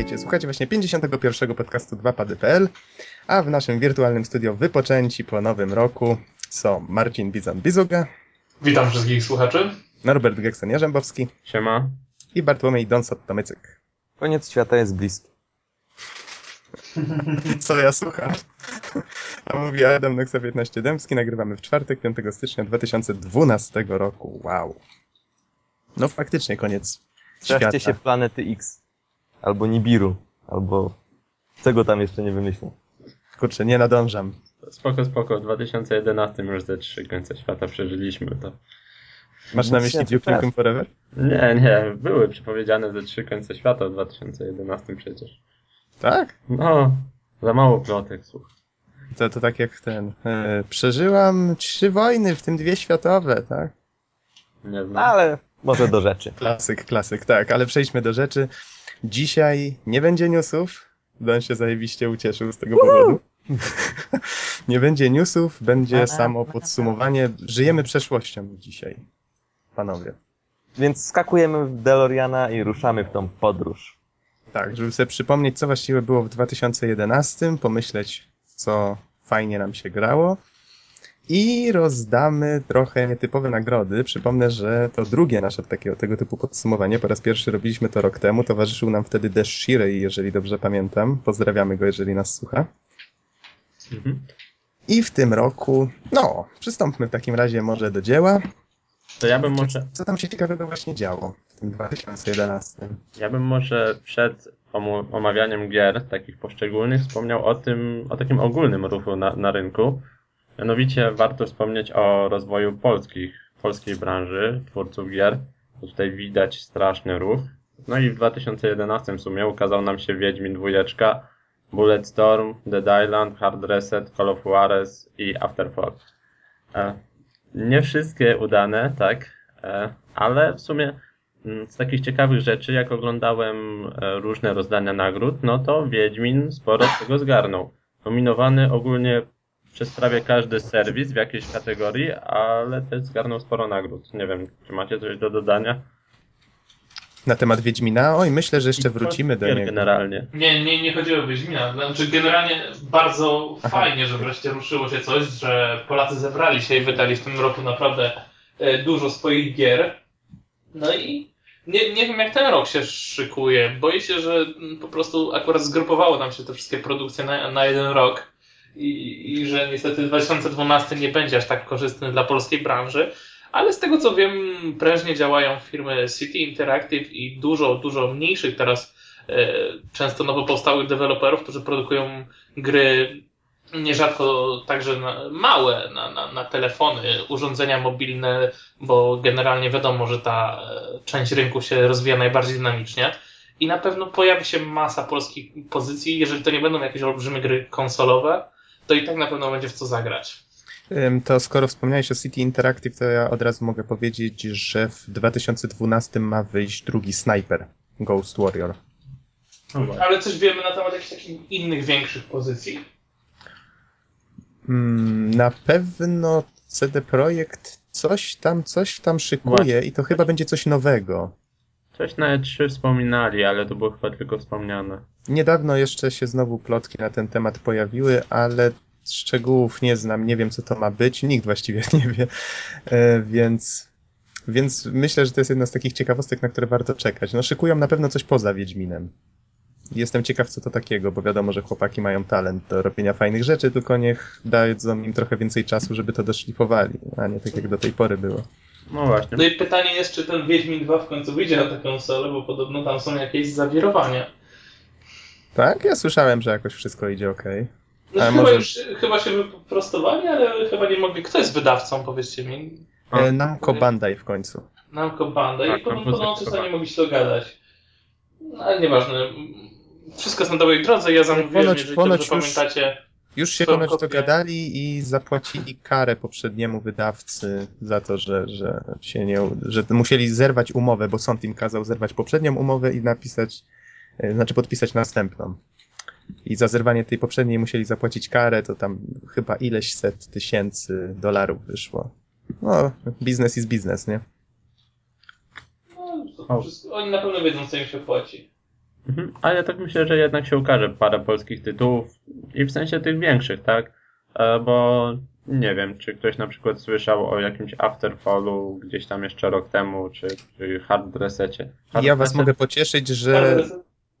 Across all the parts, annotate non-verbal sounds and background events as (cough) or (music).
Witajcie, słuchajcie właśnie 51. podcastu 2pady.pl, a w naszym wirtualnym studio wypoczęci po nowym roku są Marcin Bizan-Bizuga, Witam wszystkich słuchaczy. Norbert Geksen-Jarzębowski Siema. i Bartłomiej Donsot-Tomycyk. Koniec świata jest bliski. (laughs) Co ja słucham? A mówi Adam Noxa 15 Dębski, nagrywamy w czwartek, 5 stycznia 2012 roku. Wow. No faktycznie koniec świata. Straszcie się planety X. Albo Nibiru. Albo czego tam jeszcze nie wymyślę. Kurczę, nie nadążam. Spoko, spoko. W 2011 już ze trzy końce świata przeżyliśmy to. Masz na myśli Duke Nukem Forever? Nie, nie. Były przepowiedziane ze trzy końce świata w 2011 przecież. Tak? No, za mało plotek, słuchaj. To, to tak jak ten. E, przeżyłam trzy wojny, w tym dwie światowe, tak? Nie znam. ale może do rzeczy. Klasyk, klasyk, tak, ale przejdźmy do rzeczy. Dzisiaj nie będzie newsów. Don się zajebiście ucieszył z tego powodu. (laughs) nie będzie newsów, będzie samo podsumowanie. Żyjemy przeszłością dzisiaj, panowie. Więc skakujemy w DeLoreana i ruszamy w tą podróż. Tak, żeby sobie przypomnieć, co właściwie było w 2011, pomyśleć, co fajnie nam się grało. I rozdamy trochę nietypowe nagrody. Przypomnę, że to drugie nasze takiego, tego typu podsumowanie. Po raz pierwszy robiliśmy to rok temu. Towarzyszył nam wtedy Shirey, jeżeli dobrze pamiętam. Pozdrawiamy go, jeżeli nas słucha. Mhm. I w tym roku, no, przystąpmy w takim razie może do dzieła. To ja bym może, Co tam się ciekawego właśnie działo w tym 2011? ja bym może przed omawianiem gier, takich poszczególnych, wspomniał o tym, o takim ogólnym ruchu na, na rynku. Mianowicie warto wspomnieć o rozwoju polskich, polskiej branży, twórców gier. Tutaj widać straszny ruch. No i w 2011 w sumie ukazał nam się Wiedźmin dwójeczka, Bulletstorm, Dead Island, Hard Reset, Call of Juarez i Afterfall. E, nie wszystkie udane, tak, e, ale w sumie mm, z takich ciekawych rzeczy, jak oglądałem e, różne rozdania nagród, no to Wiedźmin sporo z tego zgarnął. Nominowany ogólnie przez prawie każdy serwis w jakiejś kategorii, ale też zgarnął sporo nagród. Nie wiem, czy macie coś do dodania? Na temat Wiedźmina? Oj, myślę, że jeszcze wrócimy do niego. generalnie. Nie, nie, nie chodziło o Wiedźmina. Znaczy, generalnie bardzo Aha. fajnie, że wreszcie ruszyło się coś, że Polacy zebrali się i wydali w tym roku naprawdę e, dużo swoich gier. No i nie, nie wiem, jak ten rok się szykuje. Boję się, że mm, po prostu akurat zgrupowało nam się te wszystkie produkcje na, na jeden rok. I, I że niestety 2012 nie będzie aż tak korzystny dla polskiej branży. Ale z tego co wiem, prężnie działają firmy City Interactive i dużo, dużo mniejszych teraz e, często nowo powstałych deweloperów, którzy produkują gry nierzadko także małe na, na, na telefony, urządzenia mobilne, bo generalnie wiadomo, że ta e, część rynku się rozwija najbardziej dynamicznie. I na pewno pojawi się masa polskich pozycji. Jeżeli to nie będą jakieś olbrzymie gry konsolowe, to i tak na pewno będzie w co zagrać. To skoro wspomniałeś o City Interactive, to ja od razu mogę powiedzieć, że w 2012 ma wyjść drugi Sniper, Ghost Warrior. No. Ale coś wiemy na temat jakichś takich innych większych pozycji? Na pewno CD Projekt coś tam, coś tam szykuje Właśnie. i to chyba będzie coś nowego. Coś na E3 wspominali, ale to było chyba tylko wspomniane. Niedawno jeszcze się znowu plotki na ten temat pojawiły, ale szczegółów nie znam, nie wiem co to ma być, nikt właściwie (laughs) nie wie, E, więc, więc myślę, że to jest jedna z takich ciekawostek, na które warto czekać. No szykują na pewno coś poza Wiedźminem. Jestem ciekaw co to takiego, bo wiadomo, że chłopaki mają talent do robienia fajnych rzeczy, tylko niech dadzą im trochę więcej czasu, żeby to doszlifowali, a nie tak jak do tej pory było. No właśnie. No i pytanie jest, czy ten Wiedźmin 2 w końcu wyjdzie na tę konsolę, bo podobno tam są jakieś zawirowania. Tak? Ja słyszałem, że jakoś wszystko idzie ok. No, chyba, może- już, chyba się wyprostowali, ale chyba nie mogli. Kto jest wydawcą, powiedzcie mi? E, Namco Bandai w końcu. Namco Banda. Tak, I podobno zdecydowanie. nie mogli się dogadać. No, ale nieważne. Wszystko jest na dobrej drodze. Ja zamówiłem, Ponoć- jeżeli ponoć dobrze już- pamiętacie. Już się ponoć dogadali i zapłacili karę poprzedniemu wydawcy za to, że, że się nie, że musieli zerwać umowę, bo sąd im kazał zerwać poprzednią umowę i napisać, e, znaczy podpisać następną. I za zerwanie tej poprzedniej musieli zapłacić karę, to tam chyba ileś set tysięcy dolarów wyszło. No, biznes is biznes, nie? No, to wszystko, oni na pewno wiedzą, co im się płaci. Mhm. A ja tak myślę, że jednak się ukaże parę polskich tytułów i w sensie tych większych, tak? E, Bo nie wiem, czy ktoś na przykład słyszał o jakimś Afterfallu gdzieś tam jeszcze rok temu, czy, czy Hard Resecie. Hard Ja was Reset- mogę pocieszyć, że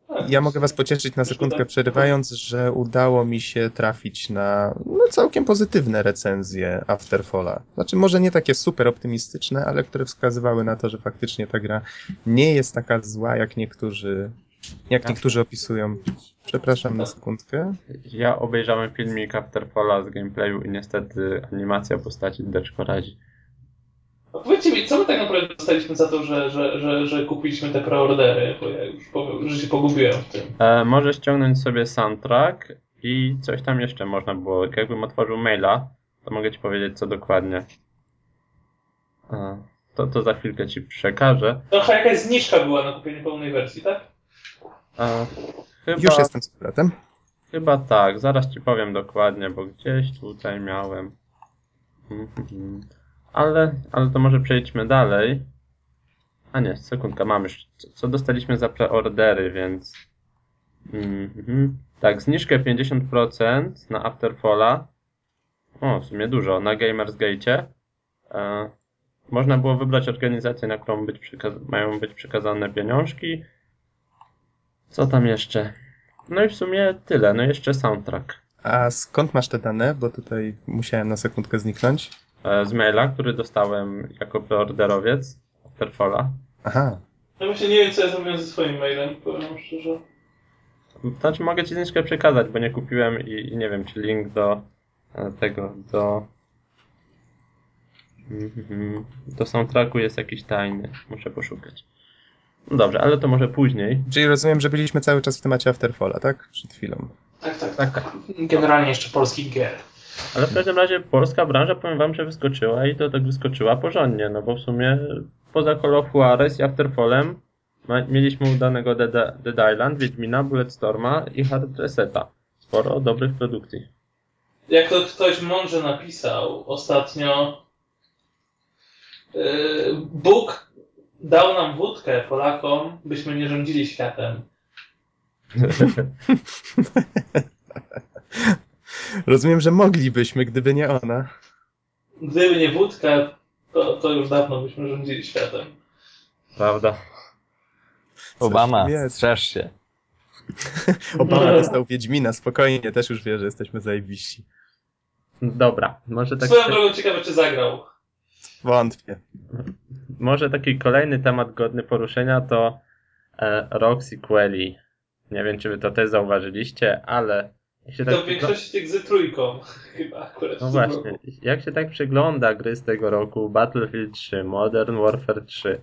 Tak. Ja mogę was pocieszyć na sekundkę przerywając, że udało mi się trafić na no, całkiem pozytywne recenzje Afterfalla. Znaczy może nie takie super optymistyczne, ale które wskazywały na to, że faktycznie ta gra nie jest taka zła, jak niektórzy, jak niektórzy opisują. Przepraszam na sekundkę. Ja obejrzałem filmik Afterfalla z gameplayu i niestety animacja postaci deczko radzi. A Powiedzcie mi, co my tak naprawdę dostaliśmy za to, że, że, że, że kupiliśmy te preordery, bo ja już powiem, że się pogubiłem w tym. E, możesz ściągnąć sobie soundtrack i coś tam jeszcze można było. Jakbym otworzył maila, to mogę ci powiedzieć co dokładnie. E, to, to za chwilkę ci przekażę. Trochę jakaś zniżka była na kupienie pełnej wersji, tak? E, chyba, Już jestem z powrotem. chyba tak, zaraz ci powiem dokładnie, bo gdzieś tutaj miałem. Mhm. Ale, ale to może przejdźmy dalej. A nie, sekundka, mam już. Co, dostaliśmy za preordery, więc. Mhm. Tak, zniżkę 50% na Afterfalla. O, w sumie dużo. Na Gamersgate. E, można było wybrać organizację, na którą być mają być przekazane pieniążki. Co tam jeszcze? No i w sumie tyle. No i jeszcze soundtrack. A skąd masz te dane? Bo tutaj musiałem na sekundkę zniknąć. E, z maila, który dostałem jako preorderowiec Afterfalla. Aha. No właśnie nie wiem, co ja zrobiłem ze swoim mailem, powiem szczerze. Znaczy mogę ci zniżkę przekazać, bo nie kupiłem i, i nie wiem, czy link do e, tego, do Mhm. do soundtracku jest jakiś tajny. Muszę poszukać. No dobrze, ale to może później. Czyli rozumiem, że byliśmy cały czas w temacie Afterfalla, tak? Przed chwilą. Tak, tak, Tak, tak. Generalnie jeszcze polskich gier. Ale w każdym razie polska branża, powiem wam, że wyskoczyła i to tak wyskoczyła porządnie, no bo w sumie poza Call of Juarez i Afterfallem mieliśmy udanego Dead, Dead Island, Wiedźmina, Bulletstorma i Hard Reseta. Sporo dobrych produkcji. Jak to ktoś mądrze napisał ostatnio, yy, Bóg dał nam wódkę Polakom, byśmy nie rządzili światem. (laughs) Rozumiem, że moglibyśmy, gdyby nie ona. Gdyby nie wódka, to, to już dawno byśmy rządzili światem. Prawda? Obama, strzeż się. (laughs) Obama dostał Wiedźmina, spokojnie, też już wie, że jesteśmy zajebiści. Dobra, może tak. Swoją drogą ciekawe, czy zagrał. Wątpię. Może taki kolejny temat godny poruszenia to e, Roxy Quelly. Nie wiem, czy wy to też zauważyliście, ale jak się tak To w większości tych z trójką (laughs) chyba akurat. No właśnie, roku. jak się tak przygląda gry z tego roku, Battlefield 3, Modern Warfare 3,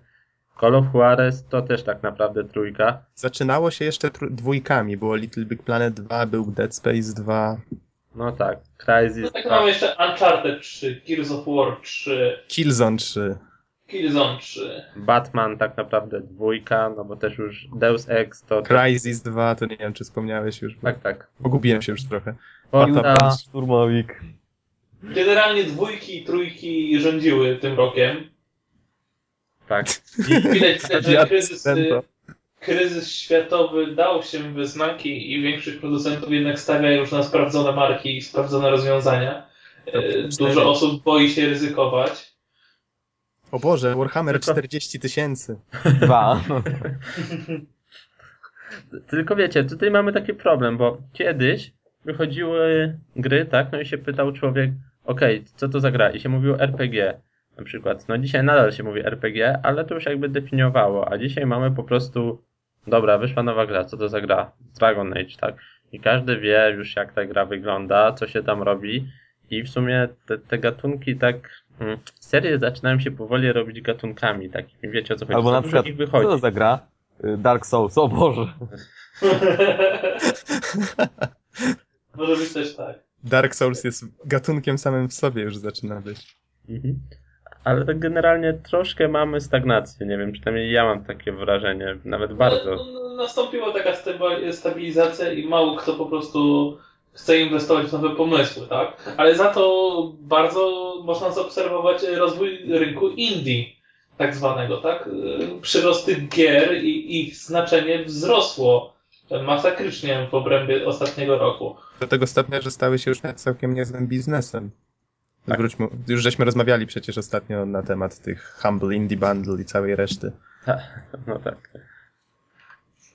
Call of Juarez to też tak naprawdę trójka. Zaczynało się jeszcze tr- dwójkami. Było Little Big Planet 2, był Dead Space 2, No tak, No Crysis tak 2. mamy jeszcze Uncharted 3, Gears of War 3, Killzone 3. Killzone 3. Batman tak naprawdę dwójka, no bo też już Deus Ex to... Crysis 2, to nie wiem, czy wspomniałeś już. Tak, tak. Pogubiłem się już trochę. Piłka, szturmowik. Generalnie dwójki i trójki rządziły tym rokiem. tak. Widać, widać że kryzys. Kryzys światowy dał się we znaki i większość producentów jednak stawia już na sprawdzone marki i sprawdzone rozwiązania. Cztery. Dużo osób boi się ryzykować. O Boże, Warhammer Tylko- 40 tysięcy. Dwa. (laughs) Tylko wiecie, tutaj mamy taki problem, bo kiedyś wychodziły gry, tak, no i się pytał człowiek, okej, co to za gra? I się mówiło RPG na przykład. No dzisiaj nadal się mówi RPG, ale to już jakby definiowało, a dzisiaj mamy po prostu, dobra, wyszła nowa gra, co to za gra? Dragon Age, tak? I każdy wie już jak ta gra wygląda, co się tam robi i w sumie te, te gatunki tak, mm, serie zaczynają się powoli robić gatunkami takimi, wiecie o co chodzi? Albo na przykład, co to za gra? Y, Dark Souls, o Boże. Może być też tak. Dark Souls jest gatunkiem samym w sobie już zaczyna być. Mhm. Ale tak generalnie troszkę mamy stagnację, nie wiem, przynajmniej ja mam takie wrażenie, nawet bardzo. No, no, nastąpiła taka stabi- stabilizacja i mało kto po prostu chce inwestować w nowe pomysły, tak? Ale za to bardzo można zaobserwować rozwój rynku indie, tak zwanego, tak? Przyrost tych gier i ich znaczenie wzrosło masakrycznie w obrębie ostatniego roku. Do tego stopnia, że stały się już całkiem niezłym biznesem. Tak. Wróćmy, już żeśmy rozmawiali przecież ostatnio na temat tych Humble Indie Bundle i całej reszty. No tak.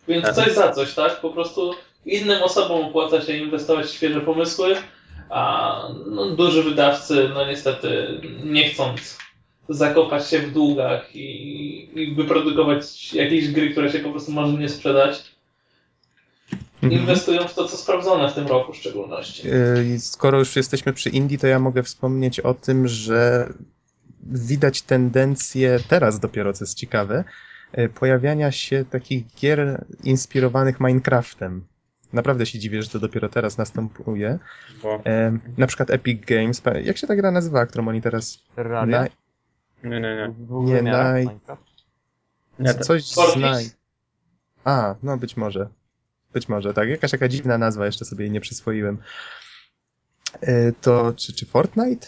Więc Tak. coś za coś, tak? Po prostu innym osobom opłaca się inwestować w świeże pomysły, a no, duży wydawcy, no niestety, nie chcąc zakopać się w długach i, i wyprodukować jakieś gry, które się po prostu może nie sprzedać. Inwestują w to, co sprawdzone w tym roku w szczególności. I Skoro już jesteśmy przy Indie, to ja mogę wspomnieć o tym, że widać tendencję, teraz dopiero, co jest ciekawe, yy, pojawiania się takich gier inspirowanych Minecraftem. Naprawdę się dziwię, że to dopiero teraz następuje. Bo, E, na przykład Epic Games. Jak się ta gra nazywa, którą oni teraz... Terraria? Na, nie, nie, nie. Nie, naj- coś Fortis? znaj. A, no być może. Być może, tak. Jakaś taka dziwna nazwa, jeszcze sobie jej nie przyswoiłem. E, to czy, czy Fortnite?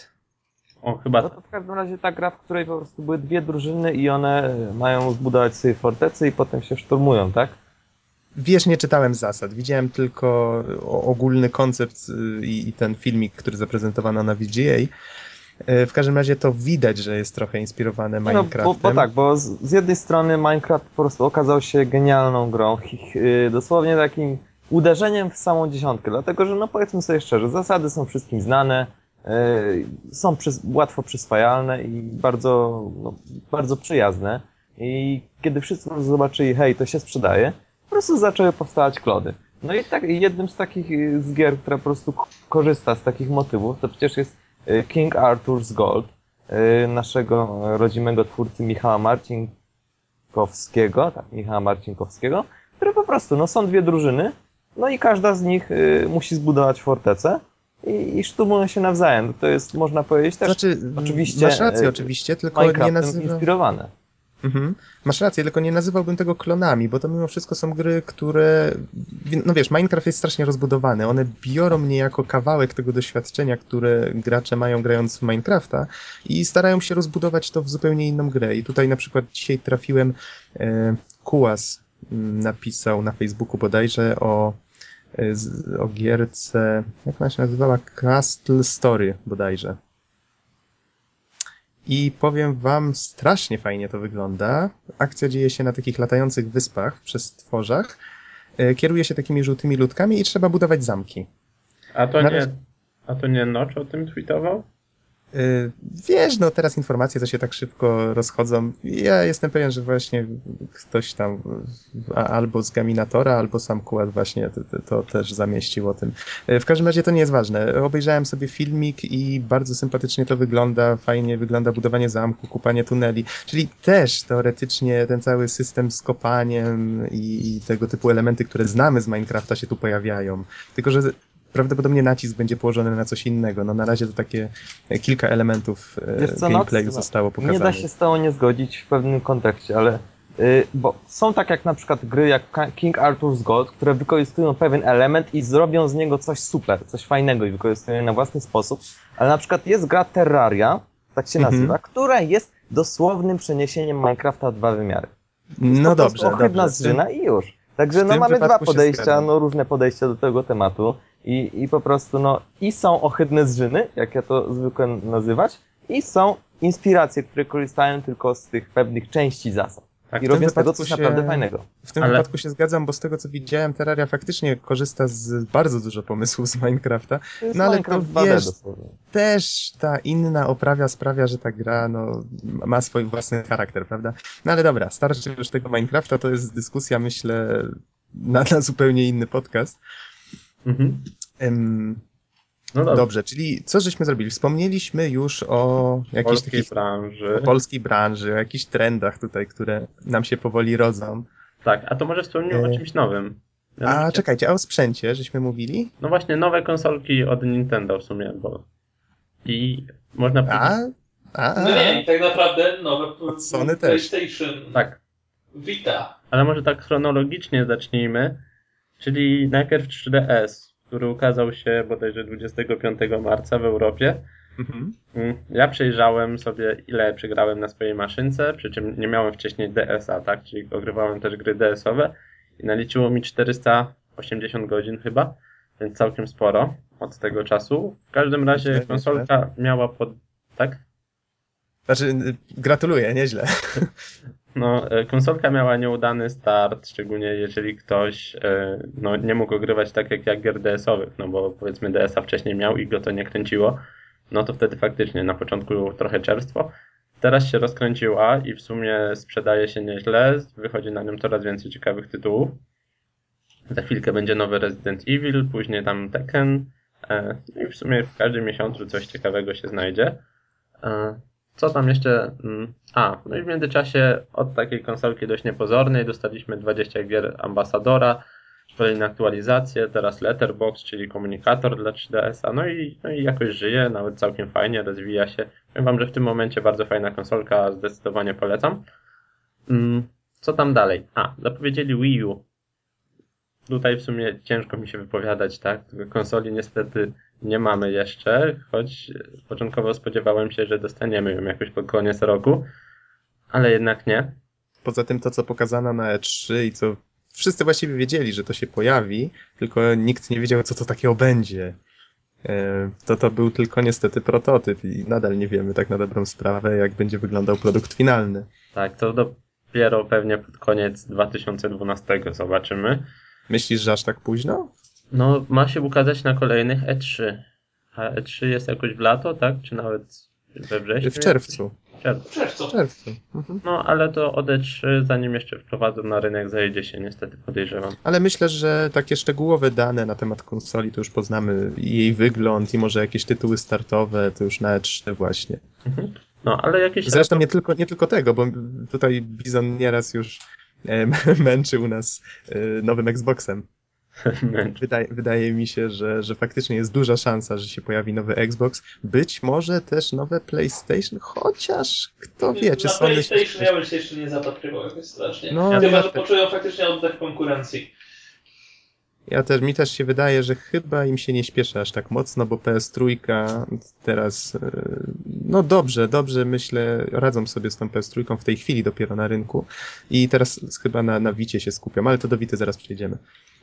o, chyba No to w każdym razie ta gra, w której po prostu były dwie drużyny i one mają zbudować sobie fortecy i potem się szturmują, tak? Wiesz, nie czytałem zasad. Widziałem tylko ogólny koncept y, i, i ten filmik, który zaprezentowano na VGA. E, W każdym razie to widać, że jest trochę inspirowane Nie No, Minecraftem. bo, bo tak, bo z, z jednej strony Minecraft po prostu okazał się genialną grą, y, dosłownie takim uderzeniem w samą dziesiątkę, dlatego że no powiedzmy sobie szczerze, zasady są wszystkim znane, y, są łatwo przyswajalne i bardzo, no, bardzo przyjazne i kiedy wszyscy zobaczyli, hej, to się sprzedaje, po prostu zaczęły powstawać klody. No i tak, jednym z takich y, z gier, która po prostu korzysta z takich motywów, to przecież jest King Arthur's Gold, y, naszego rodzimego twórcy Michała Marcinkowskiego, tak, Michała Marcinkowskiego, które po prostu, no są dwie drużyny, no i każda z nich y, musi zbudować fortecę i, i szturmują się nawzajem. To jest, można powiedzieć, też Znaczy, oczywiście, masz rację, oczywiście, tylko nie nazywa... inspirowane. Mhm. Masz rację, tylko nie nazywałbym tego klonami, bo to mimo wszystko są gry, które. No wiesz, Minecraft jest strasznie rozbudowany. One biorą niejako kawałek tego doświadczenia, które gracze mają grając w Minecrafta i starają się rozbudować to w zupełnie inną grę. I tutaj na przykład dzisiaj trafiłem. E, Kułas mm, napisał na Facebooku bodajże o, e, o gierce. Jak ona się nazywała? Castle Story bodajże. I powiem wam, strasznie fajnie to wygląda. Akcja dzieje się na takich latających wyspach przez stworzach. E, Kieruje się takimi żółtymi ludkami i trzeba budować zamki. A to Na nie, razie- a to nie Notch o tym tweetował? E, Wiesz, no teraz informacje to się tak szybko rozchodzą. Ja jestem pewien, że właśnie ktoś tam albo z Gaminatora, albo sam Kułat właśnie to, to, też zamieścił o tym. E, W każdym razie to nie jest ważne. Obejrzałem sobie filmik i bardzo sympatycznie to wygląda. Fajnie wygląda budowanie zamku, kupanie tuneli. Czyli też teoretycznie ten cały system z kopaniem i, i tego typu elementy, które znamy z Minecrafta się tu pojawiają. Tylko, że prawdopodobnie nacisk będzie położony na coś innego. No na razie to takie e, kilka elementów e, co, gameplayu Nox? zostało pokazane. Nie da się z tą nie zgodzić w pewnym kontekście, ale y, bo są tak jak na przykład gry jak King Arthur's Gold, które wykorzystują pewien element i zrobią z niego coś super, coś fajnego i wykorzystują je na własny sposób, ale na przykład jest gra Terraria, tak się Mhm. nazywa, która jest dosłownym przeniesieniem Minecrafta w dwa wymiary. No prostu dobrze, ohydna dobrze. zżyna i już. Także no mamy dwa wypadku się podejścia, no różne podejścia do tego tematu i, i po prostu no i są ohydne zżyny, jak ja to zwykle nazywać, i są inspiracje, które korzystają tylko z tych pewnych części zasad. Tak, I w tym robią z tego coś się- naprawdę fajnego. W tym Ale- wypadku się zgadzam, bo z tego co widziałem, Terraria faktycznie korzysta z bardzo dużo pomysłów z Minecrafta. No ale Minecraft to 2D wiesz-. Też ta inna oprawia sprawia, że ta gra no, ma swój własny charakter, prawda? No ale dobra, starczy już tego Minecrafta, to jest dyskusja, myślę, na, na zupełnie inny podcast. Mhm. Em, No dobrze. dobrze, czyli co żeśmy zrobili? Wspomnieliśmy już o jakichś Polskiej takich branży. o polskiej branży, o jakichś trendach tutaj, które nam się powoli rodzą. Tak, a to może wspomnimy o E, czymś nowym. A czekajcie, a o sprzęcie żeśmy mówili? No właśnie, nowe konsolki od Nintendo w sumie, bo... I można powiedzieć... A, a, No a. nie, i tak naprawdę nowe Od Sony też. PlayStation Tak, Vita. ale może tak chronologicznie zacznijmy. Czyli najpierw 3DS, który ukazał się bodajże 25 marca w Europie. Mhm. Mm, Ja przejrzałem sobie, ile przegrałem na swojej maszynce, przy czym nie miałem wcześniej DS-a, tak? Czyli ogrywałem też gry DS-owe. i naliczyło mi 480 godzin chyba, więc całkiem sporo od tego czasu. W każdym razie Nieźle, konsolka miała pod... tak? Znaczy, gratuluję, nieźle. (laughs) No, e, konsolka miała nieudany start, szczególnie jeżeli ktoś e, no, nie mógł ogrywać tak jak ja gier DS-owych, no bo powiedzmy DS-a wcześniej miał i go to nie kręciło, no to wtedy faktycznie na początku trochę czerstwo. Teraz się rozkręciła i w sumie sprzedaje się nieźle, wychodzi na nią coraz więcej ciekawych tytułów. Za chwilkę będzie nowy Resident Evil, później tam Tekken e, no i w sumie w każdym miesiącu coś ciekawego się znajdzie. Co tam jeszcze? Mm, A, no i w międzyczasie od takiej konsolki dość niepozornej dostaliśmy 20 gier ambasadora, kolejne aktualizacje, teraz Letterbox, czyli komunikator dla 3DS-a, no i, no i jakoś żyje, nawet całkiem fajnie, rozwija się. Powiem wam, że w tym momencie bardzo fajna konsolka, zdecydowanie polecam. Mm, Co tam dalej? A, zapowiedzieli Wii U. Tutaj w sumie ciężko mi się wypowiadać, tak? Konsoli niestety nie mamy jeszcze, choć początkowo spodziewałem się, że dostaniemy ją jakoś pod koniec roku, ale jednak nie. Poza tym to, co pokazano na E3 i co wszyscy właściwie wiedzieli, że to się pojawi, tylko nikt nie wiedział, co to takiego będzie. E, To to był tylko niestety prototyp i nadal nie wiemy tak na dobrą sprawę, jak będzie wyglądał produkt finalny. Tak, to dopiero pewnie pod koniec 2012 zobaczymy. Myślisz, że aż tak późno? No, ma się ukazać na kolejnych E3. A E3 jest jakoś w lato, tak? Czy nawet we wrześniu? W czerwcu. W czerwcu. W czerwcu. W czerwcu. Mhm. No, ale to od E3, zanim jeszcze wprowadzą na rynek, zajdzie się niestety, podejrzewam. Ale myślę, że takie szczegółowe dane na temat konsoli to już poznamy jej wygląd i może jakieś tytuły startowe to już na E3 właśnie. No, ale jakieś... Zresztą nie tylko, nie tylko tego, bo tutaj Bizon nieraz już e, (laughs) męczył nas e, nowym Xboxem. (laughs) Wydaje, wydaje mi się, że, że faktycznie jest duża szansa, że się pojawi nowy Xbox. Być może też nowe PlayStation, chociaż kto wie, czy Na Sony... PlayStation ja bym się jeszcze nie zapatrywał jakoś strasznie. No, Chyba, ja że też. poczują faktycznie oddech konkurencji. Ja też, mi też się wydaje, że chyba im się nie śpieszy aż tak mocno, bo PS3 teraz, e, no dobrze, dobrze myślę, radzą sobie z tą PS3 w tej chwili dopiero na rynku i teraz chyba na, na Wicie się skupią, ale to do Wity zaraz przejdziemy.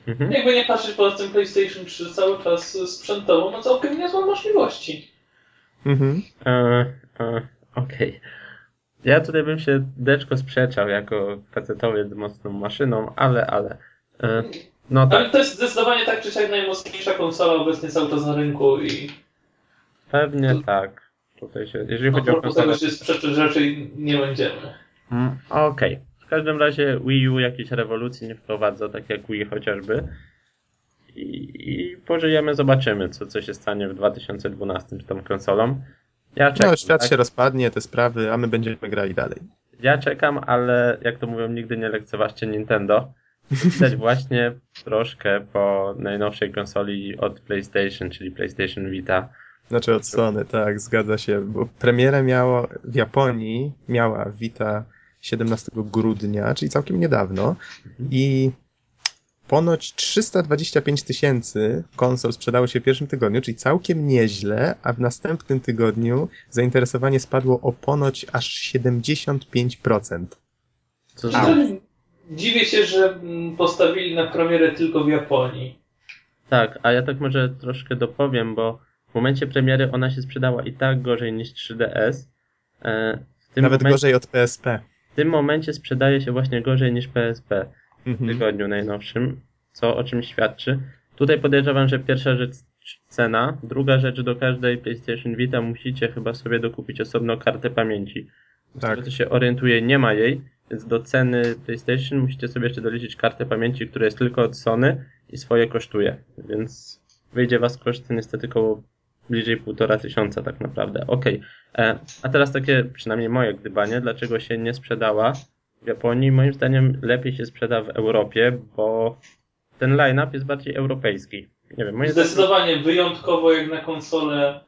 Mhm. Jakby nie patrzeć poza tym PlayStation 3 cały czas sprzętowo ma całkiem niezłe możliwości. Mhm. E, e, Okej. Ja tutaj bym się deczko sprzeczał jako facetowiec z mocną maszyną, ale, ale. E, no tak, Ale to jest zdecydowanie tak czy siak najmocniejsza konsola obecnie cały czas na rynku i pewnie tak. Tutaj się, jeżeli no, chodzi o propos tego konsolę. się sprzeczać raczej nie będziemy. Mm, Okej. W każdym razie Wii U jakiejś rewolucji nie wprowadza, tak jak Wii chociażby. I, i pożyjemy, zobaczymy, co, co się stanie w 2012 z tą konsolą. Ja czekam, No, świat tak? się rozpadnie, te sprawy, a my będziemy grali dalej. Ja czekam, ale jak to mówią, nigdy nie lekceważcie Nintendo. Widać właśnie troszkę po najnowszej konsoli od PlayStation, czyli PlayStation Vita. Znaczy od Sony, tak, zgadza się, bo premierę miało w Japonii, miała Vita 17 grudnia, czyli całkiem niedawno i ponoć 325 tysięcy konsol sprzedało się w pierwszym tygodniu, czyli całkiem nieźle, a w następnym tygodniu zainteresowanie spadło o ponoć aż 75%. Co czym dziwię się, że mm, postawili na premierę tylko w Japonii. Tak, a ja tak może troszkę dopowiem, bo w momencie premiery ona się sprzedała i tak gorzej niż 3DS. E, W tym, Nawet momencie, gorzej od PSP. W tym momencie sprzedaje się właśnie gorzej niż PSP. w Mhm. tygodniu najnowszym, co o czym świadczy. Tutaj podejrzewam, że pierwsza rzecz cena, druga rzecz do każdej PlayStation Vita musicie chyba sobie dokupić osobno kartę pamięci. Z Tak. tego co się orientuję, nie ma jej, więc do ceny PlayStation musicie sobie jeszcze doliczyć kartę pamięci, która jest tylko od Sony i swoje kosztuje, więc wyjdzie was koszt niestety około bliżej półtora tysiąca tak naprawdę. Okej, E, a teraz takie przynajmniej moje gdybanie, dlaczego się nie sprzedała w Japonii moim zdaniem lepiej się sprzeda w Europie, bo ten line-up jest bardziej europejski. Nie wiem, moim zdaniem Zdecydowanie wyjątkowo jak na konsolę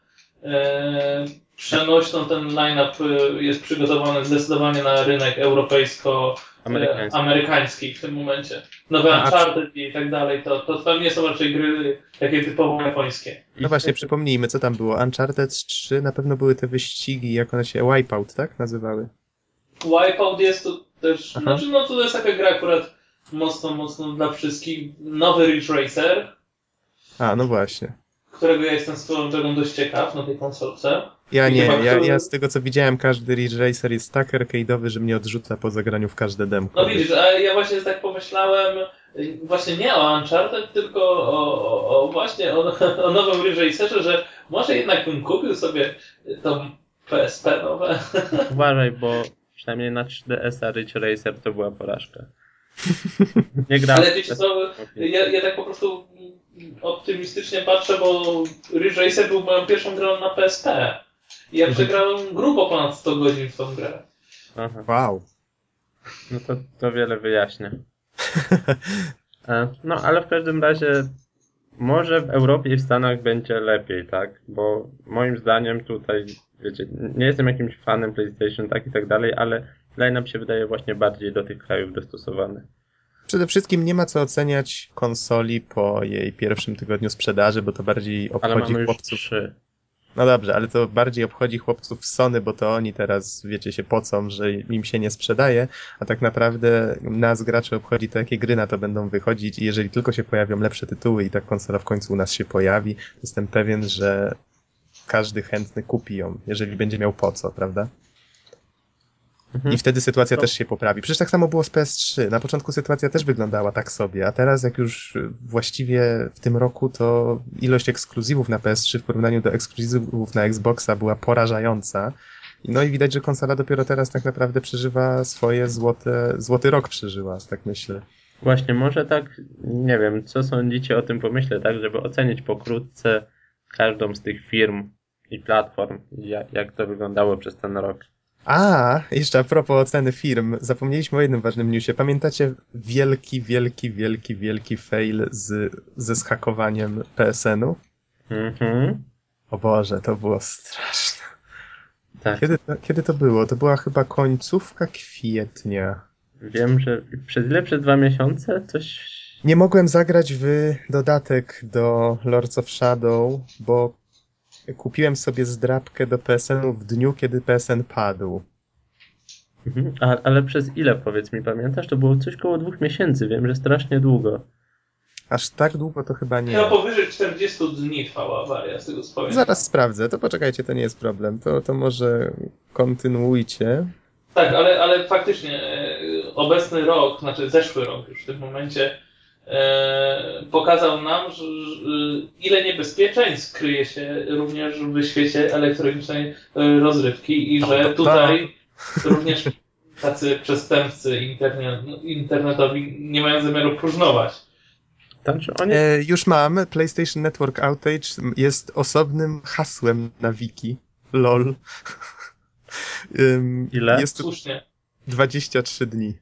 e, przenośną ten line-up e, jest przygotowany zdecydowanie na rynek europejsko amerykański. e, amerykański w tym momencie. Nowe A- Uncharted i tak dalej, to, to tam nie są raczej gry takie typowo japońskie. No właśnie, przypomnijmy, co tam było. Uncharted 3 na pewno były te wyścigi, jak one się Wipeout, tak? Nazywały. Wipeout jest to też, Aha. znaczy no to jest taka gra akurat mocno, mocno dla wszystkich. Nowy Ridge Racer, A, no właśnie. którego ja jestem swoją drogą dość ciekaw na tej konsolce. Ja nie, ja, ja z tego co widziałem, każdy Ridge Racer jest tak arcade'owy, że mnie odrzuca po zagraniu w każde demko. No widzisz, a ja właśnie tak pomyślałem, właśnie nie o Uncharted, tylko o, o, o właśnie o, (laughs) o nowym Ridge Racerze, że może jednak bym kupił sobie to PSP nowe. (laughs) Uważaj, bo przynajmniej na 3DS-a Ridge Racer to była porażka. (laughs) Nie gram. Ale wiecie co, ja, ja tak po prostu optymistycznie patrzę, bo Ridge Racer był moją pierwszą grą na PSP. Ja przegrałem grubo ponad 100 godzin w tą grę. Aha, Wow. no to, to wiele wyjaśnia. (laughs) E, No, ale w każdym razie może w Europie i w Stanach będzie lepiej, tak? Bo moim zdaniem tutaj, wiecie, nie jestem jakimś fanem PlayStation, tak i tak dalej, ale line-up się wydaje właśnie bardziej do tych krajów dostosowany. Przede wszystkim nie ma co oceniać konsoli po jej pierwszym tygodniu sprzedaży, bo to bardziej Ale obchodzi mamy już chłopców. trzy. No dobrze, ale to bardziej obchodzi chłopców Sony, bo to oni teraz, wiecie, się pocą, że im się nie sprzedaje, a tak naprawdę nas graczy obchodzi to, jakie gry na to będą wychodzić i jeżeli tylko się pojawią lepsze tytuły i ta konsola w końcu u nas się pojawi, jestem pewien, że każdy chętny kupi ją, jeżeli będzie miał po co, prawda? Mhm. I wtedy sytuacja To- też się poprawi. Przecież tak samo było z PS3. Na początku sytuacja też wyglądała tak sobie, a teraz jak już y, właściwie w tym roku to ilość ekskluzywów na PS3 w porównaniu do ekskluzywów na Xboxa była porażająca. No i widać, że konsola dopiero teraz tak naprawdę przeżywa swoje złote, złoty rok przeżyła, tak myślę. Właśnie, może tak, nie wiem, co sądzicie o tym pomyśle, tak, żeby ocenić pokrótce każdą z tych firm i platform, jak, jak to wyglądało przez ten rok. A, jeszcze a propos oceny firm, zapomnieliśmy o jednym ważnym newsie. Pamiętacie wielki, wielki, wielki, wielki fail z, ze zhakowaniem PSN-u? Mhm. O Boże, to było straszne. Tak, Kiedy to, kiedy to było? To była chyba końcówka kwietnia. wiem, że przez ile? Przez dwa miesiące? Coś... Nie mogłem zagrać w dodatek do Lords of Shadow, bo kupiłem sobie zdrabkę do PSN-u w dniu, kiedy PSN padł. Mhm. A, ale przez ile, powiedz mi, pamiętasz? To było coś koło dwóch miesięcy, wiem, że strasznie długo. Aż tak długo to chyba nie. Chyba powyżej 40 dni trwała awaria, z tego co pamiętam. Zaraz sprawdzę, to poczekajcie, to nie jest problem. To, to może kontynuujcie. Tak, ale, ale faktycznie e, obecny rok, znaczy zeszły rok już w tym momencie pokazał nam, że, ile niebezpieczeństw kryje się również w świecie elektronicznej e, rozrywki i że to tutaj również tacy przestępcy interne, internetowi nie mają zamiaru próżnować. Znaczy oni... E, już mam. PlayStation Network Outage jest osobnym hasłem na wiki. LOL. (laughs) Ym, Ile? Jest Słusznie. 23 dni.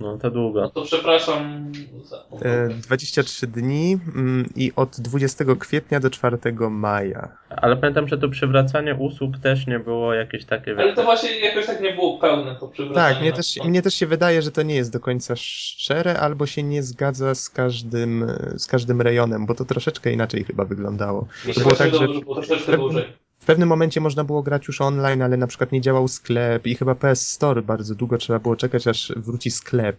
No to długo. No to przepraszam za... E, 23 dni mm, i od 20 kwietnia do 4 maja. Ale pamiętam, że to przywracanie usług też nie było jakieś takie... Ale to właśnie jakoś tak nie było pełne to przywracanie. Tak, mnie też, mnie też się wydaje, że to nie jest do końca szczere, albo się nie zgadza z każdym, z każdym rejonem, bo to troszeczkę inaczej chyba wyglądało. Mi To się było właśnie tak, że dobrze, było troszeczkę dłużej. W pewnym momencie można było grać już online, ale na przykład nie działał sklep i chyba PS Store bardzo długo trzeba było czekać, aż wróci sklep.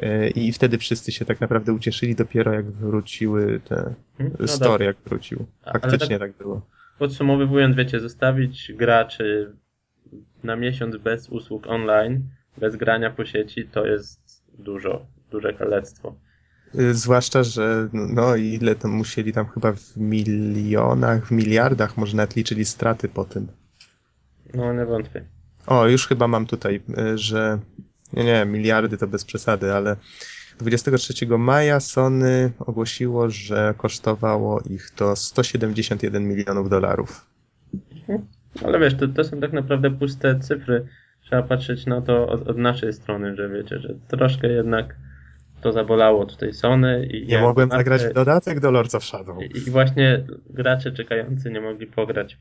E, I wtedy wszyscy się tak naprawdę ucieszyli dopiero jak wróciły te Hmm? No store, dobra. jak wrócił. Faktycznie tak- tak było. Podsumowując, wiecie, zostawić graczy na miesiąc bez usług online, bez grania po sieci, to jest dużo, duże kalectwo. Y, Zwłaszcza, że no ile tam musieli tam chyba w milionach, w miliardach może nawet liczyli straty po tym. No, nie wątpię. O, już chyba mam tutaj, y, że nie, nie, miliardy to bez przesady, ale 23 maja Sony ogłosiło, że kosztowało ich to 171 milionów dolarów. Ale wiesz, to, to są tak naprawdę puste cyfry. Trzeba patrzeć na to od, od naszej strony, że wiecie, że troszkę jednak to zabolało tutaj Sony i Nie mogłem markę- zagrać w dodatek do Lords of Shadow. I, I właśnie gracze czekający nie mogli pograć.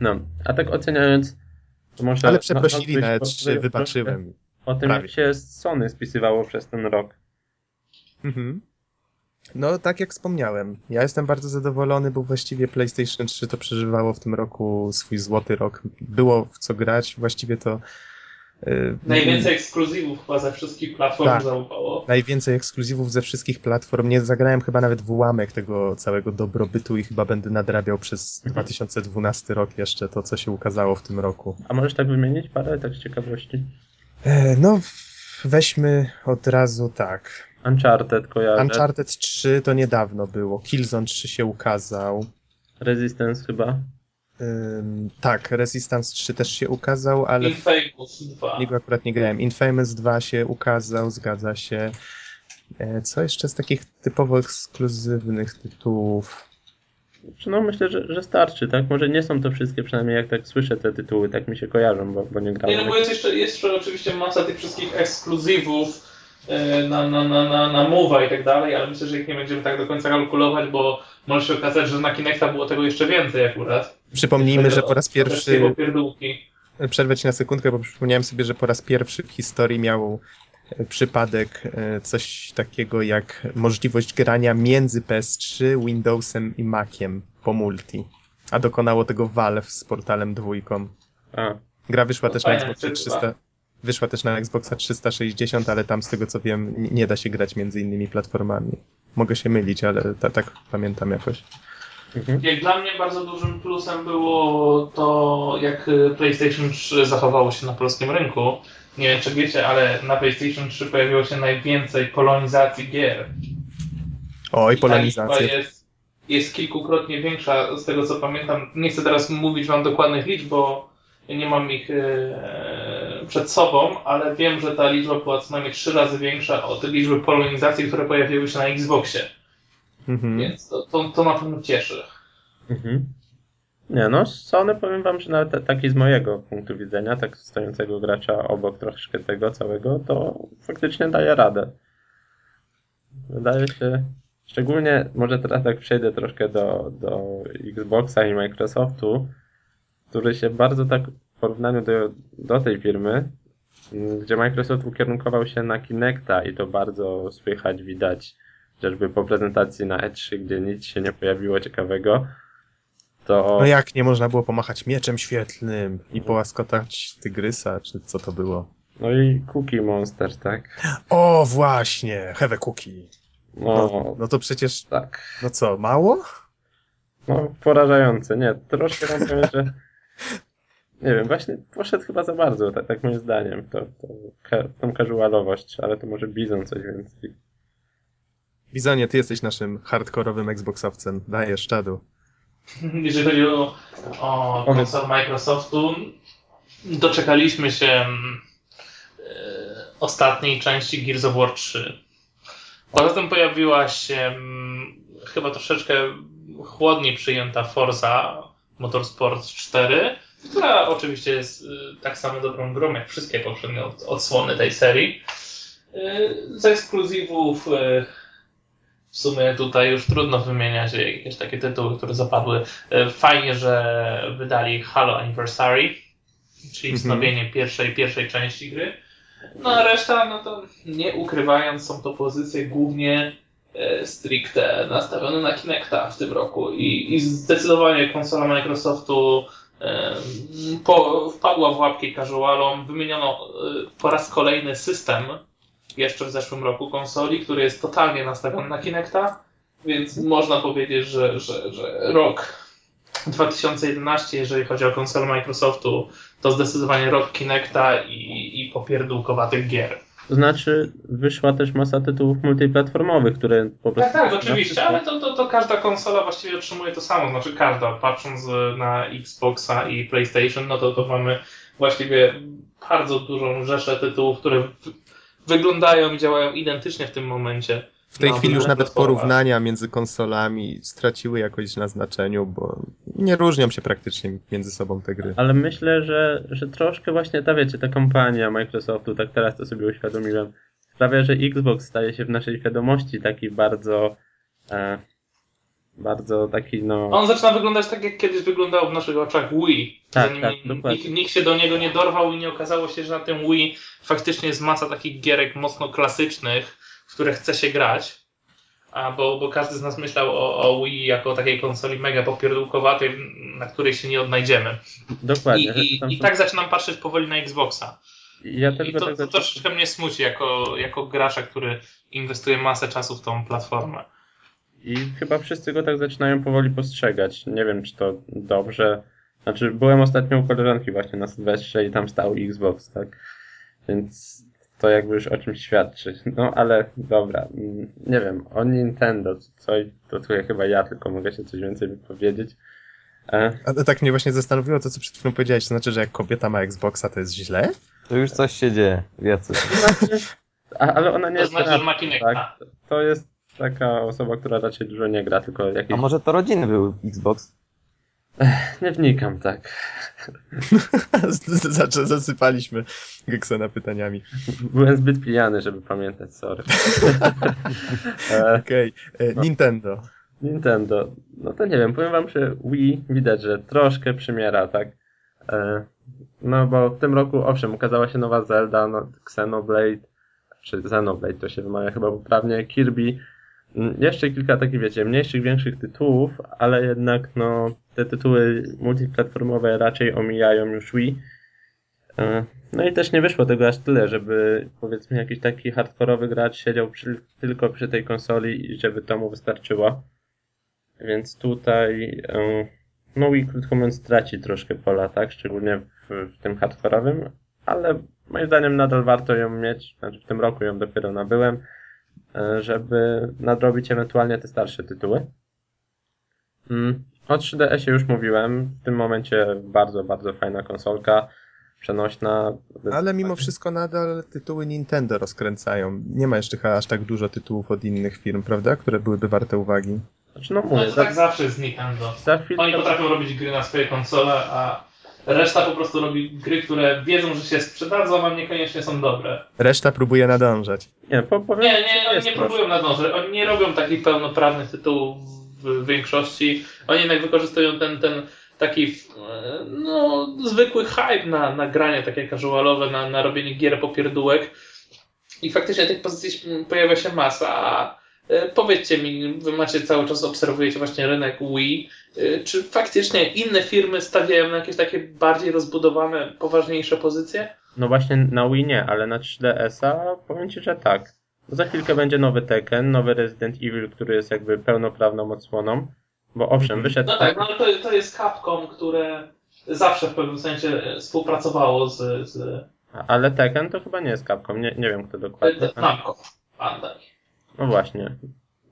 No, a tak oceniając, to może... Ale no, przeprosili no, na troszkę E3, wybaczyłem. O tym, Prawie. jak się Sony spisywało przez ten rok. Mhm. No, tak jak wspomniałem, ja jestem bardzo zadowolony, bo właściwie PlayStation 3 to przeżywało w tym roku swój złoty rok. Było w co grać, właściwie to Najwięcej ekskluzywów chyba ze wszystkich platform Tak. załapało. najwięcej ekskluzywów ze wszystkich platform. Nie zagrałem chyba nawet w ułamek tego całego dobrobytu i chyba będę nadrabiał przez 2012 rok jeszcze to, co się ukazało w tym roku. A możesz tak wymienić parę, tak z ciekawości? E, no, weźmy od razu tak. Uncharted kojarzę. Uncharted 3 to niedawno było. Killzone 3 się ukazał. Resistance chyba. Ym, tak, Resistance 3 też się ukazał, ale Infamous 2. niego akurat nie grałem. Infamous 2 się ukazał, zgadza się. E, Co jeszcze z takich typowo ekskluzywnych tytułów? No myślę, że, że starczy, tak? Może nie są to wszystkie, przynajmniej jak tak słyszę te tytuły, tak mi się kojarzą, bo, bo nie Nie, grałem. no bo jest jeszcze, jest jeszcze oczywiście masa tych wszystkich ekskluzywów e, na, na, na, na, na Move'a i tak dalej, ale myślę, że ich nie będziemy tak do końca kalkulować, bo może się okazać, że na Kinecta było tego jeszcze więcej akurat. Przypomnijmy, że po raz pierwszy. Przerwę ci na sekundkę, bo przypomniałem sobie, że po raz pierwszy w historii miał e, przypadek e, coś takiego jak możliwość grania między PS3, Windowsem i Maciem po multi. A dokonało tego Valve z portalem dwójką. A, Gra wyszła No też na Xboxa inicjatywa. 300. Wyszła też na Xboxa 360, ale tam z tego co wiem nie da się grać między innymi platformami. Mogę się mylić, ale ta, tak pamiętam jakoś. Mhm. Jak dla mnie bardzo dużym plusem było to, jak PlayStation 3 zachowało się na polskim rynku. Nie wiem, czy wiecie, ale na PlayStation 3 pojawiło się najwięcej polonizacji gier. Oj, I ta polonizacja. liczba jest, jest kilkukrotnie większa, z tego co pamiętam. Nie chcę teraz mówić wam dokładnych liczb, bo nie mam ich e, przed sobą, ale wiem, że ta liczba była co najmniej trzy razy większa od liczby polonizacji, które pojawiły się na Xboxie. Mhm. Więc to, to, to na pewno cieszy. Mhm. Nie no, Sony powiem wam, że nawet ta- taki z mojego punktu widzenia, tak stojącego gracza obok troszkę tego całego, to faktycznie daje radę. Wydaje się, szczególnie może teraz tak przejdę troszkę do, do Xboxa i Microsoftu, który się bardzo tak w porównaniu do, do tej firmy, m, gdzie Microsoft ukierunkował się na Kinecta i to bardzo słychać, widać, chociażby po prezentacji na E3, gdzie nic się nie pojawiło ciekawego, to No jak nie można było pomachać mieczem świetlnym i połaskotać tygrysa, czy co to było? no i Cookie Monster, tak? O, właśnie, have cookie. No, No, no to przecież, tak. no co, mało? No, porażające. Nie, troszkę wam powiem, że nie wiem, właśnie poszedł chyba za bardzo, tak, tak moim zdaniem, to, to, tą casualowość, ale to może Bizon coś więcej. Bizonie, ty jesteś naszym hardkorowym Xboxowcem. Dajesz czadu. Jeżeli chodzi o, o konsol Microsoftu, doczekaliśmy się e, ostatniej części Gears of War 3. Poza tym pojawiła się mm, chyba troszeczkę chłodniej przyjęta Forza Motorsport 4, która oczywiście jest y, tak samo dobrą grą jak wszystkie poprzednie od- odsłony tej serii. Y, Z ekskluzywów y, w sumie tutaj już trudno wymieniać jakieś takie tytuły, które zapadły. E, Fajnie, że wydali Halo Anniversary, czyli Mhm. wznowienie pierwszej, pierwszej części gry. No a reszta, no to nie ukrywając, są to pozycje głównie e, stricte nastawione na Kinecta w tym roku i, i zdecydowanie konsola Microsoftu e, po, wpadła w łapki casualom. Wymieniono po raz kolejny system jeszcze w zeszłym roku konsoli, który jest totalnie nastawiony na Kinecta, więc można powiedzieć, że, że, że rok 2011, jeżeli chodzi o konsolę Microsoftu, to zdecydowanie rok Kinecta i, i popierdółkowatych gier. To znaczy, wyszła też masa tytułów multiplatformowych, które po prostu... Tak, tak, oczywiście, ale to, to, to każda konsola właściwie otrzymuje to samo, znaczy każda, patrząc e, na Xboxa i PlayStation, no to, to mamy właściwie bardzo dużą rzeszę tytułów, które wyglądają i działają identycznie w tym momencie. W tej na chwili już nawet porównania między konsolami straciły jakoś na znaczeniu, bo nie różnią się praktycznie między sobą te gry. Ale myślę, że, że troszkę właśnie ta, wiecie, ta kampania Microsoftu, tak teraz to sobie uświadomiłem, sprawia, że Xbox staje się w naszej świadomości taki bardzo, e, bardzo taki, no... On zaczyna wyglądać tak, jak kiedyś wyglądał w naszych oczach Wii. Tak, Zanim tak, dokładnie. nikt, nikt się do niego nie dorwał i nie okazało się, że na tym Wii faktycznie jest masa takich gierek mocno klasycznych, w które chce się grać. A bo, bo każdy z nas myślał o, o Wii jako o takiej konsoli mega popierdółkowatej, na której się nie odnajdziemy. I, Dokładnie. i, I są- tak zaczynam patrzeć powoli na Xboxa. Ja I to, tak to troszeczkę mnie smuci jako, jako gracza, który inwestuje masę czasu w tą platformę. I chyba wszyscy go tak zaczynają powoli postrzegać. Nie wiem, czy to dobrze. Znaczy, byłem ostatnio u koleżanki właśnie na Sylwestrze i tam stał Xbox, tak? Więc to jakby już o czymś świadczy. No ale dobra, mm, nie wiem, o Nintendo, co, to tutaj chyba ja tylko mogę się coś więcej wypowiedzieć. E, A tak mnie właśnie zastanowiło to, co przed chwilą powiedziałeś. To znaczy, że jak kobieta ma Xboxa, to jest źle? To już coś się dzieje, wiecie. znaczy, ale ona nie To jest znaczy, że ma Kinecta. tak, To jest taka osoba, która raczej dużo nie gra, tylko A jakieś... może to rodziny był Xbox? Nie wnikam, tak. (laughs) Zaczę- Zasypaliśmy Geksena pytaniami. Byłem zbyt pijany, żeby pamiętać, sorry. (laughs) e, Okej, e, Nintendo. Nintendo, no to nie wiem, powiem wam, że Wii widać, że troszkę przymiera, tak? E, no bo w tym roku, owszem, ukazała się nowa Zelda, no, Xenoblade, czy Xenoblade to się wymawia chyba poprawnie, Kirby, jeszcze kilka takich, wiecie, mniejszych, większych tytułów, ale jednak, no, te tytuły multiplatformowe raczej omijają już Wii. E, No i też nie wyszło tego aż tyle, żeby powiedzmy jakiś taki hardkorowy gracz siedział przy, tylko przy tej konsoli i żeby to mu wystarczyło. Więc tutaj e, no Wii krótko mówiąc traci troszkę pola, tak? Szczególnie w, w tym hardkorowym, ale moim zdaniem nadal warto ją mieć, znaczy w tym roku ją dopiero nabyłem, żeby nadrobić ewentualnie te starsze tytuły. Mm, O 3DS-ie już mówiłem, w tym momencie bardzo, bardzo fajna konsolka, przenośna. Ale mimo wszystko nadal tytuły Nintendo rozkręcają. Nie ma jeszcze chyba aż tak dużo tytułów od innych firm, prawda? Które byłyby warte uwagi. Znaczy, no No mówię, to za, tak zawsze jest z Nintendo. za chwilę... Oni potrafią robić gry na swoje konsole, a reszta po prostu robi gry, które wiedzą, że się sprzedadzą, a niekoniecznie są dobre. Reszta próbuje nadążać. Nie, po, powiem, Nie, nie, oni nie próbują nadążać. Oni nie robią takich pełnoprawnych tytułów w większości. Oni jednak wykorzystują ten, ten taki e, no, zwykły hype na, na granie takie casualowe, na, na robienie gier popierdółek. I faktycznie tych pozycji pojawia się masa. A powiedzcie mi, wy macie cały czas, obserwujecie właśnie rynek Wii, e, czy faktycznie inne firmy stawiają na jakieś takie bardziej rozbudowane, poważniejsze pozycje? No właśnie na Wii nie, ale na 3DS-a powiem Ci, że tak. Za chwilkę będzie nowy Tekken, nowy Resident Evil, który jest jakby pełnoprawną odsłoną. Bo owszem, Mhm. wyszedł. No tak, no ale to, to jest Capcom, które zawsze w pewnym sensie współpracowało z, z Ale Tekken to chyba nie jest Capcom, nie, nie wiem kto dokładnie. Namco. Bandai. No właśnie.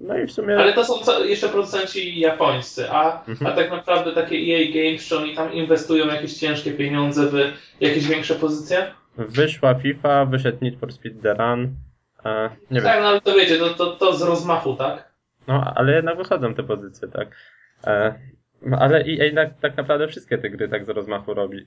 No i w sumie. Ale to są jeszcze producenci japońscy, a, Mhm. a tak naprawdę takie EA Games, czy oni tam inwestują jakieś ciężkie pieniądze w jakieś większe pozycje? Wyszła FIFA, wyszedł Need for Speed The Run. E, nie wiem. Tak, no ale to wiecie, to, to, to z rozmachu, tak? No, ale jednak wychodzą te pozycje, tak. E, no, ale EA jednak tak naprawdę wszystkie te gry tak z rozmachu robi. (laughs)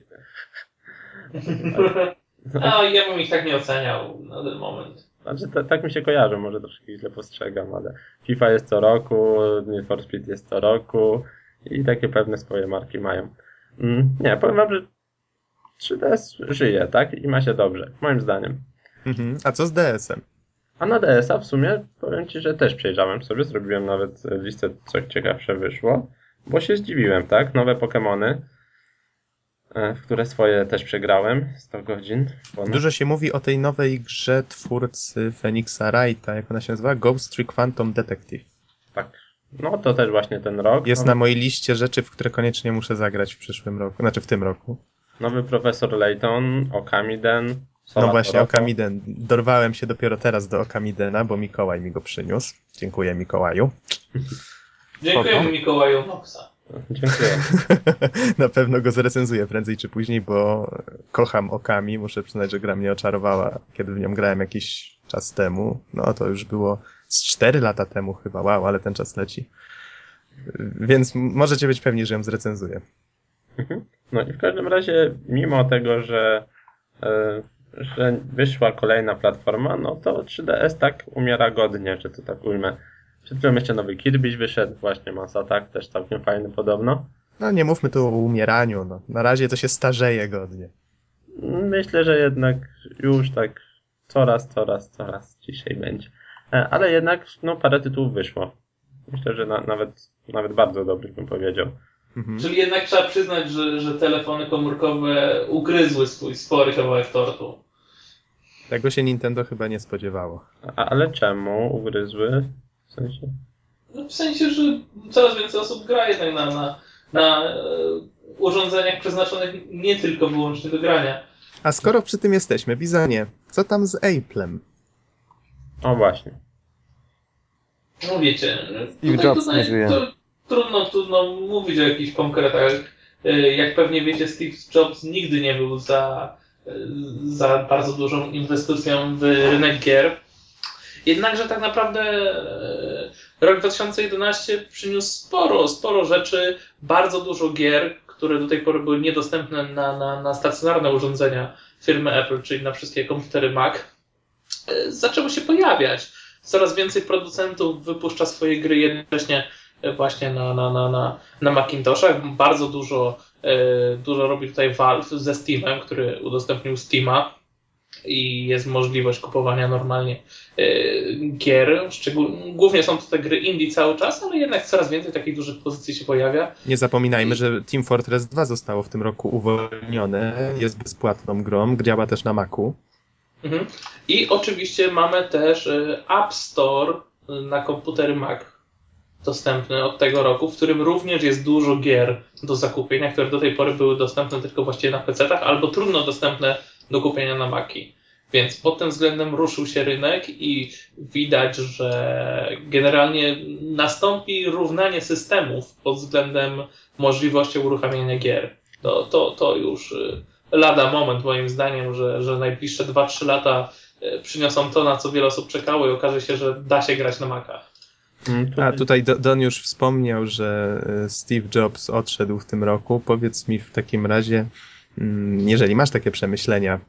(laughs) No ja bym ich tak nie oceniał na ten moment. Znaczy, ta, tak mi się kojarzy, może troszkę źle postrzegam, ale FIFA jest co roku, Need for Speed jest co roku i takie pewne swoje marki mają. Mm, nie, powiem wam, że 3DS żyje, tak? I ma się dobrze, moim zdaniem. Mhm. A co z DS-em? A na DS-a w sumie powiem ci, że też przejrzałem sobie, zrobiłem nawet listę, co ciekawsze wyszło, bo się zdziwiłem, tak? Nowe Pokémony, w które swoje też przegrałem, 100 godzin. ponad. Dużo się mówi o tej nowej grze twórcy Phoenixa Wrighta, jak ona się nazywa? Ghost Trick Phantom Detective. Tak. No to też właśnie ten rok. Jest Nowy- na mojej liście rzeczy, w które koniecznie muszę zagrać w przyszłym roku, znaczy w tym roku. Nowy profesor Layton, Okamiden. No Sola właśnie, Toroko. Okamiden. Dorwałem się dopiero teraz do Okamidena, bo Mikołaj mi go przyniósł. Dziękuję Mikołaju. Dziękujemy. Mikołaju Noxa. Dziękuję. (laughs) Na pewno go zrecenzuję prędzej czy później, bo kocham Okami. Muszę przyznać, że gra mnie oczarowała, kiedy w nią grałem jakiś czas temu. No to już było z 4 lata temu chyba. Wow, ale ten czas leci. Więc możecie być pewni, że ją zrecenzuję. Mhm. No i w każdym razie, mimo tego, że, e, że wyszła kolejna platforma, no to 3DS tak umiera godnie, że to tak ujmę. Przed chwilą jeszcze nowy Kirbyś wyszedł, właśnie Mass Attack, też całkiem fajny podobno. No nie mówmy tu o umieraniu. No. Na razie to się starzeje godnie. Myślę, że jednak już tak coraz, coraz, coraz ciszej będzie. E, Ale jednak no, parę tytułów wyszło. Myślę, że na, nawet, nawet bardzo dobrych bym powiedział. Mhm. Czyli jednak trzeba przyznać, że, że telefony komórkowe ugryzły swój spory kawałek tortu. Tego się Nintendo chyba nie spodziewało. A, ale czemu ugryzły? W sensie... No, w sensie, że coraz więcej osób gra jednak na, na, na e, urządzeniach przeznaczonych nie tylko wyłącznie do grania. A skoro przy tym jesteśmy, Bizanie, co tam z Apple'em? O właśnie. No wiecie, Steve Jobs nie żyje. to, trudno, trudno mówić o jakichś konkretach. E, Jak pewnie wiecie, Steve Jobs nigdy nie był za, e, za bardzo dużą inwestycją w rynek gier. Jednakże tak naprawdę e, rok 2011 przyniósł sporo, sporo rzeczy, bardzo dużo gier, które do tej pory były niedostępne na, na, na stacjonarne urządzenia firmy Apple, czyli na wszystkie komputery Mac, e, zaczęło się pojawiać. Coraz więcej producentów wypuszcza swoje gry jednocześnie e, właśnie na, na, na, na, na Macintoshach. Bardzo dużo, dużo robi tutaj Valve ze Steamem, który udostępnił Steama i jest możliwość kupowania normalnie e, gier. Głównie są to te gry indie cały czas, ale jednak coraz więcej takich dużych pozycji się pojawia. Nie zapominajmy, że Team Fortress 2 zostało w tym roku uwolnione, jest bezpłatną grą, działa też na Macu. Mhm. I oczywiście mamy też e, App Store e, na komputery Mac dostępny od tego roku, w którym również jest dużo gier do zakupienia, które do tej pory były dostępne tylko właściwie na PC-tach albo trudno dostępne do kupienia na Maci. Więc pod tym względem ruszył się rynek i widać, że generalnie nastąpi równanie systemów pod względem możliwości uruchamiania gier. To, to, to już y, lada moment moim zdaniem, że, że najbliższe 2-3 lata y, przyniosą to, na co wiele osób czekało i okaże się, że da się grać na Macach. Mm, A tutaj Do- Don już wspomniał, że e, Steve Jobs odszedł w tym roku. Powiedz mi w takim razie, jeżeli masz takie przemyślenia,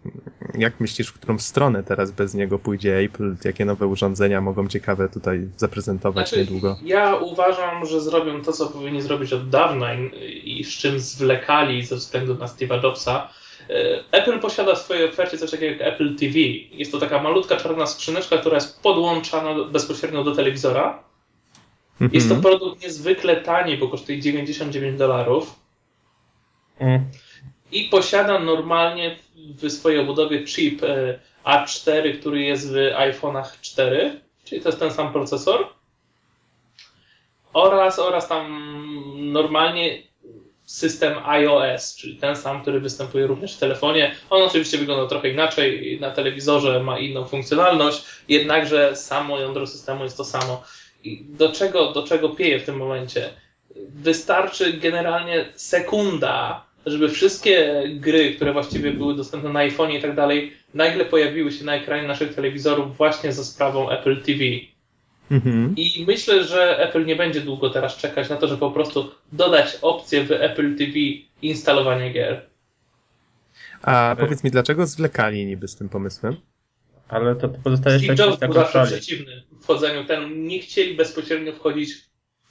jak myślisz, w którą stronę teraz bez niego pójdzie Apple? Jakie nowe urządzenia mogą ciekawe tutaj zaprezentować Znaczy, niedługo? Ja uważam, że zrobią to, co powinni zrobić od dawna i, i z czym zwlekali ze względu na Steve'a Jobsa. E, Apple posiada w swojej ofercie coś takiego jak Apple TV. Jest to taka malutka czarna skrzyneczka, która jest podłączana bezpośrednio do telewizora. Jest to produkt niezwykle tani, bo kosztuje 99 dolarów Mm, i posiada normalnie w swojej obudowie chip e, A4, który jest w iPhone'ach 4, czyli to jest ten sam procesor. Oraz, oraz tam normalnie system iOS, czyli ten sam, który występuje również w telefonie. On oczywiście wygląda trochę inaczej, na telewizorze ma inną funkcjonalność, jednakże samo jądro systemu jest to samo. I do czego, do czego pieje w tym momencie? Wystarczy generalnie sekunda, żeby wszystkie gry, które właściwie były dostępne na iPhone i tak dalej, nagle pojawiły się na ekranie naszych telewizorów właśnie za sprawą Apple TV. Mhm. I myślę, że Apple nie będzie długo teraz czekać na to, żeby po prostu dodać opcję w Apple TV instalowania gier. A powiedz mi, dlaczego zwlekali niby z tym pomysłem? ale to, pozostaje Steve Jobs kwestia był zawsze przeciwny wchodzeniu ten. Nie chcieli bezpośrednio wchodzić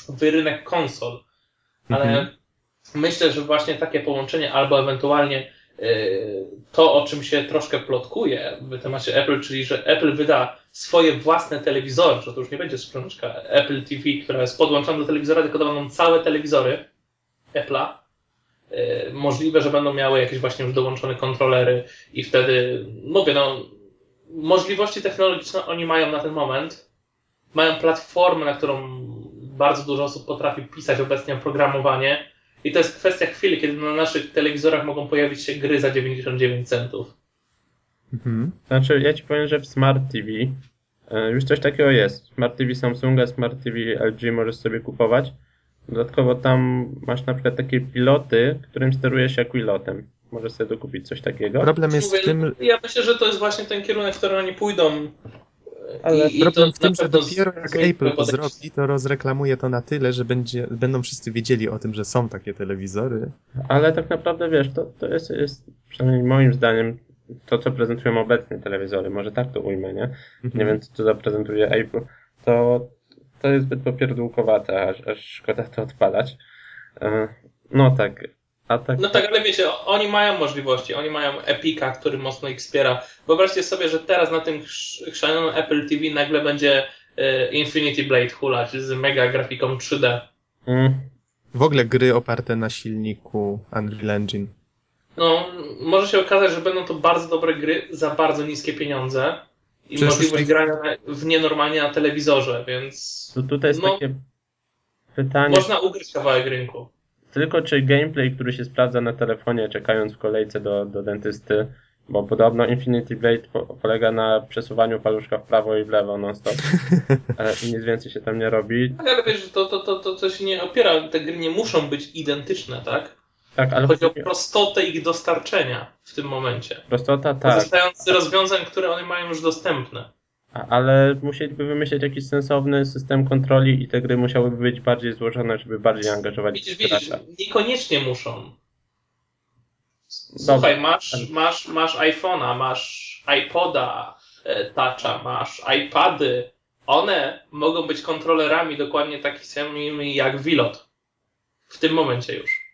w rynek konsol, ale Mhm. Myślę, że właśnie takie połączenie albo ewentualnie y, to, o czym się troszkę plotkuje w temacie Apple, czyli że Apple wyda swoje własne telewizory, że to już nie będzie skrzyneczka Apple TV, która jest podłączona do telewizora, tylko to będą całe telewizory Apple'a. Y, Możliwe, że będą miały jakieś właśnie już dołączone kontrolery i wtedy, mówię, no, możliwości technologiczne oni mają na ten moment. Mają platformę, na którą bardzo dużo osób potrafi pisać obecnie oprogramowanie. I to jest kwestia chwili, kiedy na naszych telewizorach mogą pojawić się gry za 99 centów. Mhm. Znaczy, ja ci powiem, że w Smart TV e, już coś takiego jest. Smart TV Samsunga, Smart TV LG możesz sobie kupować. Dodatkowo tam masz na przykład takie piloty, którym sterujesz jak pilotem. Możesz sobie dokupić coś takiego. Problem jest Mówię, w tym, Ja myślę, że to jest właśnie ten kierunek, w który oni pójdą. Ale I, i problem to w tym, że dopiero jak Apple to zrobi, to rozreklamuje to na tyle, że będzie, będą wszyscy wiedzieli o tym, że są takie telewizory. Ale tak naprawdę wiesz, to, to jest, jest przynajmniej moim zdaniem to, co prezentują obecnie telewizory, może tak to ujmę, nie? Nie Mhm. wiem, co zaprezentuje Apple, to, to jest zbyt popierdółkowate, aż, aż szkoda to odpalać. E, No tak, tak... No tak, ale wiecie, oni mają możliwości, oni mają Epica, który mocno ich wspiera. Wyobraźcie sobie, że teraz na tym chrz- chrzanionym Apple TV nagle będzie e, Infinity Blade hulać z mega grafiką 3D. Mm, W ogóle gry oparte na silniku Unreal Engine. No, może się okazać, że będą to bardzo dobre gry za bardzo niskie pieniądze i Przecież możliwość już- grania w nienormalnie na telewizorze, więc To tutaj jest No. takie pytanie, można ugryźć kawałek rynku. Tylko czy gameplay, który się sprawdza na telefonie, czekając w kolejce do, do dentysty, bo podobno Infinity Blade po, polega na przesuwaniu paluszka w prawo i w lewo non-stop (laughs) e, i nic więcej się tam nie robi. Tak, ale wiesz, to, to, to, to, to się nie opiera, te gry nie muszą być identyczne, tak? Tak, ale Chodzi o chodzi o prostotę ich dostarczenia w tym momencie. prostota, tak, Korzystając z rozwiązań, które one mają już dostępne. A, ale musieliby wymyślić jakiś sensowny system kontroli i te gry musiałyby być bardziej złożone, żeby bardziej angażować Widzisz, widzisz, gracza. niekoniecznie muszą. Słuchaj, masz, masz, masz iPhone'a, masz iPoda, e, Toucha, masz iPady. One mogą być kontrolerami dokładnie takimi samymi jak Wilot. W tym momencie już.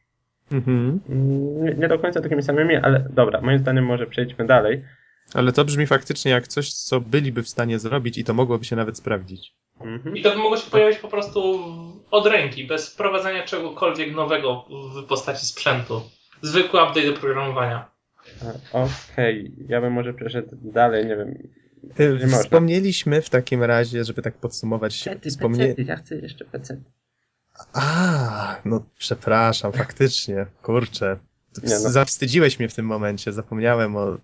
Mhm. Nie, nie do końca takimi samymi, ale dobra, moim zdaniem może przejdźmy dalej. Ale to brzmi faktycznie jak coś, co byliby w stanie zrobić i to mogłoby się nawet sprawdzić. Mhm. I to by mogło się pojawić po prostu od ręki, bez wprowadzania czegokolwiek nowego w postaci sprzętu. Zwykły update do programowania. Okej, ja bym może przeszedł dalej, nie wiem. Y, Nie. Wspomnieliśmy w takim razie, żeby tak podsumować, wspomnie... ja chcę jeszcze PC. A, no przepraszam, faktycznie, kurczę. Nie, no. Zawstydziłeś mnie w tym momencie, zapomniałem o,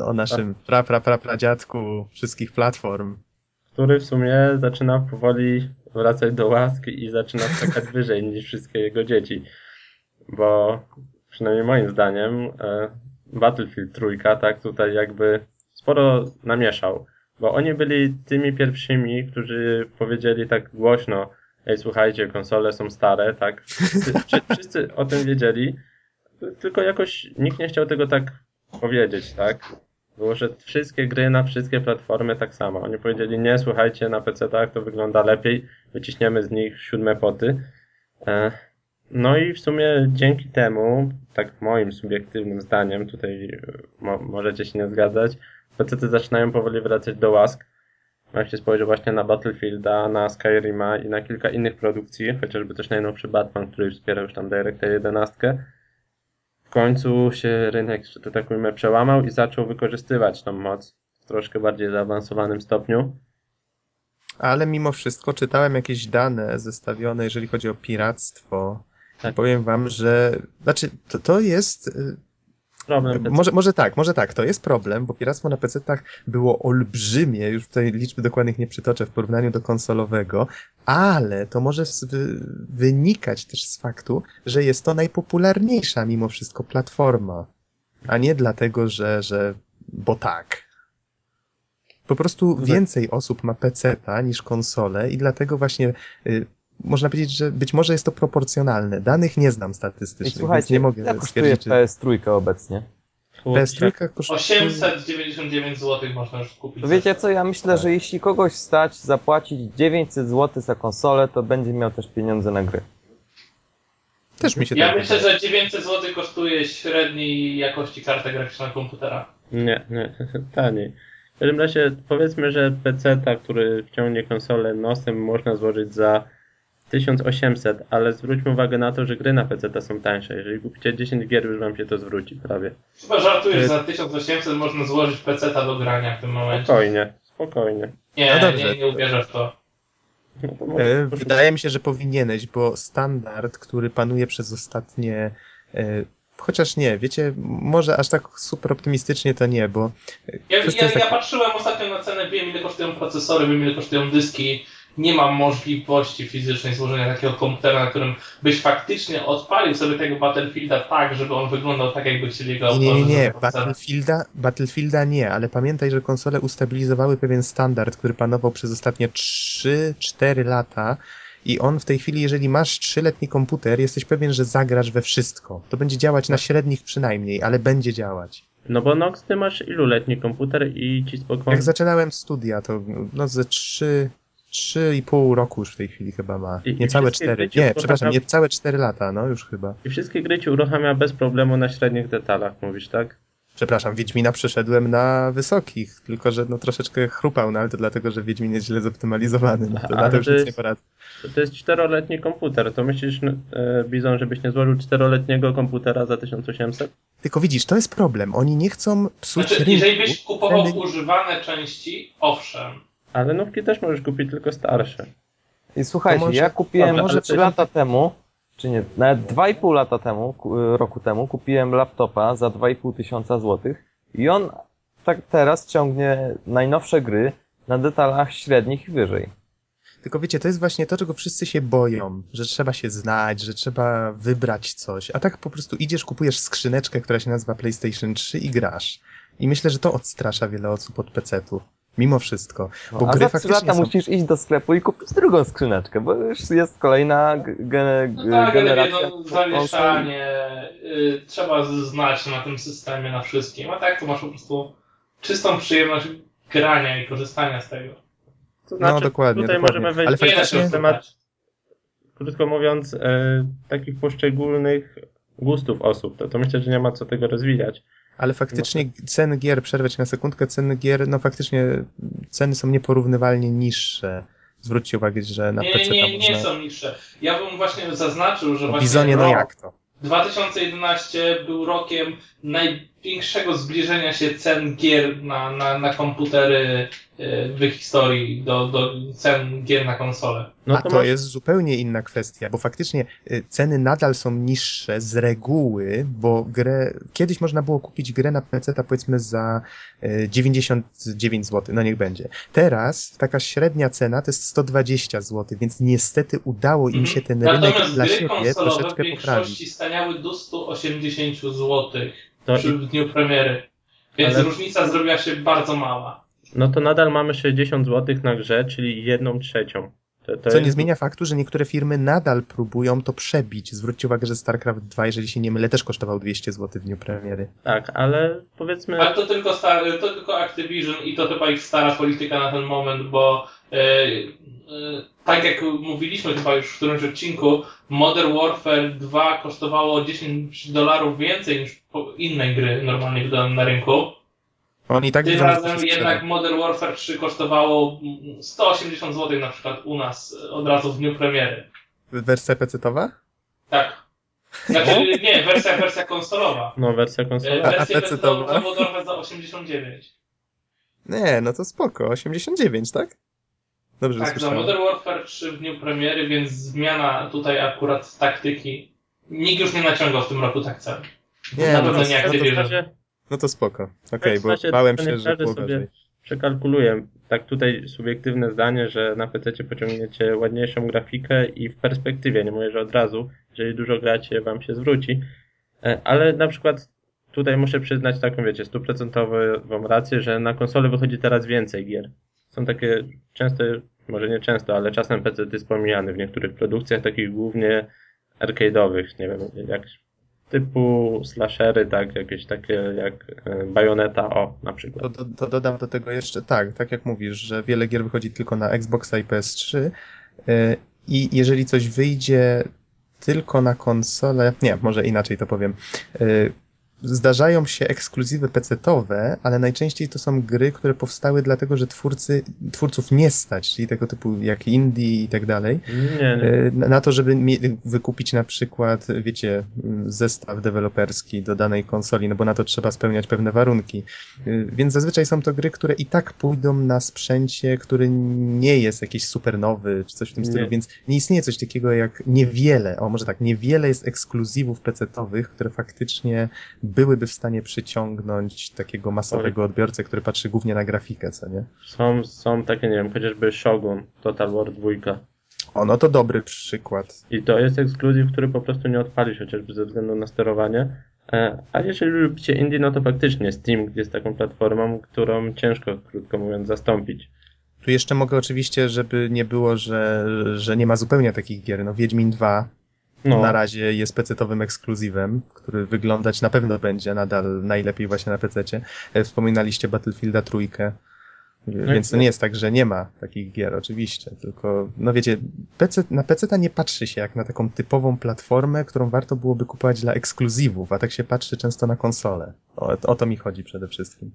o naszym pra, pra, pra, pradziadku wszystkich platform. Który w sumie zaczyna powoli wracać do łaski i zaczyna skakać (laughs) wyżej niż wszystkie jego dzieci. Bo przynajmniej moim zdaniem e, Battlefield trójka tak tutaj jakby sporo namieszał. Bo oni byli tymi pierwszymi, którzy powiedzieli tak głośno Ej, słuchajcie, konsole są stare, tak? Wszyscy, wszy- wszyscy o tym wiedzieli, tylko jakoś nikt nie chciał tego tak powiedzieć, tak? Było, że wszystkie gry na wszystkie platformy tak samo. Oni powiedzieli, nie, słuchajcie, na PC-tach to wygląda lepiej, wyciśniemy z nich siódme poty. E, No i w sumie dzięki temu, tak moim subiektywnym zdaniem, tutaj e, mo możecie się nie zgadzać, PC-ty zaczynają powoli wracać do łask. Jak się spojrzy właśnie na Battlefielda, na Skyrima i na kilka innych produkcji, chociażby też najnowszy Batman, który wspierał już tam DirectX 11, w końcu się rynek, że tak ujmę, przełamał i zaczął wykorzystywać tą moc w troszkę bardziej zaawansowanym stopniu. Ale mimo wszystko czytałem jakieś dane zestawione, jeżeli chodzi o piractwo. Tak. Powiem wam, że znaczy to, to jest y, Problem PC. Może, może tak, może tak, to jest problem, bo piractwo na PC-tach było olbrzymie, już tutaj liczby dokładnych nie przytoczę w porównaniu do konsolowego, ale to może wynikać też z faktu, że jest to najpopularniejsza mimo wszystko platforma, a nie dlatego, że, że bo tak. Po prostu więcej osób ma PC-ta niż konsole i dlatego właśnie y, można powiedzieć, że być może jest to proporcjonalne. Danych nie znam więc słuchajcie, nie mogę jak kosztuje stwierdzić, czy... PS3 obecnie? PS3 kosztuje... 899 zł można już kupić. To wiecie co, ja myślę, że jeśli kogoś stać zapłacić 900 zł za konsolę, to będzie miał też pieniądze na gry. Też mi się Ja tak myślę, wydaje. że 900 zł kosztuje średniej jakości karta graficzna komputera. Nie, nie, (laughs) taniej. W każdym razie powiedzmy, że PC, który wciągnie konsolę nosem, można złożyć za 1800, ale zwróćmy uwagę na to, że gry na PC są tańsze. Jeżeli kupicie 10 gier, już wam się to zwróci prawie. Chyba żartujesz, To za 1800 można złożyć PC-ta do grania w tym momencie. Spokojnie, spokojnie. Nie, No dobrze. nie, nie uwierzę w to. No to może- E, Wydaje mi się, że powinieneś, bo standard, który panuje przez ostatnie. e, Chociaż nie, wiecie, może aż tak super optymistycznie to nie, bo. Ja, ja, jest ja patrzyłem ostatnio na cenę, wiem ile kosztują procesory, wiem ile kosztują dyski. Nie mam możliwości fizycznej złożenia takiego komputera, na którym byś faktycznie odpalił sobie tego Battlefielda tak, żeby on wyglądał tak, jakby chcieli go Nie, nie, nie, autorzy nie. Battlefielda, Battlefielda nie, ale pamiętaj, że konsole ustabilizowały pewien standard, który panował przez ostatnie 3-4 lata. I on w tej chwili, jeżeli masz trzyletni komputer, jesteś pewien, że zagrasz we wszystko. To będzie działać na średnich przynajmniej, ale będzie działać. No bo Nox, ty masz iluletni komputer i ci spokojnie... Jak zaczynałem studia, to no ze 3, 3,5 roku już w tej chwili chyba ma. I- i Niecałe wszystkie 4. gry Nie, przepraszam, niecałe 4 lata, no już chyba. I wszystkie gry ci uruchamia bez problemu na średnich detalach, mówisz, tak? Przepraszam, Wiedźmina przeszedłem na wysokich, tylko że no troszeczkę chrupał, no ale to dlatego, że Wiedźmin jest źle zoptymalizowany. No to Ale na to już to nic jest- nie poradzę. To, to jest czteroletni komputer. To myślisz, e, Bizon, żebyś nie złożył czteroletniego komputera za 1800? Tylko widzisz, to jest problem. Oni nie chcą psuć Znaczy, rynku. jeżeli byś kupował ceny- używane części, owszem. Ale nówki też możesz kupić tylko starsze. I słuchajcie, może- ja kupiłem Dobra, może ale 3 to- lata temu, czy nie, nawet 2,5 lata temu, ku- roku temu, kupiłem laptopa za 2,5 tysiąca złotych i on tak teraz ciągnie najnowsze gry na detalach średnich i wyżej. Tylko wiecie, to jest właśnie to, czego wszyscy się boją, że trzeba się znać, że trzeba wybrać coś, a tak po prostu idziesz, kupujesz skrzyneczkę, która się nazywa PlayStation 3 i grasz. I myślę, że to odstrasza wiele osób od PC-ów. Mimo wszystko. No, Bo a gry za 3 faktycznie lata są- musisz iść do sklepu i kupić drugą skrzyneczkę, bo już jest kolejna g- ge- No tak, generacja. jedno zamieszanie, y, trzeba znać na tym systemie, na wszystkim. A tak to masz po prostu czystą przyjemność grania i korzystania z tego. To No, dokładnie, Tutaj dokładnie. możemy wejść Ale faktycznie- się temat, krótko mówiąc, e, takich poszczególnych gustów osób. To, to myślę, że nie ma co tego rozwijać. Ale faktycznie ceny gier, przerwać na sekundkę, ceny gier, no faktycznie ceny są nieporównywalnie niższe. Zwróćcie uwagę, że na Nie, PC nie, tam nie, można... nie są niższe. Ja bym właśnie zaznaczył, że O właśnie Bizonie, no jak to? 2011 był rokiem największego zbliżenia się cen gier na, na, na komputery y, w historii do, do cen gier na konsole. No to jest zupełnie inna kwestia, bo faktycznie y, ceny nadal są niższe z reguły, bo grę, kiedyś można było kupić grę na PC powiedzmy za y, 99 zł, no niech będzie. Teraz taka średnia cena to jest 120 zł, więc niestety udało im Mhm. się ten rynek Natomiast dla gry siebie konsolowe w troszeczkę większości poprawić. staniały do 180 zł to, przy w dniu premiery. Więc Ale- różnica zrobiła się bardzo mała. no to nadal mamy 60 zł na grze, czyli jedną trzecią. To, to Co jest- nie zmienia faktu, że niektóre firmy nadal próbują to przebić. Zwróćcie uwagę, że StarCraft 2, jeżeli się nie mylę, też kosztował 200 zł w dniu premiery. Tak, ale powiedzmy... Ale to tylko, stary, to tylko Activision i to chyba ich stara polityka na ten moment, bo e, e, tak jak mówiliśmy chyba już w którymś odcinku, Modern Warfare 2 kosztowało 10 dolarów więcej niż inne gry normalnie wydane na rynku. Oni tak Tym razem jednak sprzeda. Modern Warfare 3 kosztowało mm, 180 zł na przykład u nas e, od razu w dniu premiery. Wersja PC-towa? Tak. Znaczy nie, wersja, wersja konsolowa. No, wersja E, konsolowa. A Wersja PC PC-towa to ma? było trochę za 89. Nie, no to spoko. 89, tak? Dobrze, że Tak, za. Modern Warfare 3 w dniu premiery, więc zmiana tutaj akurat taktyki. Nikt już nie naciągał w tym roku tak cen. Nie, na no pewno nie no to W Activision. razie No to spoko. Okej, w bo razie bałem się, że było sobie. Przekalkuluję. Tak tutaj subiektywne zdanie, że na PC pociągniecie ładniejszą grafikę i w perspektywie, nie mówię, że od razu, jeżeli dużo gracie, wam się zwróci. E, Ale na przykład tutaj muszę przyznać taką, wiecie, stuprocentową rację, że na konsole wychodzi teraz więcej gier. Są takie często, może nie często, ale czasem PC jest pomijany w niektórych produkcjach, takich głównie arcade'owych, nie wiem, jak typu slashery, tak, jakieś takie jak e, Bayonetta, o, na przykład. To, to, dodam do tego jeszcze, tak, tak jak mówisz, że wiele gier wychodzi tylko na Xboxa i PS3 yy, i jeżeli coś wyjdzie tylko na konsolę, nie, może inaczej to powiem, yy, zdarzają się ekskluzywy PC-towe, ale najczęściej to są gry, które powstały dlatego, że twórcy, twórców nie stać, czyli tego typu jak indie i tak dalej, Nie, nie. E, na to, żeby wykupić na przykład, wiecie, zestaw deweloperski do danej konsoli, no bo na to trzeba spełniać pewne warunki. Y, Więc zazwyczaj są to gry, które i tak pójdą na sprzęcie, który nie jest jakiś super nowy, czy coś w tym Nie. stylu, więc nie istnieje coś takiego jak niewiele, o może tak, niewiele jest ekskluzywów PC-towych, które faktycznie byłyby w stanie przyciągnąć takiego masowego odbiorcę, który patrzy głównie na grafikę, co nie? Są, są takie, nie wiem, chociażby Shogun, Total War 2. O, no to dobry przykład. I to jest ekskluzyw, który po prostu nie odpalisz, chociażby ze względu na sterowanie. E, A jeżeli lubicie indie, no to faktycznie Steam jest taką platformą, którą ciężko, krótko mówiąc, zastąpić. Tu jeszcze mogę oczywiście, żeby nie było, że, że nie ma zupełnie takich gier. No Wiedźmin 2 No, na razie jest PC-owym ekskluzywem, który wyglądać na pewno będzie nadal najlepiej właśnie na PC-cie. E, Wspominaliście Battlefielda trójkę. Więc to nie jest tak, że nie ma takich gier, oczywiście, tylko, no wiecie, PC, na PC nie patrzy się jak na taką typową platformę, którą warto byłoby kupować dla ekskluzywów, a tak się patrzy często na konsolę. O, o to mi chodzi przede wszystkim.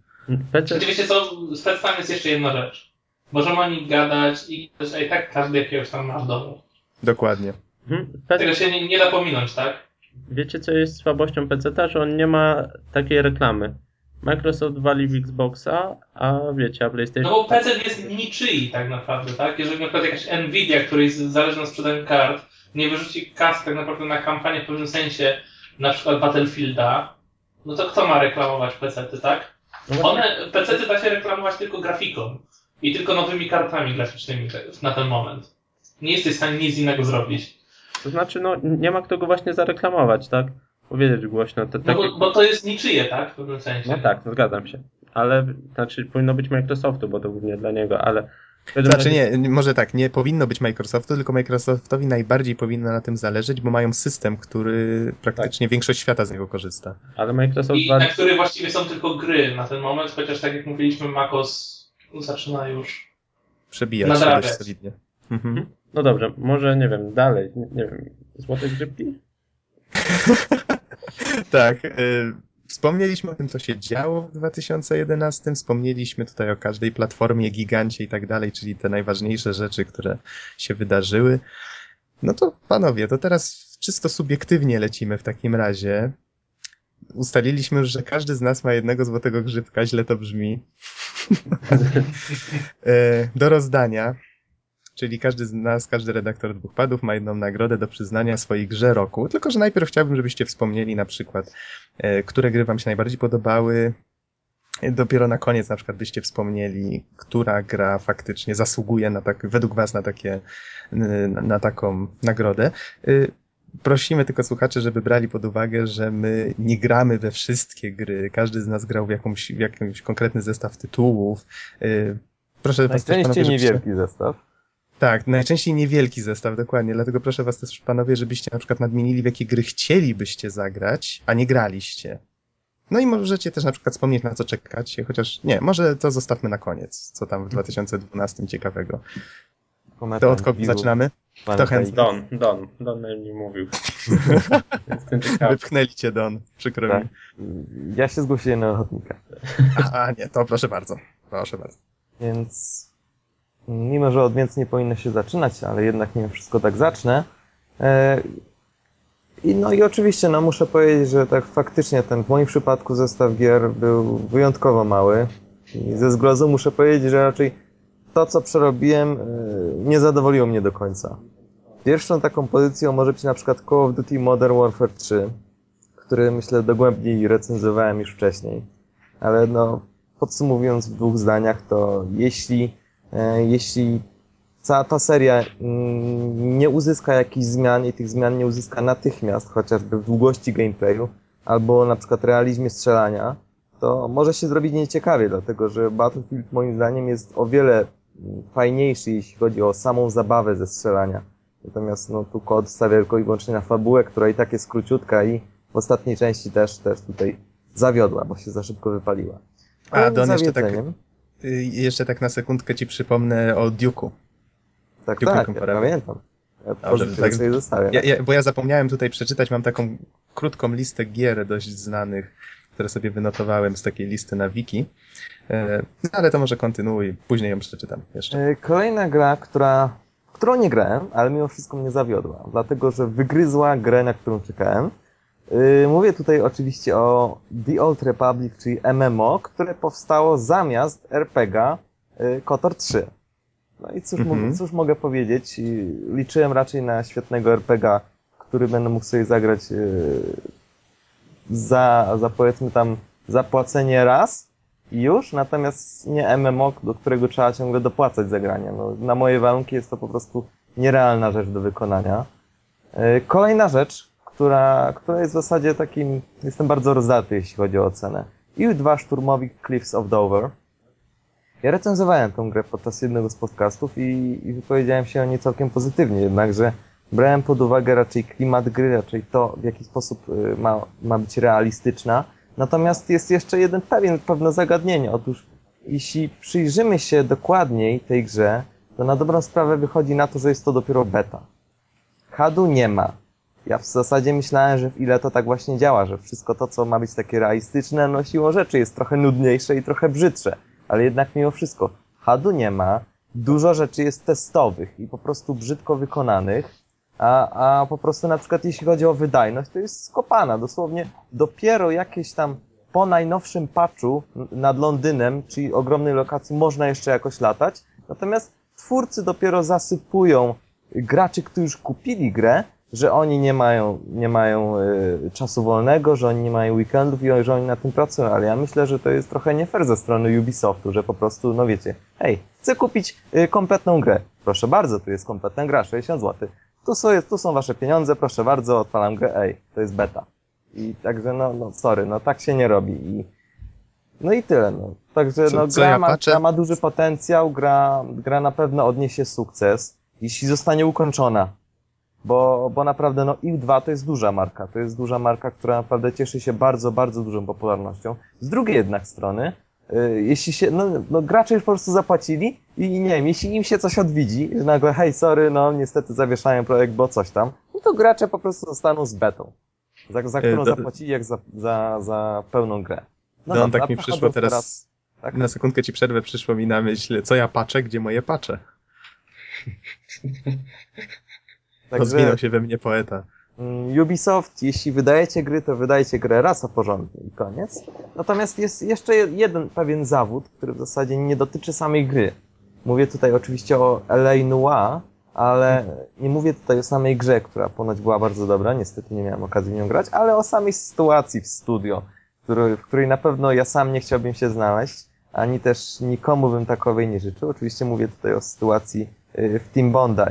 PC, wiecie co, z PC jest jeszcze jedna rzecz. Możemy o nich gadać i a i tak każdy jakiegoś tam ma w domu. Dokładnie. Mhm. PC, Tego się nie, nie da pominąć, tak? wiecie co jest słabością PC, że on nie ma takiej reklamy. Microsoft wali w Xboxa, a wiecie, a PlayStation... No bo PC jest niczyi tak naprawdę, tak? Jeżeli na przykład jakaś Nvidia, której zależy na sprzedaniu kart, nie wyrzuci kas tak naprawdę na kampanię w pewnym sensie, na przykład Battlefielda, no to kto ma reklamować PC-ty, tak? No One, PC-ty da się reklamować tylko grafiką i tylko nowymi kartami graficznymi na ten moment. Nie jesteś w stanie nic innego zrobić. To znaczy, no nie ma kto go właśnie zareklamować, tak? Powiedzieć głośno. To, No bo, bo to jest niczyje, tak? W pewnym sensie. no tak, no zgadzam się. Ale, znaczy, powinno być Microsoftu, bo to głównie dla niego, ale... Znaczy razie- nie, może tak, nie powinno być Microsoftu, tylko Microsoftowi najbardziej powinno na tym zależeć, bo mają system, który praktycznie większość świata z niego korzysta. Ale Microsoft I wali... na który właściwie są tylko gry na ten moment, chociaż tak jak mówiliśmy, MacOS zaczyna już. Przebijać się dość solidnie. Mhm. No dobrze, może, nie wiem, dalej, nie, nie wiem, złote grzybki? (laughs) Tak. Y, wspomnieliśmy o tym, co się działo w 2011. Wspomnieliśmy tutaj o każdej platformie, gigancie i tak dalej, czyli te najważniejsze rzeczy, które się wydarzyły. No to panowie, to teraz czysto subiektywnie lecimy w takim razie. Ustaliliśmy już, że każdy z nas ma jednego złotego grzybka, źle to brzmi. E, (laughs) Do rozdania. Czyli każdy z nas, każdy redaktor dwóch padów ma jedną nagrodę do przyznania swojej grze roku. Tylko, że najpierw chciałbym, żebyście wspomnieli na przykład, e, które gry wam się najbardziej podobały. Dopiero na koniec na przykład byście wspomnieli, która gra faktycznie zasługuje na tak, według was na takie, na, taką nagrodę. Y, Prosimy tylko słuchaczy, żeby brali pod uwagę, że my nie gramy we wszystkie gry. Każdy z nas grał w, jakąś, w jakimś konkretny zestaw tytułów. Y, Proszę was też, Najczęściej panowie, żebyście- niewielki zestaw. Tak, najczęściej niewielki zestaw, dokładnie. Dlatego proszę was też, panowie, żebyście na przykład nadmienili, w jakie gry chcielibyście zagrać, a nie graliście. No i możecie też na przykład wspomnieć, na co czekacie, chociaż nie, może to zostawmy na koniec, co tam w 2012 ciekawego. To od kogo zaczynamy? Kto chętny? Don, Don, Don najmniej mówił. (laughs) Wypchnęli cię, Don, przykro Tak. mi. Ja się zgłosiłem na ochotnika. A, a nie, to proszę bardzo, proszę bardzo. Więc mimo, że od więc nie powinno się zaczynać, ale jednak mimo wszystko tak zacznę. E, I no i oczywiście, no muszę powiedzieć, że tak faktycznie ten w moim przypadku zestaw gier był wyjątkowo mały. I ze zgrozu muszę powiedzieć, że raczej to, co przerobiłem, e, nie zadowoliło mnie do końca. Pierwszą taką pozycją może być na przykład Call of Duty Modern Warfare 3, który myślę dogłębniej recenzowałem już wcześniej. Ale no, podsumowując w dwóch zdaniach, to jeśli, jeśli cała ta seria mm, nie uzyska jakichś zmian i tych zmian nie uzyska natychmiast, chociażby w długości gameplayu, albo na przykład realizmie strzelania, to może się zrobić nieciekawie, dlatego że Battlefield moim zdaniem jest o wiele mm, fajniejszy, jeśli chodzi o samą zabawę ze strzelania. Natomiast no, tu kod stawia tylko i wyłącznie na fabułę, która i tak jest króciutka i w ostatniej części też, też tutaj zawiodła, bo się za szybko wypaliła. A, Don, jeszcze tak, jeszcze tak na sekundkę ci przypomnę o Duke'u. Tak, Duke tak, ja pamiętam. Ja Dobrze, tak- sobie zostawiam. Ja, ja, bo ja zapomniałem tutaj przeczytać, mam taką krótką listę gier dość znanych, które sobie wynotowałem z takiej listy na wiki. E, No ale to może kontynuuj, później ją przeczytam jeszcze. E, Kolejna gra, która, którą nie grałem, ale mimo wszystko mnie zawiodła, dlatego że wygryzła grę, na którą czekałem. E, Mówię tutaj oczywiście o The Old Republic, czyli MMO, które powstało zamiast RPG e, KOTOR 3. No i cóż, Mhm. mogę, cóż mogę powiedzieć? Liczyłem raczej na świetnego RPG, który będę mógł sobie zagrać e, za, za powiedzmy tam zapłacenie raz i już, natomiast nie MMO, do którego trzeba ciągle dopłacać za granie. No, na moje warunki jest to po prostu nierealna rzecz do wykonania. Kolejna rzecz, która, która jest w zasadzie takim, jestem bardzo rozdarty, jeśli chodzi o ocenę. IU-2 Szturmowi Cliffs of Dover. Ja recenzowałem tę grę podczas jednego z podcastów i, i wypowiedziałem się o niej całkiem pozytywnie, jednakże brałem pod uwagę raczej klimat gry, raczej to, w jaki sposób y, ma, ma być realistyczna. Natomiast jest jeszcze jeden pewien, pewne zagadnienie. Otóż jeśli przyjrzymy się dokładniej tej grze, to na dobrą sprawę wychodzi na to, że jest to dopiero beta. Hadu nie ma. Ja w zasadzie myślałem, że w ile to tak właśnie działa, że wszystko to, co ma być takie realistyczne, no siłą rzeczy jest trochę nudniejsze i trochę brzydsze. Ale jednak mimo wszystko, Hadu nie ma, dużo rzeczy jest testowych i po prostu brzydko wykonanych, a, a po prostu na przykład jeśli chodzi o wydajność, to jest skopana. Dosłownie dopiero jakieś tam po najnowszym patchu nad Londynem, czyli ogromnej lokacji, można jeszcze jakoś latać. Natomiast twórcy dopiero zasypują graczy, którzy już kupili grę, że oni nie mają, nie mają y, czasu wolnego, że oni nie mają weekendów i że oni na tym pracują, ale ja myślę, że to jest trochę nie fair ze strony Ubisoftu, że po prostu, no wiecie, hej, chcę kupić y, kompletną grę. Proszę bardzo, tu jest kompletna gra, 60 zł. Tu są, tu są wasze pieniądze, proszę bardzo, odpalam grę, ej, to jest beta. I także, no, no sorry, no tak się nie robi i no i tyle, no. Także Co- no, gra, ja ma, gra ma duży potencjał, gra, gra na pewno odniesie sukces, jeśli zostanie ukończona. Bo, bo naprawdę, no IF2 to jest duża marka. To jest duża marka, która naprawdę cieszy się bardzo, bardzo dużą popularnością. Z drugiej jednak strony, y, jeśli się, no, no gracze już po prostu zapłacili i nie wiem, jeśli im się coś odwiedzi, że nagle, hej, sorry, no niestety zawieszają projekt, bo coś tam, no to gracze po prostu zostaną z betą. Za, za którą do- zapłacili jak za, za, za pełną grę. No, dobra, tak mi przyszło teraz, tak? na sekundkę ci przerwę, przyszło mi na myśl, co ja patrzę, gdzie moje patrzę. (laughs) Rozwinął się we mnie poeta. Mm, Ubisoft, jeśli wydajecie gry, to wydajcie grę raz a porządnie i koniec. Natomiast jest jeszcze je- jeden pewien zawód, który w zasadzie nie dotyczy samej gry. Mówię tutaj oczywiście o LA Noir, ale nie mówię tutaj o samej grze, która ponoć była bardzo dobra, niestety nie miałem okazji w nią grać, ale o samej sytuacji w studio, który, w której na pewno ja sam nie chciałbym się znaleźć, ani też nikomu bym takowej nie życzył. Oczywiście mówię tutaj o sytuacji y, w Team Bondi.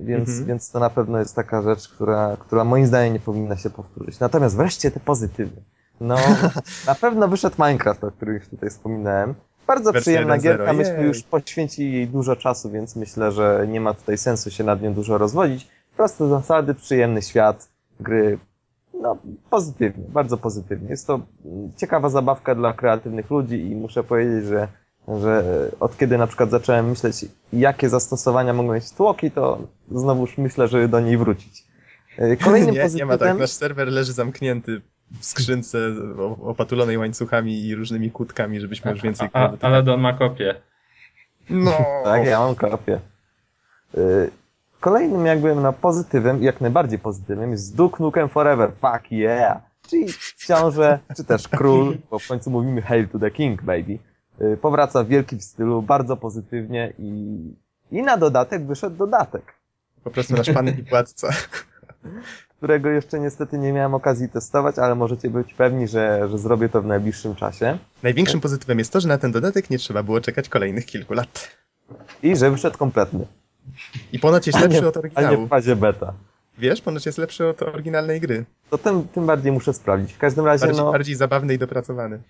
Więc, Mhm. więc to na pewno jest taka rzecz, która, która moim zdaniem nie powinna się powtórzyć. Natomiast wreszcie te pozytywy. No, (laughs) na pewno wyszedł Minecraft, o którym już tutaj wspominałem. Bardzo Wersja przyjemna 1.0, gierka, myśmy już poświęcili jej dużo czasu, więc myślę, że nie ma tutaj sensu się nad nią dużo rozwodzić. Proste zasady, przyjemny świat, gry, no pozytywnie, bardzo pozytywnie. Jest to ciekawa zabawka dla kreatywnych ludzi i muszę powiedzieć, że, że od kiedy na przykład zacząłem myśleć, jakie zastosowania mogą mieć tłoki, to znowuż myślę, żeby do niej wrócić. E, Kolejnym (laughs) nie, nie ma tak, pozytywem... nasz serwer leży zamknięty w skrzynce opatulonej łańcuchami i różnymi kłódkami, żebyśmy już więcej A, a, ale Don ma kopię. No, (laughs) Tak, ja mam kopię. Y, Kolejnym jakby no pozytywem, jak najbardziej pozytywem jest Duke Nukem Forever, fuck yeah! Czyli książę, czy też król, bo w końcu mówimy Hail to the King, baby. Y, Powraca w wielkim stylu, bardzo pozytywnie i, i na dodatek wyszedł dodatek, po prostu nasz pan i władca. (laughs) którego jeszcze niestety nie miałem okazji testować, ale możecie być pewni, że, że zrobię to w najbliższym czasie. Największym pozytywem jest to, że na ten dodatek nie trzeba było czekać kolejnych kilku lat. I że wyszedł kompletny, I ponoć jest lepszy od a nie oryginału. w fazie beta. Wiesz, ponoć jest lepszy od oryginalnej gry. To tym, tym bardziej muszę sprawdzić. W każdym razie, Bardziej, no, bardziej zabawny i dopracowany.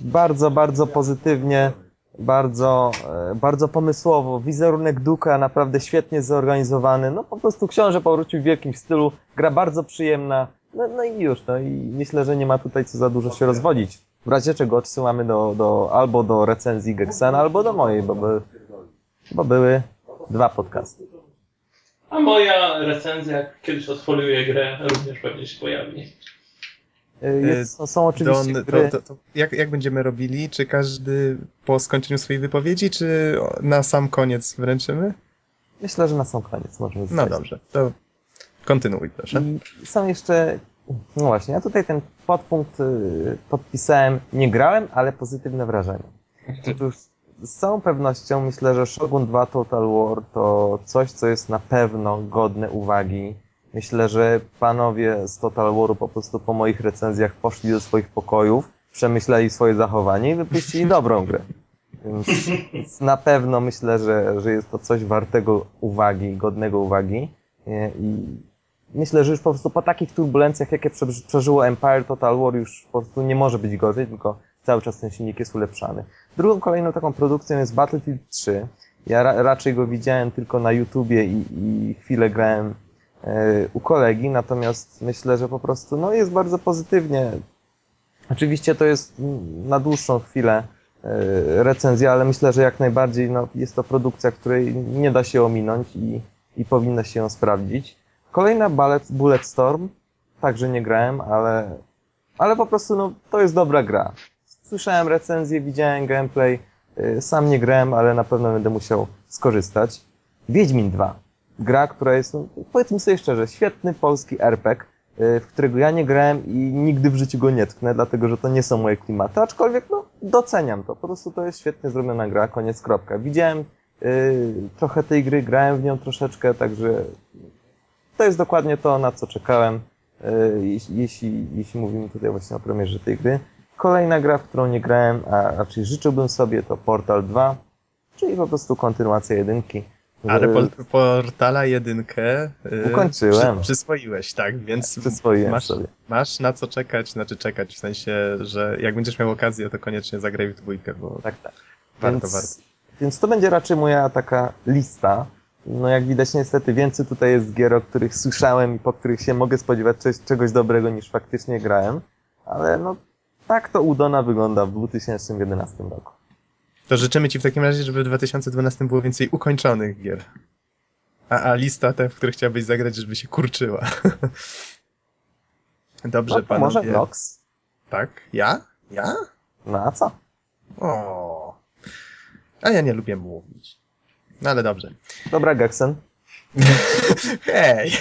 bardzo, bardzo pozytywnie, bardzo, e, bardzo pomysłowo. Wizerunek Duka naprawdę świetnie zorganizowany. No po prostu książę powrócił w wielkim stylu, gra bardzo przyjemna. No, no i już, no i myślę, że nie ma tutaj co za dużo się rozwodzić. W razie czego odsyłamy do, do, albo do recenzji Gexena, albo do mojej, bo, by, bo były dwa podcasty. A moja recenzja, jak kiedyś odfoliuję grę, również pewnie się pojawi. E, Jest, są, są oczywiście Don, gry... to, to, to jak, jak będziemy robili? Czy każdy po skończeniu swojej wypowiedzi, czy na sam koniec wręczymy? Myślę, że na sam koniec możemy No zostać. dobrze, to kontynuuj proszę. I są jeszcze, no właśnie, ja tutaj ten podpunkt y, podpisałem, nie grałem, ale pozytywne wrażenie. Otóż z całą pewnością myślę, że Shogun 2 Total War to coś, co jest na pewno godne uwagi. Myślę, że panowie z Total Waru po prostu po moich recenzjach poszli do swoich pokojów, przemyśleli swoje zachowanie i wypuścili dobrą grę. Więc, więc na pewno myślę, że, że jest to coś wartego uwagi, godnego uwagi. I myślę, że już po prostu po takich turbulencjach, jakie prze- przeżyło Empire Total War, już po prostu nie może być gorzej, tylko cały czas ten silnik jest ulepszany. Drugą kolejną taką produkcją jest Battlefield 3. Ja ra raczej go widziałem tylko na YouTubie i, i chwilę grałem e, u kolegi, natomiast myślę, że po prostu no, jest bardzo pozytywnie. Oczywiście to jest na dłuższą chwilę e, recenzja, ale myślę, że jak najbardziej no, jest to produkcja, której nie da się ominąć i, i powinno się ją sprawdzić. Kolejna Bullet, Bulletstorm, także nie grałem, ale, ale po prostu no, to jest dobra gra. Słyszałem recenzję, widziałem gameplay, y, sam nie grałem, ale na pewno będę musiał skorzystać. Wiedźmin 2. Gra, która jest, no, powiedzmy sobie szczerze, świetny polski RPG, y, w którego ja nie grałem i nigdy w życiu go nie tknę, dlatego że to nie są moje klimaty, aczkolwiek no, doceniam to. Po prostu to jest świetnie zrobiona gra, koniec, kropka. Widziałem y, trochę tej gry, grałem w nią troszeczkę, także to jest dokładnie to, na co czekałem, y, jeśli, jeśli, jeśli mówimy tutaj właśnie o premierze tej gry. Kolejna gra, w którą nie grałem, a raczej życzyłbym sobie, to Portal 2, czyli po prostu kontynuacja jedynki. Ale Y, po, Portala jedynkę y, Ukończyłem. Przy, przyswoiłeś, tak, więc Przyswoiłem masz, sobie. masz na co czekać, znaczy czekać, w sensie, że jak będziesz miał okazję, to koniecznie zagraj w dwójkę, bo Tak, tak. warto, więc, warto. Więc to będzie raczej moja taka lista. No jak widać niestety więcej tutaj jest gier, o których słyszałem i po których się mogę spodziewać czegoś dobrego niż faktycznie grałem. Ale no tak to Udona wygląda w 2011 roku. To życzymy Ci w takim razie, żeby w 2012 było więcej ukończonych gier. A, a lista te, w których chciałbyś zagrać, żeby się kurczyła. (laughs) Dobrze, No panowie. może Nox? Tak? Ja? Ja? No a co? O. A ja nie lubię mówić. No ale dobrze. Dobra, Gexen. Hej!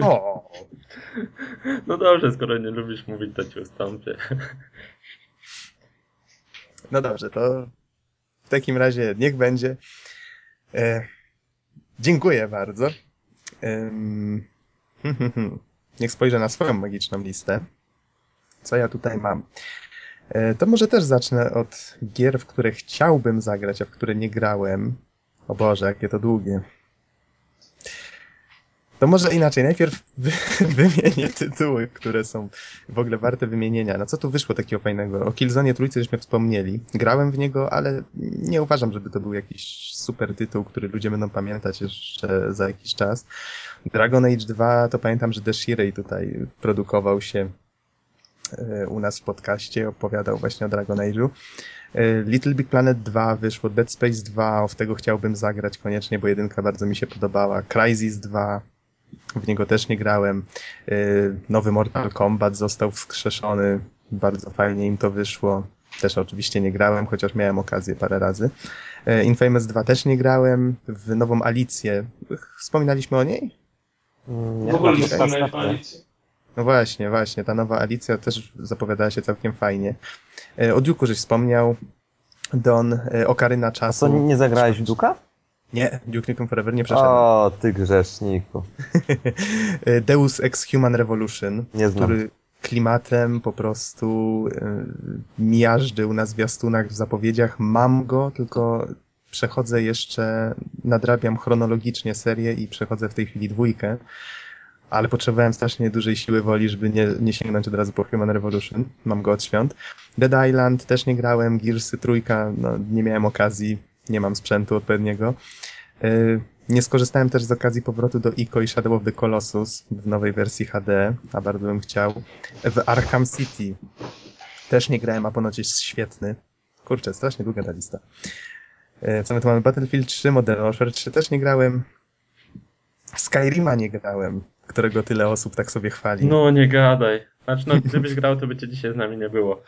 O. No dobrze, skoro nie lubisz mówić, to ci ustąpię. No dobrze, to w takim razie niech będzie. E, dziękuję bardzo. Hmm. Niech spojrzę na swoją magiczną listę. Co ja tutaj mam? E, to może też zacznę od gier, w które chciałbym zagrać, a w które nie grałem. O Boże, jakie to długie. To może inaczej. Najpierw wy, (laughs) wymienię tytuły, które są w ogóle warte wymienienia. No co tu wyszło takiego fajnego? O Killzone trójce żeśmy wspomnieli. Grałem w niego, ale nie uważam, żeby to był jakiś super tytuł, który ludzie będą pamiętać jeszcze za jakiś czas. Dragon Age 2 to pamiętam, że Deshirej tutaj produkował się e, u nas w podcaście, opowiadał właśnie o Dragon Age'u. E, Little Big Planet 2 wyszło, Dead Space 2, w tego chciałbym zagrać koniecznie, bo jedynka bardzo mi się podobała. Crysis 2, w niego też nie grałem. Yy, Nowy Mortal Kombat został wskrzeszony, bardzo fajnie im to wyszło. Też oczywiście nie grałem, chociaż miałem okazję parę razy. Yy, Infamous 2 też nie grałem. W nową Alicję. Wspominaliśmy o niej? Mm, W ogóle nie wspominałeś o. Alicji. No właśnie, właśnie. Ta nowa Alicja też zapowiadała się całkiem fajnie. Yy, O Duke'u żeś wspomniał. Don, yy, Okaryna A Czasu. co, nie zagrałeś w Duka? Nie, Duke Nukem Forever nie przeszedłem. O, ty grzeszniku. (laughs) Deus Ex Human Revolution. Nie znam. który klimatem po prostu miażdżył na zwiastunach, w zapowiedziach. Mam go, tylko przechodzę jeszcze, nadrabiam chronologicznie serię i przechodzę w tej chwili dwójkę, ale potrzebowałem strasznie dużej siły woli, żeby nie, nie sięgnąć od razu po Human Revolution. Mam go od świąt. Dead Island też nie grałem, Gearsy trójka, no, nie miałem okazji, nie mam sprzętu odpowiedniego. Y, Nie skorzystałem też z okazji powrotu do Ico i Shadow of the Colossus w nowej wersji HD, a bardzo bym chciał. W Arkham City też nie grałem, a ponoć jest świetny. Kurczę, strasznie długa ta lista. E, Co my tu mamy? Battlefield 3, Modern Warfare 3 też nie grałem. Skyrima nie grałem, którego tyle osób tak sobie chwali. No nie gadaj. Znaczy, no gdybyś grał, to by cię dzisiaj z nami nie było.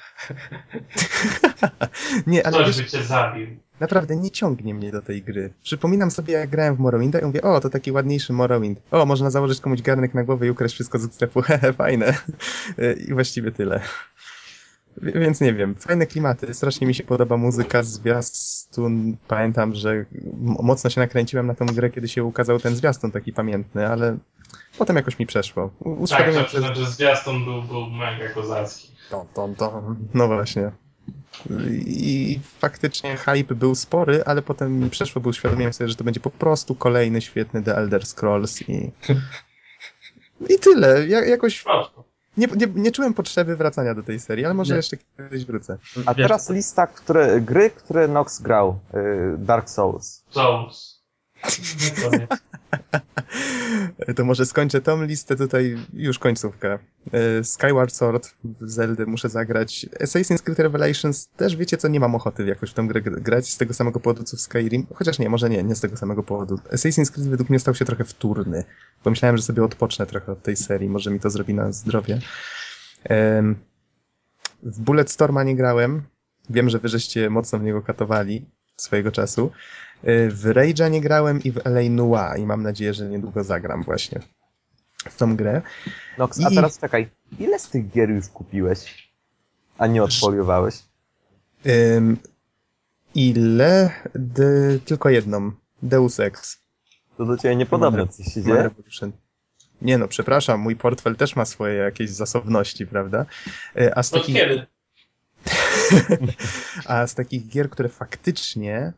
(laughs) nie, ale Ktoś by cię zabił. naprawdę nie ciągnie mnie do tej gry. Przypominam sobie, jak grałem w Morrowinda i mówię, o, to taki ładniejszy Morrowind. O, można założyć komuś garnek na głowę i ukraść wszystko z sklepu. (laughs) Hehe, fajne. E, I właściwie tyle. Więc nie wiem, fajne klimaty, strasznie mi się podoba muzyka, zwiastun. Pamiętam, że mocno się nakręciłem na tą grę, kiedy się ukazał ten zwiastun taki pamiętny, ale potem jakoś mi przeszło. Tak, Uświadomiłem sobie, przyznać, że zwiastun był, był mega kozacki. Ton, ton, ton. No właśnie. I faktycznie hype był spory, ale potem mi przeszło, bo uświadomiłem sobie, że to będzie po prostu kolejny świetny The Elder Scrolls i... I tyle. Ja, jakoś nie, nie, nie czułem potrzeby wracania do tej serii, ale może Nie. jeszcze kiedyś wrócę. A teraz lista, które, gry, które Nox grał. Y, Dark Souls. Souls. (laughs) To może skończę tą listę tutaj, już końcówka. E, Skyward Sword, Zelda muszę zagrać. Assassin's Creed Revelations też wiecie co, nie mam ochoty jakoś w tą grę grać z tego samego powodu co w Skyrim. Chociaż nie, może nie, nie z tego samego powodu. Assassin's Creed według mnie stał się trochę wtórny. Pomyślałem, że sobie odpocznę trochę od tej serii, może mi to zrobi na zdrowie. W Bulletstorma nie grałem. Wiem, że wy żeście mocno w niego katowali swojego czasu. W Rage'a nie grałem i w LA Noir i mam nadzieję, że niedługo zagram właśnie w tą grę. Nox, a I- teraz czekaj, ile z tych gier już kupiłeś, a nie odfoliowałeś? Ym, ile? D tylko jedną. Deus Ex. To do ciebie niepodobne, co się dzieje? Revolution. Nie no, przepraszam, mój portfel też ma swoje jakieś zasobności, prawda? Y, A z Od takich, kiedy? (laughs) a z takich gier, które faktycznie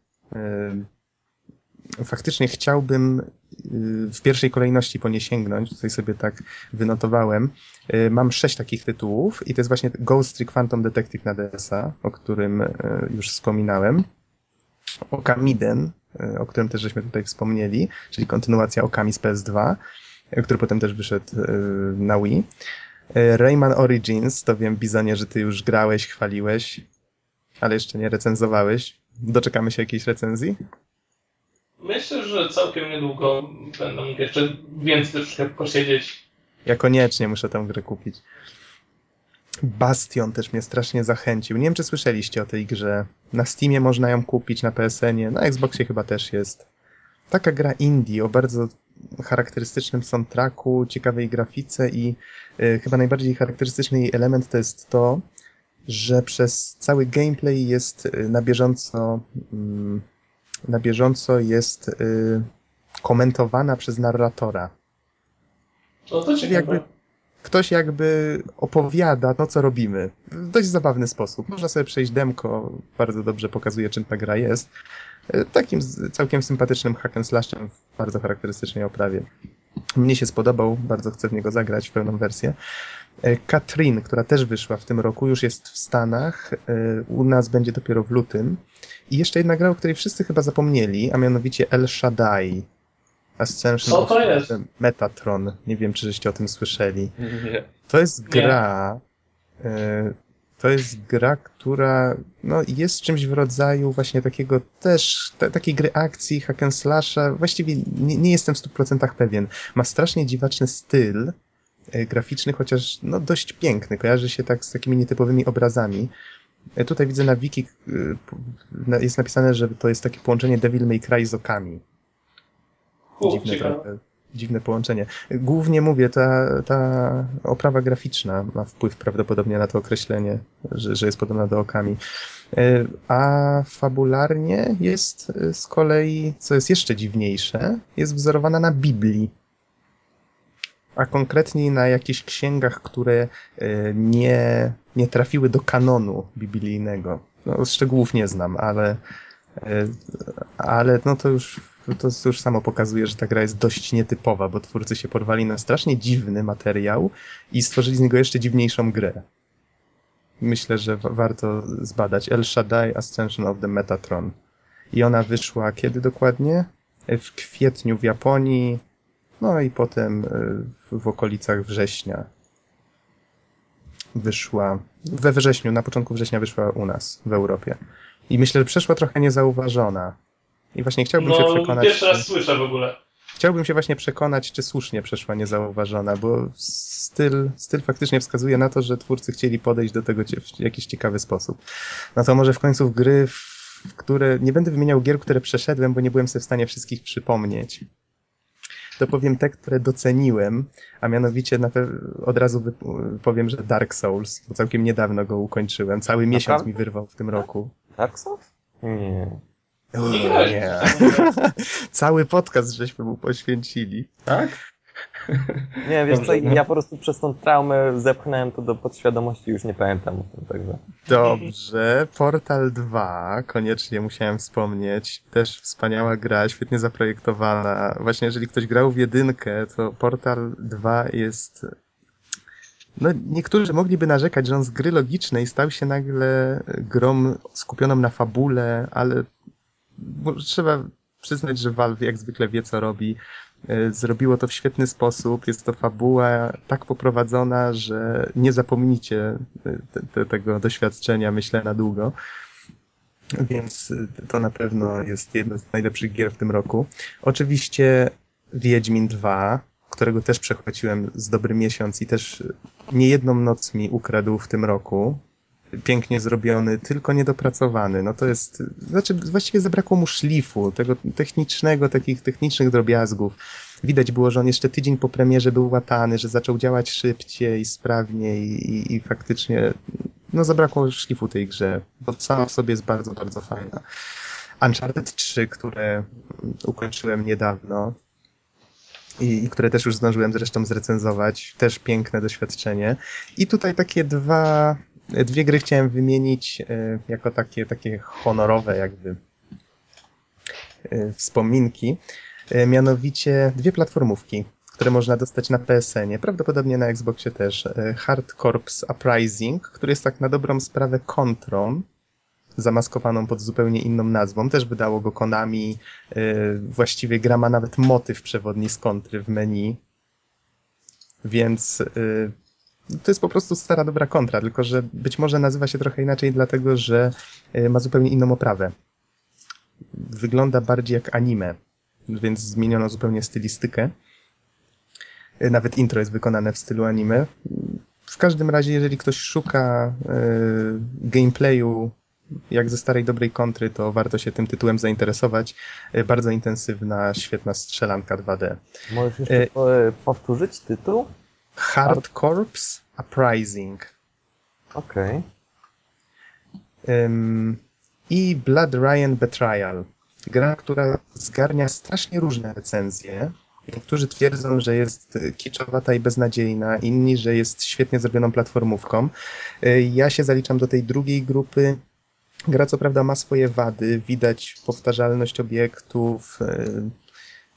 faktycznie chciałbym y, w pierwszej kolejności po nie sięgnąć, tutaj sobie tak wynotowałem. Y, Mam sześć takich tytułów i to jest właśnie Ghost Trick Phantom Detective na DS-a, o którym y, już wspominałem. Okamiden, o którym też żeśmy tutaj wspomnieli, czyli kontynuacja Okami z PS2, y, który potem też wyszedł na Wii. Rayman Origins, to wiem, Bizonie, że ty już grałeś, chwaliłeś, ale jeszcze nie recenzowałeś. Doczekamy się jakiejś recenzji? Myślę, że całkiem niedługo będę mógł jeszcze więcej troszkę posiedzieć. Ja koniecznie muszę tę grę kupić. Bastion też mnie strasznie zachęcił. Nie wiem, czy słyszeliście o tej grze. Na Steamie można ją kupić, na PSN-ie, na Xboxie chyba też jest. Taka gra indie o bardzo charakterystycznym soundtracku, ciekawej grafice i y, chyba najbardziej charakterystyczny jej element to jest to, że przez cały gameplay jest y, na bieżąco mm, na bieżąco jest y, komentowana przez narratora. No to ciekawe. jakby ktoś jakby opowiada to, co robimy. W dość zabawny sposób. Można sobie przejść demko, bardzo dobrze pokazuje, czym ta gra jest. E, Takim całkiem sympatycznym hack and slashem w bardzo charakterystycznej oprawie. Mnie się spodobał, bardzo chcę w niego zagrać w pełną wersję. E, Katrin, która też wyszła w tym roku, już jest w Stanach. e, U nas będzie dopiero w lutym. I jeszcze jedna gra, o której wszyscy chyba zapomnieli, a mianowicie El Shaddai. Ascension Co to jest? Metatron. Nie wiem, czy żeście o tym słyszeli. Nie. To jest gra. e, To jest gra, która no, jest czymś w rodzaju właśnie takiego też, ta, takiej gry akcji, hack and slasha. Właściwie nie, nie jestem w 100% pewien. Ma strasznie dziwaczny styl e, graficzny, chociaż no, dość piękny. Kojarzy się tak z takimi nietypowymi obrazami. E, Tutaj widzę na wiki e, jest napisane, że to jest takie połączenie Devil May Cry z okami. Dziwne, trochę, dziwne połączenie. Głównie mówię, ta, ta oprawa graficzna ma wpływ prawdopodobnie na to określenie, że, że jest podobna do okami. E, A fabularnie jest z kolei, co jest jeszcze dziwniejsze, jest wzorowana na Biblii. A konkretniej na jakichś księgach, które e, nie, nie trafiły do kanonu biblijnego. No, szczegółów nie znam, ale, e, ale no to już to już samo pokazuje, że ta gra jest dość nietypowa, bo twórcy się porwali na strasznie dziwny materiał i stworzyli z niego jeszcze dziwniejszą grę. Myślę, że wa- warto zbadać El Shaddai Ascension of the Metatron. I ona wyszła kiedy dokładnie? W kwietniu w Japonii, no i potem y, w, okolicach września. Wyszła we wrześniu, na początku września wyszła u nas w Europie. I myślę, że przeszła trochę niezauważona. I właśnie chciałbym się No, przekonać. pierwszy czy- raz słyszę w ogóle. Chciałbym się właśnie przekonać, czy słusznie przeszła niezauważona, bo styl, styl faktycznie wskazuje na to, że twórcy chcieli podejść do tego w jakiś ciekawy sposób. No to może w końcu w gry, w które. Nie będę wymieniał gier, które przeszedłem, bo nie byłem sobie w stanie wszystkich przypomnieć. To powiem te, które doceniłem, a mianowicie od razu powiem, że Dark Souls, bo całkiem niedawno go ukończyłem. Cały miesiąc mi wyrwał w tym roku. Dark Souls? Nie. Grałeś nie. (laughs) Cały podcast żeśmy mu poświęcili. Tak? (laughs) Nie, wiesz Dobrze, co, no. ja po prostu przez tą traumę zepchnąłem to do podświadomości i już nie pamiętam o tym, także... Dobrze, Portal 2, koniecznie musiałem wspomnieć. Też wspaniała gra, świetnie zaprojektowana. Właśnie jeżeli ktoś grał w jedynkę, to Portal 2 jest... No, niektórzy mogliby narzekać, że on z gry logicznej stał się nagle grą skupioną na fabule, ale trzeba przyznać, że Valve jak zwykle wie, co robi. E, zrobiło to w świetny sposób. Jest to fabuła tak poprowadzona, że nie zapomnicie e, te, te, tego doświadczenia, myślę, na długo. Więc e, to na pewno jest jedna z najlepszych gier w tym roku. Oczywiście Wiedźmin 2, którego też przechwyciłem z dobry miesiąc i też niejedną noc mi ukradł w tym roku. Pięknie zrobiony, tylko niedopracowany. No to jest, znaczy właściwie zabrakło mu szlifu, tego technicznego, takich technicznych drobiazgów. Widać było, że on jeszcze tydzień po premierze był łatany, że zaczął działać szybciej, sprawniej i, i faktycznie no zabrakło szlifu tej grze, bo sama w sobie jest bardzo, bardzo fajna. Uncharted 3, które ukończyłem niedawno, i, i które też już zdążyłem zresztą zrecenzować. Też piękne doświadczenie. I tutaj takie dwa, dwie gry chciałem wymienić e, jako takie, takie honorowe jakby e, wspominki. E, mianowicie dwie platformówki, które można dostać na PSN-ie, prawdopodobnie na Xboxie też. Hard Corps Uprising, który jest tak na dobrą sprawę kontrą, zamaskowaną pod zupełnie inną nazwą. Też wydało go Konami. Właściwie gra ma nawet motyw przewodni z kontry w menu. Więc to jest po prostu stara dobra kontra, tylko że być może nazywa się trochę inaczej, dlatego że yy, ma zupełnie inną oprawę. Wygląda bardziej jak anime, więc zmieniono zupełnie stylistykę. Yy, nawet intro jest wykonane w stylu anime. W każdym razie, jeżeli ktoś szuka yy, gameplayu jak ze starej dobrej kontry, to warto się tym tytułem zainteresować. E, bardzo intensywna, świetna strzelanka 2D. Możesz jeszcze e... powtórzyć tytuł? Hard Corps Uprising. Okej. Okay. Um, I Blood Ryan Betrayal. Gra, która zgarnia strasznie różne recenzje. Niektórzy twierdzą, że jest kiczowata i beznadziejna, inni, że jest świetnie zrobioną platformówką. E, ja się zaliczam do tej drugiej grupy. Gra co prawda ma swoje wady, widać powtarzalność obiektów, e,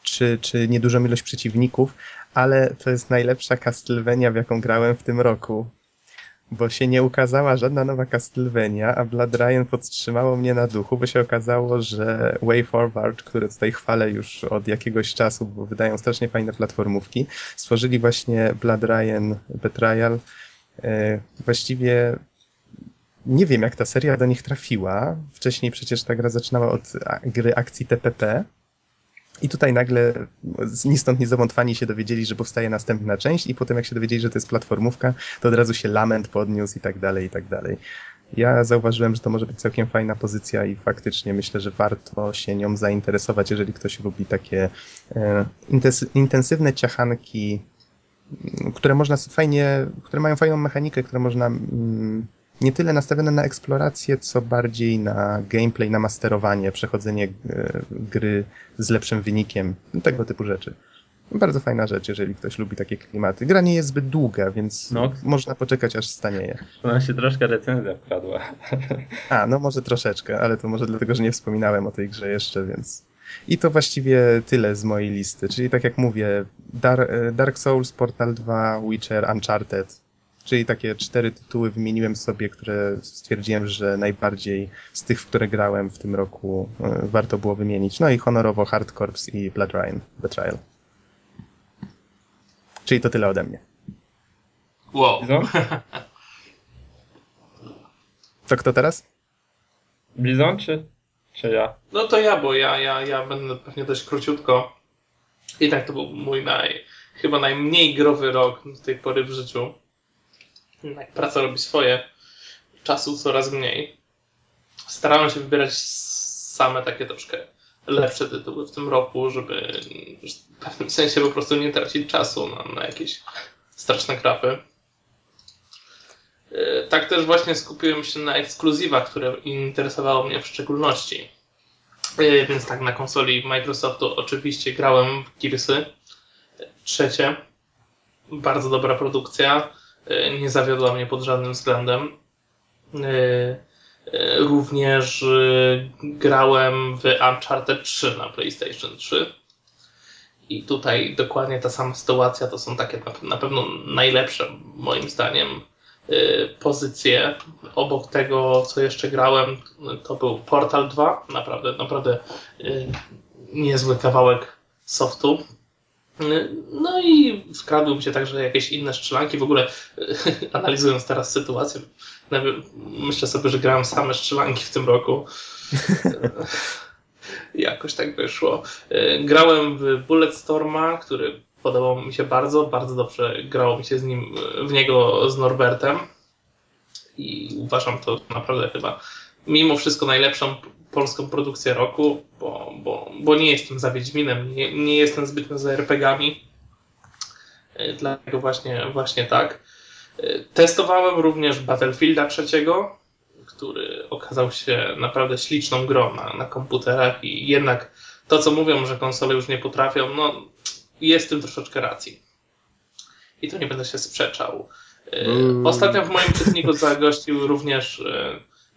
czy, czy niedużą ilość przeciwników, ale to jest najlepsza Castlevania, w jaką grałem w tym roku. Bo się nie ukazała żadna nowa Castlevania, a Blood Ryan podtrzymało mnie na duchu, bo się okazało, że Way Forward, które tutaj chwalę już od jakiegoś czasu, bo wydają strasznie fajne platformówki, stworzyli właśnie Blood Ryan Betrayal. E, właściwie nie wiem, jak ta seria do nich trafiła. Wcześniej przecież ta gra zaczynała od gry akcji TPP. I tutaj nagle ni stąd, ni zowąd fani się dowiedzieli, że powstaje następna część i potem jak się dowiedzieli, że to jest platformówka, to od razu się lament podniósł i tak dalej, i tak dalej. Ja zauważyłem, że to może być całkiem fajna pozycja i faktycznie myślę, że warto się nią zainteresować, jeżeli ktoś lubi takie e, intensywne ciachanki, które można fajnie, które mają fajną mechanikę, które można mm, nie tyle nastawione na eksplorację, co bardziej na gameplay, na masterowanie, przechodzenie e, gry z lepszym wynikiem, tego typu rzeczy. Bardzo fajna rzecz, jeżeli ktoś lubi takie klimaty. Gra nie jest zbyt długa, więc no. można poczekać, aż stanieje. Ona się troszkę recenzja wkradła. A, no może troszeczkę, ale to może dlatego, że nie wspominałem o tej grze jeszcze, więc... I to właściwie tyle z mojej listy. Czyli tak jak mówię, e, Dark Souls, Portal 2, Witcher, Uncharted, Czyli takie cztery tytuły wymieniłem sobie, które stwierdziłem, że najbardziej z tych, w które grałem w tym roku, e, warto było wymienić. No i honorowo Hard Corps i Blood Ryan Betrayal. Czyli to tyle ode mnie. Wow. No. To kto teraz? Bizon czy, czy ja? No to ja, bo ja, ja, ja będę pewnie dość króciutko. I tak to był mój naj, chyba najmniej growy rok do tej pory w życiu jak praca robi swoje, czasu coraz mniej. Starałem się wybierać same takie troszkę lepsze tytuły w tym roku, żeby w pewnym sensie po prostu nie tracić czasu na, na jakieś straszne krapy. E, tak też właśnie skupiłem się na ekskluzywach, które interesowały mnie w szczególności. E, więc tak, na konsoli Microsoftu oczywiście grałem w Gearsy. Trzecie. Bardzo dobra produkcja. E, nie zawiodła mnie pod żadnym względem. E, e, również grałem w Uncharted 3 na PlayStation 3. I tutaj dokładnie ta sama sytuacja, to są takie na pewno najlepsze, moim zdaniem, pozycje. Obok tego, co jeszcze grałem, to był Portal 2. Naprawdę, naprawdę niezły kawałek softu. No i wkradły się także jakieś inne strzelanki. W ogóle (laughs) analizując teraz sytuację, myślę sobie, że grałem same strzelanki w tym roku. (laughs) Jakoś tak wyszło. Grałem w Bulletstorma, który podobał mi się bardzo. Bardzo dobrze grało mi się z nim, w niego z Norbertem. I uważam to naprawdę chyba mimo wszystko najlepszą polską produkcję roku, bo, bo, bo nie jestem za Wiedźminem, nie, nie jestem zbytnio za RPGami. E, dlatego właśnie, właśnie tak. E, testowałem również Battlefielda trzeciego, który okazał się naprawdę śliczną grą na, na komputerach i jednak to, co mówią, że konsole już nie potrafią, no jest w tym troszeczkę racji. I to nie będę się sprzeczał. E, ostatnio w moim czytniku zagościł również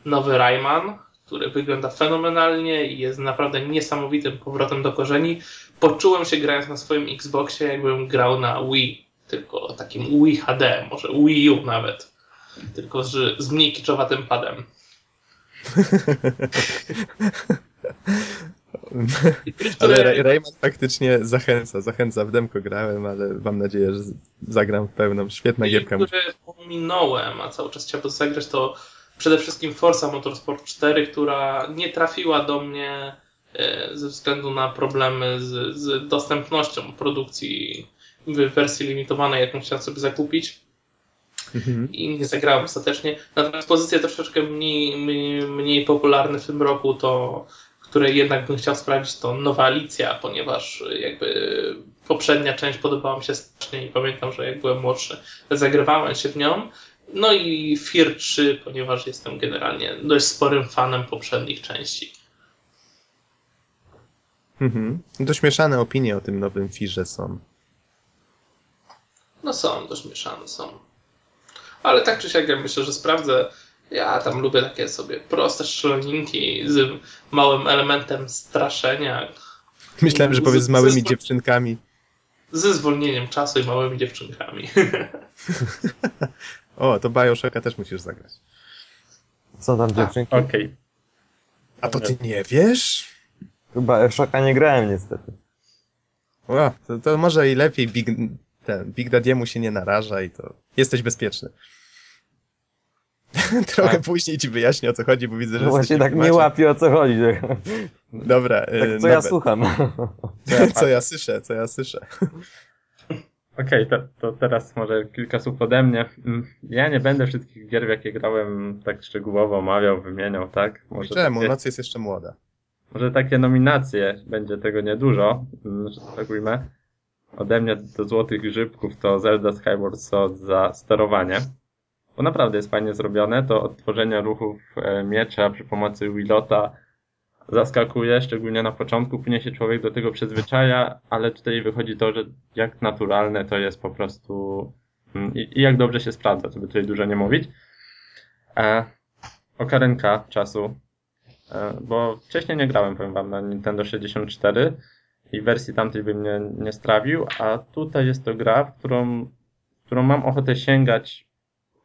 nowy Rayman, który wygląda fenomenalnie i jest naprawdę niesamowitym powrotem do korzeni. Poczułem się grając na swoim Xboxie, jakbym grał na Wii, tylko takim Wii HD, może Wii U nawet. Tylko z, z mniej kiczowatym padem. (laughs) ale Rayman faktycznie zachęca, zachęca. W demko grałem, ale mam nadzieję, że zagram w pełną. Świetna gierka. Które pominąłem, a cały czas chciałbym zagrać, to przede wszystkim Forza Motorsport 4, która nie trafiła do mnie e, ze względu na problemy z, z dostępnością produkcji w wersji limitowanej, jaką chciałem sobie zakupić. Mhm. I nie zagrałem ostatecznie. Natomiast pozycje troszeczkę mniej, mniej, mniej popularne w tym roku, to które jednak bym chciał sprawdzić, to nowa Alicja, ponieważ jakby poprzednia część podobała mi się strasznie i pamiętam, że jak byłem młodszy, zagrywałem się w nią. No i Fear 3, ponieważ jestem generalnie dość sporym fanem poprzednich części. Mhm. Dość mieszane opinie o tym nowym Firze są. No są, dość mieszane są. Ale tak czy siak ja myślę, że sprawdzę. Ja tam lubię takie sobie proste strzelaninki z małym elementem straszenia. Myślałem, że powiedz z małymi dziewczynkami. Ze zwolnieniem czasu i małymi dziewczynkami. (laughs) O, to Bioshocka też musisz zagrać. Co tam dziewczynki? Okej. Okay. A to ty nie wiesz? Bioshocka nie grałem niestety. O, to, to może i lepiej Big, ten, Big Daddy'emu się nie naraża i to jesteś bezpieczny. (laughs) Trochę tak. później ci wyjaśnię o co chodzi, bo widzę, że. No właśnie tak nie łapie o co chodzi. Dobra. Tak, y, co ja słucham. Co ja, co (laughs) ja słyszę, co ja słyszę. Okej, okay, to, to, teraz może kilka słów ode mnie. Mm, ja nie będę wszystkich gier, w jakie grałem, tak szczegółowo omawiał, wymieniał, tak? Może Czemu? Takie, Noc jest jeszcze młoda. Może takie nominacje, będzie tego niedużo, mm, że tak ujmę. Ode mnie do Złotych Grzybków to Zelda Skyward Sword za sterowanie. Bo naprawdę jest fajnie zrobione. To odtworzenie ruchów e, miecza przy pomocy Willota zaskakuje, szczególnie na początku, później się człowiek do tego przyzwyczaja, ale tutaj wychodzi to, że jak naturalne to jest po prostu mm, i, i jak dobrze się sprawdza, co by tutaj dużo nie mówić. E, okarenka czasu, e, bo wcześniej nie grałem, powiem wam, na Nintendo 64 i wersji tamtej bym nie, nie strawił, a tutaj jest to gra, w którą, w którą mam ochotę sięgać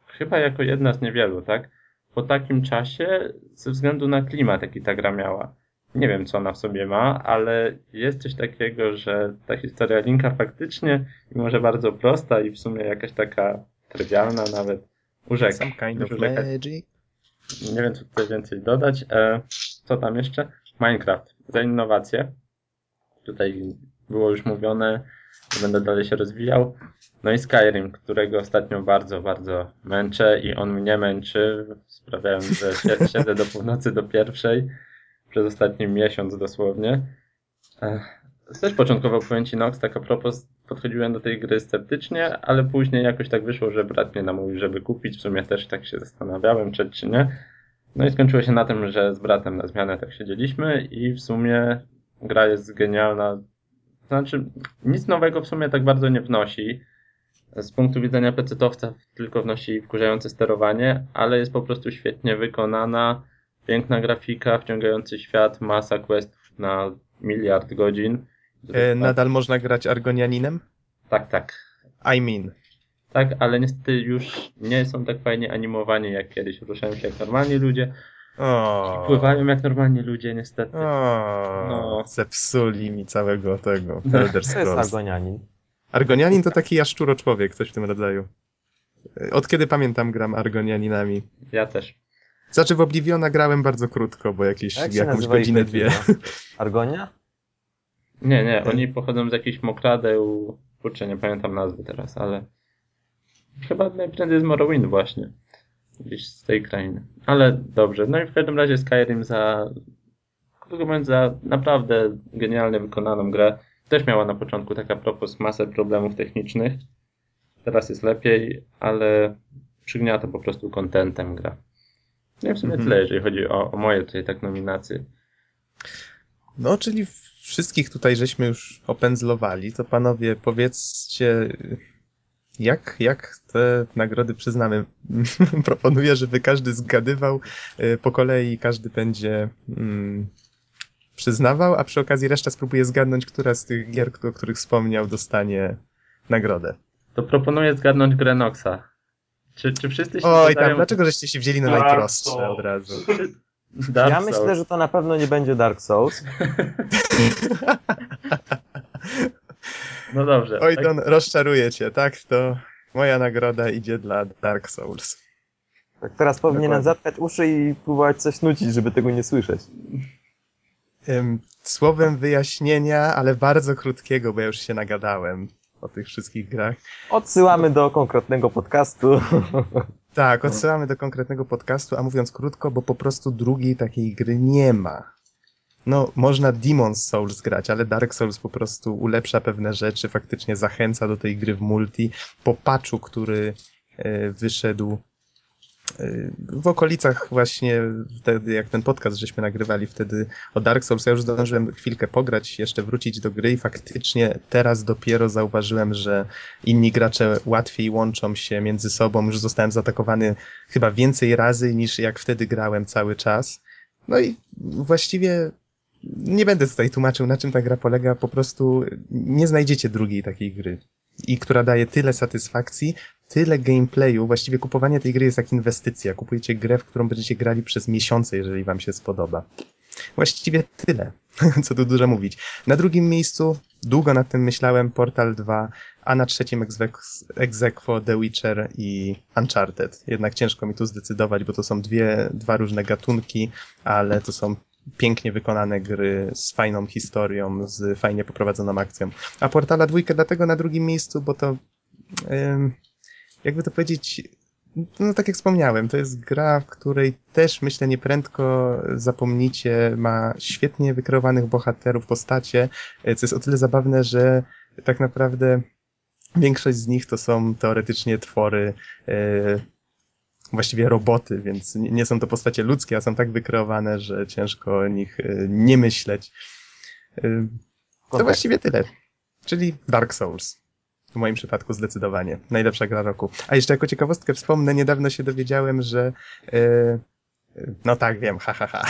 chyba jako jedna z niewielu, tak? Po takim czasie ze względu na klimat, jaki ta gra miała. Nie wiem, co ona w sobie ma, ale jest coś takiego, że ta historia Linka faktycznie, mimo że bardzo prosta i w sumie jakaś taka trywialna nawet, urzeka. Some kind of magic. Nie wiem, co tutaj więcej dodać. E, co tam jeszcze? Minecraft. Za innowacje. Tutaj było już mówione, będę dalej się rozwijał. No i Skyrim, którego ostatnio bardzo, bardzo męczę i on mnie męczy, sprawiając, że (laughs) siedzę do północy do pierwszej przez ostatni miesiąc dosłownie. Też początkowo powiem Ci Nox, tak a propos podchodziłem do tej gry sceptycznie, ale później jakoś tak wyszło, że brat mnie namówił, żeby kupić. W sumie też tak się zastanawiałem, czy, czy nie. No i skończyło się na tym, że z bratem na zmianę tak siedzieliśmy i w sumie gra jest genialna. Znaczy, nic nowego w sumie tak bardzo nie wnosi z punktu widzenia pecetowca tylko wnosi wkurzające sterowanie, ale jest po prostu świetnie wykonana, piękna grafika, wciągający świat, masa questów na miliard godzin. E, nadal można grać Argonianinem? Tak, tak. I mean. Tak, ale niestety już nie są tak fajnie animowani jak kiedyś. Ruszają się jak normalni ludzie. O, Pływają jak normalni ludzie, niestety. o, No. zepsuli mi całego tego No. Elder To jest. Argonianin. Argonianin to taki jaszczuro-człowiek, coś w tym rodzaju. Od kiedy pamiętam gram Argonianinami. Ja też. Znaczy w Obliviona grałem bardzo krótko, bo jakieś Jak jakąś godzinę, dwie. (laughs) Argonia? Nie, nie, oni pochodzą z jakichś mokradeł. Kurczę, nie pamiętam nazwy teraz, ale. Chyba najprędzej z Morrowind właśnie. Gdzieś z tej krainy. Ale dobrze. No i w każdym razie Skyrim za. Krótko mówiąc, za naprawdę genialnie wykonaną grę. Też miała na początku taka propos masę problemów technicznych. Teraz jest lepiej, ale przygniata po prostu kontentem gra. No i w sumie Mhm. tyle, jeżeli chodzi o, o moje tutaj tak nominacje. No, czyli wszystkich tutaj żeśmy już opędzlowali, to panowie powiedzcie, jak, jak te nagrody przyznamy. (laughs) Proponuję, żeby każdy zgadywał y, po kolei, każdy będzie mm, przyznawał, a przy okazji reszta spróbuje zgadnąć, która z tych gier, o których wspomniał, dostanie nagrodę. To proponuję zgadnąć grę Noxa. Czy, czy wszyscy się Oj, zgadzają? tam, dlaczego żeście się wzięli na Dark najprostsze Souls. od razu? Dark ja Souls. myślę, że to na pewno nie będzie Dark Souls. (laughs) (laughs) No dobrze. Oj, tak, rozczaruję cię, tak? To moja nagroda idzie dla Dark Souls. Tak teraz powinienem Dokładnie. zatkać uszy i próbować coś nucić, żeby tego nie słyszeć. Słowem wyjaśnienia, ale bardzo krótkiego, bo ja już się nagadałem o tych wszystkich grach. Odsyłamy do konkretnego podcastu. Tak, odsyłamy do konkretnego podcastu, a mówiąc krótko, bo po prostu drugiej takiej gry nie ma. No, można Demon's Souls grać, ale Dark Souls po prostu ulepsza pewne rzeczy, faktycznie zachęca do tej gry w multi. Po patchu, który e, wyszedł e, w okolicach właśnie wtedy, jak ten podcast żeśmy nagrywali wtedy o Dark Souls, ja już zdążyłem chwilkę pograć, jeszcze wrócić do gry i faktycznie teraz dopiero zauważyłem, że inni gracze łatwiej łączą się między sobą. Już zostałem zaatakowany chyba więcej razy niż jak wtedy grałem cały czas. No i właściwie nie będę tutaj tłumaczył, na czym ta gra polega. Po prostu nie znajdziecie drugiej takiej gry. I która daje tyle satysfakcji, tyle gameplayu. Właściwie kupowanie tej gry jest jak inwestycja. Kupujecie grę, w którą będziecie grali przez miesiące, jeżeli wam się spodoba. Właściwie tyle, (laughs) co tu dużo mówić. Na drugim miejscu, długo nad tym myślałem, Portal 2, a na trzecim egzekwo The Witcher i Uncharted. Jednak ciężko mi tu zdecydować, bo to są dwie, dwa różne gatunki, ale to są pięknie wykonane gry z fajną historią, z fajnie poprowadzoną akcją. A Portala dwójkę dlatego na drugim miejscu, bo to jakby to powiedzieć, no tak jak wspomniałem, to jest gra, w której też myślę nieprędko zapomnicie, ma świetnie wykreowanych bohaterów, postacie, e, co jest o tyle zabawne, że tak naprawdę większość z nich to są teoretycznie twory, e, właściwie roboty, więc nie są to postacie ludzkie, a są tak wykreowane, że ciężko o nich e, nie myśleć. E, To właściwie tyle. Czyli Dark Souls. W moim przypadku zdecydowanie. Najlepsza gra roku. A jeszcze jako ciekawostkę wspomnę, niedawno się dowiedziałem, że e, no tak, wiem, ha, ha, ha.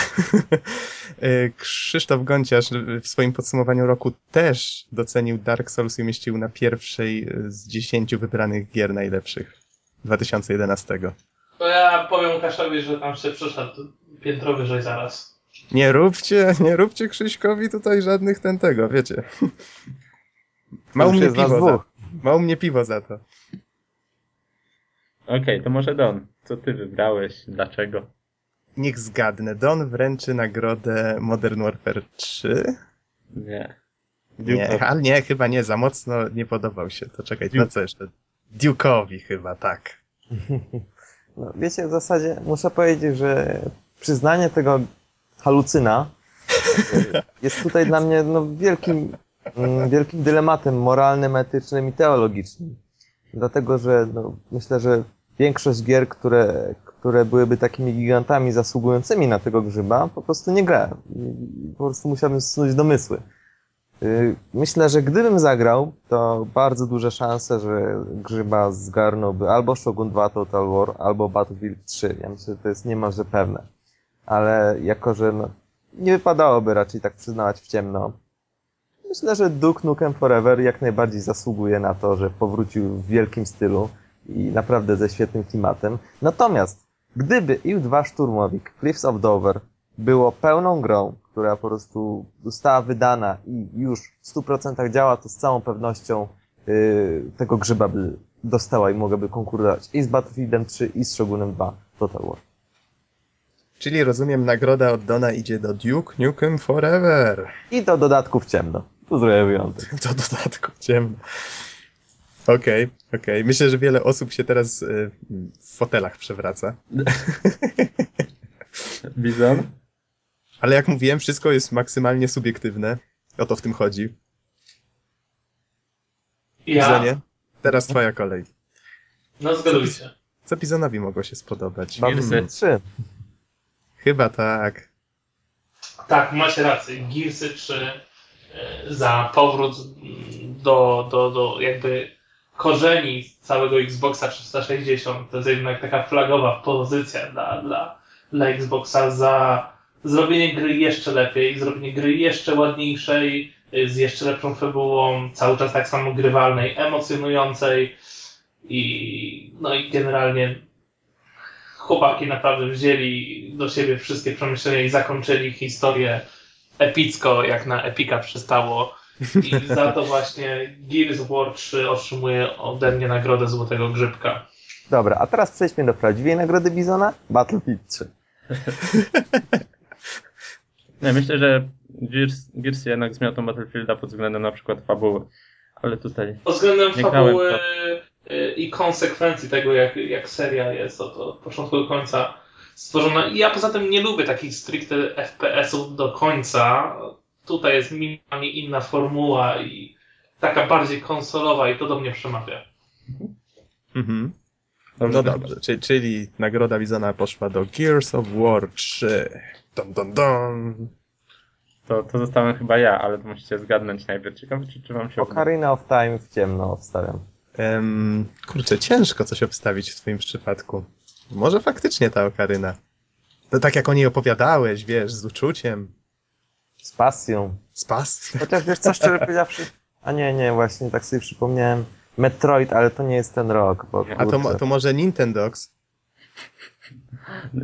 (laughs) Krzysztof Gonciarz w swoim podsumowaniu roku też docenił Dark Souls i umieścił na pierwszej z dziesięciu wybranych gier najlepszych 2011. To ja powiem Łukaszowi, że tam się przyszedł piętro wyżej zaraz. Nie róbcie, nie róbcie Krzyśkowi tutaj żadnych ten tego, wiecie. Ma u mnie piwo za, ma u mnie piwo za to. Okej, to może Don, co ty wybrałeś? Dlaczego? Niech zgadnę, Don wręczy nagrodę Modern Warfare 3? Nie. Nie, Duke ale nie, chyba nie, za mocno nie podobał się. To czekaj, Duke. no co jeszcze? Duke'owi chyba, tak. (laughs) No, wiecie, w zasadzie muszę powiedzieć, że przyznanie tego halucyna y, jest tutaj dla mnie no, wielkim, mm, wielkim dylematem moralnym, etycznym i teologicznym. Dlatego, że no, myślę, że większość gier, które, które byłyby takimi gigantami zasługującymi na tego grzyba, po prostu nie. I Po prostu musiałbym snuć domysły. Y, Myślę, że gdybym zagrał, to bardzo duże szanse, że grzyba zgarnąłby albo Shogun 2 Total War, albo Battlefield 3. Ja myślę, że to jest niemalże pewne. Ale jako, że no, nie wypadałoby raczej tak przyznawać w ciemno, myślę, że Duke Nukem Forever jak najbardziej zasługuje na to, że powrócił w wielkim stylu i naprawdę ze świetnym klimatem. Natomiast Gdyby IU-2 Szturmowik Cliffs of Dover było pełną grą, która po prostu została wydana i już w 100% działa, to z całą pewnością yy, tego grzyba by dostała i mogłaby konkurować i z Battlefieldem 3 i z Shogunem 2 Total War. Czyli rozumiem, nagroda od Dona idzie do Duke Nukem Forever. I do dodatków ciemno. Tu zrobię wyjątek. Do dodatku ciemno. Okej, okej. Myślę, że wiele osób się teraz y, w fotelach przewraca. Bizon? Ale jak mówiłem, wszystko jest maksymalnie subiektywne. O to w tym chodzi. Ja? Teraz twoja kolej. No zgaduj się. Co Bizonowi mogło się spodobać? Gearsy. 3. Chyba tak. Tak, macie rację. Gearsy 3 e, za powrót do, do, do jakby korzeni całego Xboxa 360. To jest jednak taka flagowa pozycja dla, dla, dla Xboxa za zrobienie gry jeszcze lepiej, zrobienie gry jeszcze ładniejszej, y, z jeszcze lepszą fabułą, cały czas tak samo grywalnej, emocjonującej i no i generalnie chłopaki naprawdę wzięli do siebie wszystkie przemyślenia i zakończyli historię epicko, jak na Epika przystało. I (laughs) za to właśnie Gears of War 3 otrzymuje ode mnie nagrodę Złotego Grzybka. Dobra, a teraz przejdźmy do prawdziwej nagrody Bizona. Battlefield 3. (laughs) Nie, myślę, że Gears, Gears jednak zmiotą Battlefielda pod względem na przykład fabuły. Ale tutaj Pod względem Nie fabuły grałem y, i konsekwencji tego, jak, jak seria jest od, od początku do końca stworzona. I ja poza tym nie lubię takich stricte FPS-ów do końca. Tutaj jest minimalnie inna formuła i taka bardziej konsolowa i to do mnie przemawia. Mhm. Dobrze, No dobrze. dobrze, czyli, czyli nagroda Bizona poszła do Gears of War 3. Dun, dun, dun. To, to zostałem chyba ja, ale to musicie zgadnąć najpierw. Ciekawe, czy, czy wam się. Ocarina of Time w ciemno wstawiam. Em, kurczę, ciężko coś obstawić w twoim przypadku. Może faktycznie ta okaryna. To tak jak o niej opowiadałeś, wiesz, z uczuciem, Z pasją. z pas. Chociaż wiesz co, szczerze powiedziawszy... A nie, nie, właśnie tak sobie przypomniałem. Metroid, ale to nie jest ten rok, bo A to, to może Nintendox? (laughs)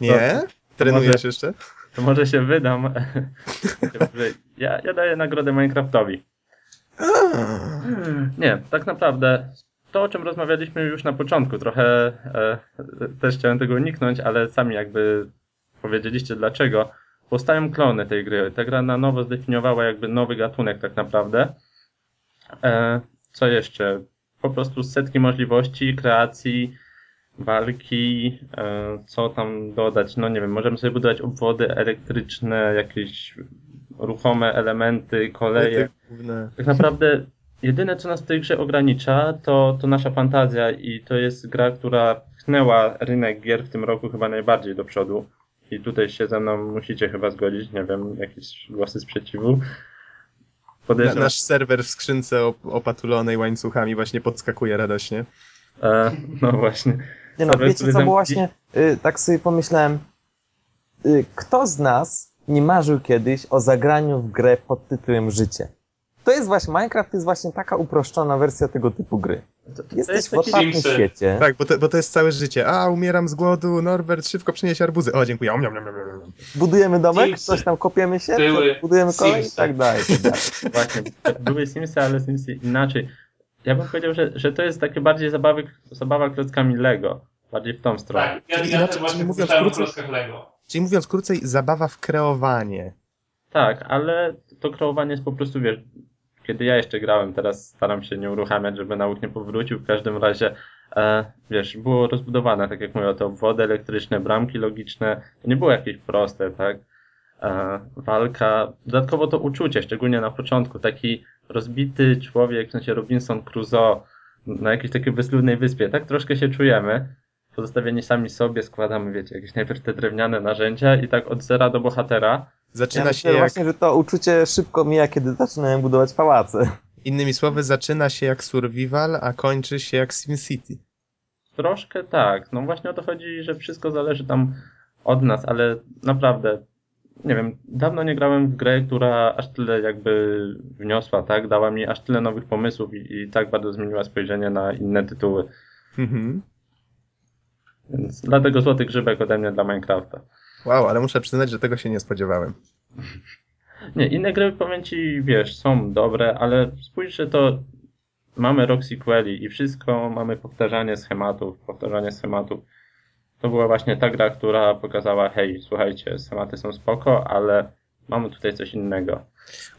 Nie, Nie? Trenujesz może- jeszcze? To może się wydam. ja, ja daję nagrodę Minecraftowi. Nie, tak naprawdę to, o czym rozmawialiśmy już na początku, trochę e, też chciałem tego uniknąć, ale sami jakby powiedzieliście dlaczego. Powstają klony tej gry. Ta gra na nowo zdefiniowała jakby nowy gatunek tak naprawdę. E, co jeszcze? Po prostu setki możliwości, kreacji, walki, e, co tam dodać, no nie wiem, możemy sobie budować obwody elektryczne, jakieś ruchome elementy, koleje. Tak naprawdę jedyne, co nas w tej grze ogranicza, to, to nasza fantazja i to jest gra, która pchnęła rynek gier w tym roku chyba najbardziej do przodu. I tutaj się ze mną musicie chyba zgodzić, nie wiem, jakieś głosy sprzeciwu. Na, Podejrzewam, nasz serwer w skrzynce op- opatulonej łańcuchami właśnie podskakuje radośnie. e, no właśnie. Nie no, wiecie co, bo właśnie y, tak sobie pomyślałem, y, kto z nas nie marzył kiedyś o zagraniu w grę pod tytułem Życie? To jest właśnie, Minecraft to jest właśnie taka uproszczona wersja tego typu gry. To, to Jesteś jest w otwartym świecie, Tak, bo to, bo to jest całe życie. A, umieram z głodu, Norbert, szybko przynieś arbuzy. O, dziękuję. Om, om, om, om, budujemy domek, Simsy. coś tam kopiemy się, Były budujemy kolej i tak dalej. tak dalej. (laughs) Właśnie, były Simsy, ale Simsy inaczej. Ja bym powiedział, że, że to jest takie bardziej zabawy, zabawa klockami Lego. Bardziej w tą stronę. Tak, ja, Czyli ja inaczej, czyli mówiąc krócej- Lego. Czyli mówiąc krócej, zabawa w kreowanie. Tak, ale to kreowanie jest po prostu, wiesz, kiedy ja jeszcze grałem, teraz staram się nie uruchamiać, żeby nauk nie powrócił. W każdym razie, e, wiesz, było rozbudowane, tak jak mówię, te obwody elektryczne, bramki logiczne. To nie było jakieś proste, tak? E, walka. Dodatkowo to uczucie, szczególnie na początku. Taki rozbity człowiek, w sensie Robinson Crusoe na jakiejś takiej bezludnej wyspie. Tak troszkę się czujemy. Pozostawieni sami sobie, składamy, wiecie, jakieś najpierw te drewniane narzędzia i tak od zera do bohatera. Zaczyna Ja się jak, właśnie, że to uczucie szybko mija, kiedy zaczynałem budować pałace. innymi słowy, zaczyna się jak survival, a kończy się jak SimCity. Troszkę tak. No właśnie o to chodzi, że wszystko zależy tam od nas, ale naprawdę, nie wiem, dawno nie grałem w grę, która aż tyle jakby wniosła, tak? Dała mi aż tyle nowych pomysłów i, i tak bardzo zmieniła spojrzenie na inne tytuły. Mhm. Więc dlatego złoty grzybek ode mnie dla Minecrafta. Wow, ale muszę przyznać, że tego się nie spodziewałem. (laughs) Nie, inne gry, powiem ci, wiesz, są dobre, ale spójrz, że to mamy rok sequeli i wszystko mamy powtarzanie schematów, powtarzanie schematów. To była właśnie ta gra, która pokazała, hej, słuchajcie, schematy są spoko, ale mamy tutaj coś innego.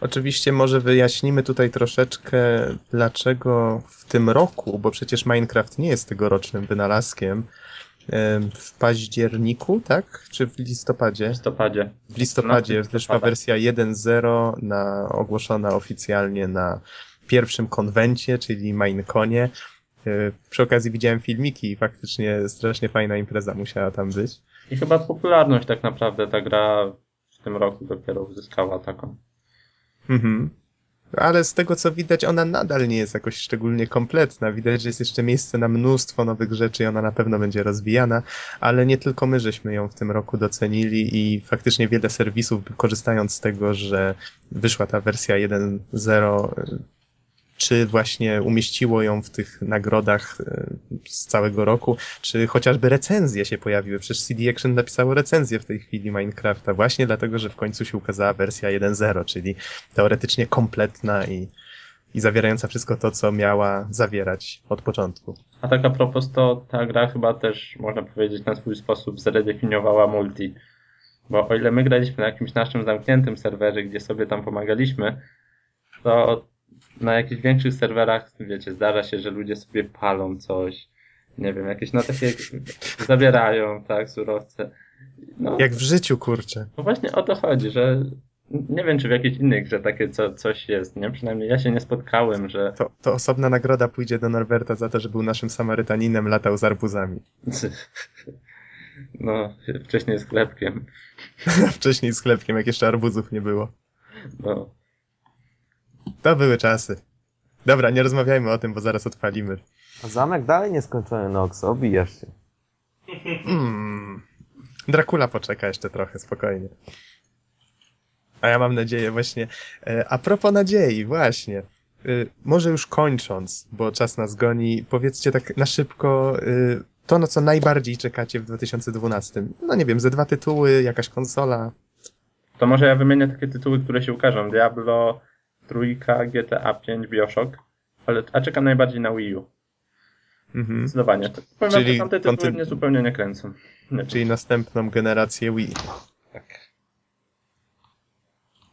Oczywiście może wyjaśnimy tutaj troszeczkę, dlaczego w tym roku, bo przecież Minecraft nie jest tegorocznym wynalazkiem, em, w październiku, tak? Czy w W listopadzie? listopadzie. W listopadzie 12 wyszła wersja 1.0 na, ogłoszona oficjalnie na pierwszym konwencie, czyli Mineconie. E, Przy okazji widziałem filmiki i faktycznie strasznie fajna impreza musiała tam być. I chyba popularność tak naprawdę ta gra w tym roku dopiero uzyskała taką. Mhm. Ale z tego co widać, ona nadal nie jest jakoś szczególnie kompletna. Widać, że jest jeszcze miejsce na mnóstwo nowych rzeczy i ona na pewno będzie rozwijana, ale nie tylko my żeśmy ją w tym roku docenili i faktycznie wiele serwisów, korzystając z tego, że wyszła ta wersja 1.0, czy właśnie umieściło ją w tych nagrodach e, z całego roku, czy chociażby recenzje się pojawiły. Przecież CD Action napisało recenzję w tej chwili Minecrafta właśnie dlatego, że w końcu się ukazała wersja 1.0, czyli teoretycznie kompletna i, i zawierająca wszystko to, co miała zawierać od początku. A tak a propos, to ta gra chyba też, można powiedzieć, na swój sposób zredefiniowała multi. Bo o ile my graliśmy na jakimś naszym zamkniętym serwerze, gdzie sobie tam pomagaliśmy, to na jakichś większych serwerach, wiecie, zdarza się, że ludzie sobie palą coś, nie wiem, jakieś no takie (laughs) zabierają, tak, surowce. No, Jak w życiu, kurczę. no właśnie o to chodzi, że nie wiem, czy w jakiejś innej grze takie co, coś jest, nie? Przynajmniej ja się nie spotkałem, że To, to osobna nagroda pójdzie do Norberta za to, że był naszym Samarytaninem, latał z arbuzami. (laughs) no, wcześniej z chlebkiem, (laughs) Wcześniej z chlebkiem, jak jeszcze arbuzów nie było. no. To były czasy. Dobra, nie rozmawiajmy o tym, bo zaraz odpalimy. A zamek dalej nieskończony, Nox, obijasz się. Hmm. Dracula poczeka jeszcze trochę, spokojnie. A ja mam nadzieję właśnie. E, a propos nadziei, właśnie. Y, może już kończąc, bo czas nas goni, powiedzcie tak na szybko y, to, na co najbardziej czekacie w 2012. No nie wiem, ze dwa tytuły, jakaś konsola. To może ja wymienię takie tytuły, które się ukażą. Diablo, Trójka, GTA 5, Bioshock. Ale, a czekam najbardziej na Wii U. Mhm. Zdecydowanie. Powiem Czyli tamte tytuły konty- mnie zupełnie nie kręcą. Nie, Czyli następną generację Wii. tak.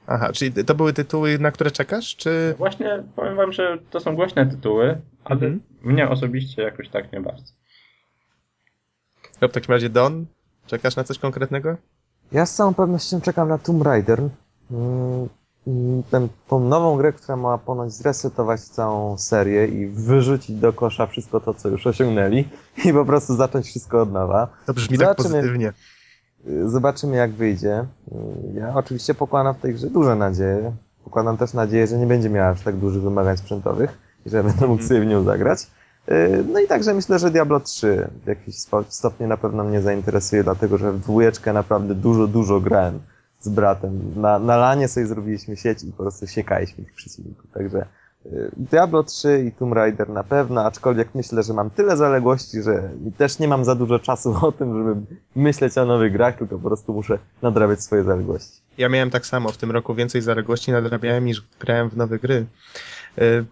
Aha, czyli to były tytuły, na które czekasz, czy... Właśnie powiem wam, że to są głośne tytuły, ale Mhm. mnie osobiście jakoś tak nie bardzo. To w takim razie Don? Czekasz na coś konkretnego? Ja z całą pewnością czekam na Tomb Raider. Ten, tą nową grę, która ma ponoć zresetować całą serię i wyrzucić do kosza wszystko to, co już osiągnęli (laughs) i po prostu zacząć wszystko od nowa. To brzmi tak Zobaczymy. pozytywnie. Y, Zobaczymy, jak wyjdzie. Ja oczywiście pokładam w tej grze duże nadzieje. Pokładam też nadzieję, że nie będzie miała aż tak dużych wymagań sprzętowych i że będę mógł sobie w nią zagrać. Y, No i także myślę, że Diablo 3 w jakimś stopniu na pewno mnie zainteresuje, dlatego że w dwójeczkę naprawdę dużo, dużo grałem z bratem. Na, na lanie sobie zrobiliśmy sieć i po prostu siekaliśmy ich przeciwników. Także y, Diablo 3 i Tomb Raider na pewno, aczkolwiek myślę, że mam tyle zaległości, że też nie mam za dużo czasu (laughs) o tym, żeby myśleć o nowych grach, tylko po prostu muszę nadrabiać swoje zaległości. Ja miałem tak samo w tym roku więcej zaległości nadrabiałem niż grałem w nowe gry. Y,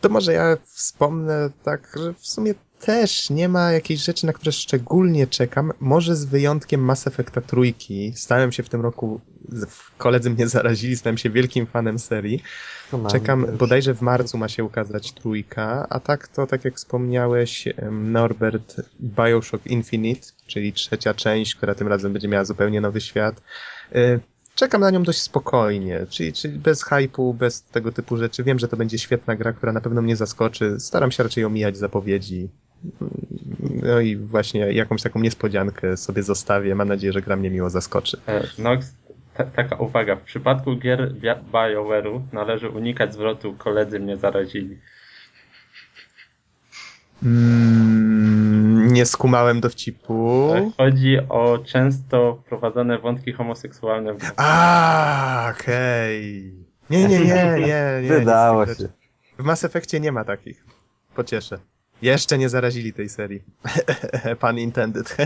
To może ja wspomnę tak, że w sumie też nie ma jakiejś rzeczy, na które szczególnie czekam. Może z wyjątkiem Mass Effecta trójki. Stałem się w tym roku, koledzy mnie zarazili, stałem się wielkim fanem serii. Czekam, też. bodajże w marcu ma się ukazać trójka, a tak to, tak jak wspomniałeś, Norbert, Bioshock Infinite, czyli trzecia część, która tym razem będzie miała zupełnie nowy świat. Y, Czekam na nią dość spokojnie, czyli, czyli bez hypu, bez tego typu rzeczy. Wiem, że to będzie świetna gra, która na pewno mnie zaskoczy. Staram się raczej omijać zapowiedzi. No i właśnie jakąś taką niespodziankę sobie zostawię. Mam nadzieję, że gra mnie miło zaskoczy. E, Nox, ta, taka uwaga. W przypadku gier BioWare'u należy unikać zwrotu koledzy mnie zarazili. Mm, nie skumałem dowcipu. E, Chodzi o często wprowadzane wątki homoseksualne w grach. A, okej. Nie, nie, nie, nie, nie. Wydało się. W Mass Effectie nie ma takich. Pocieszę. Jeszcze nie zarazili tej serii. (laughs) Pan intended.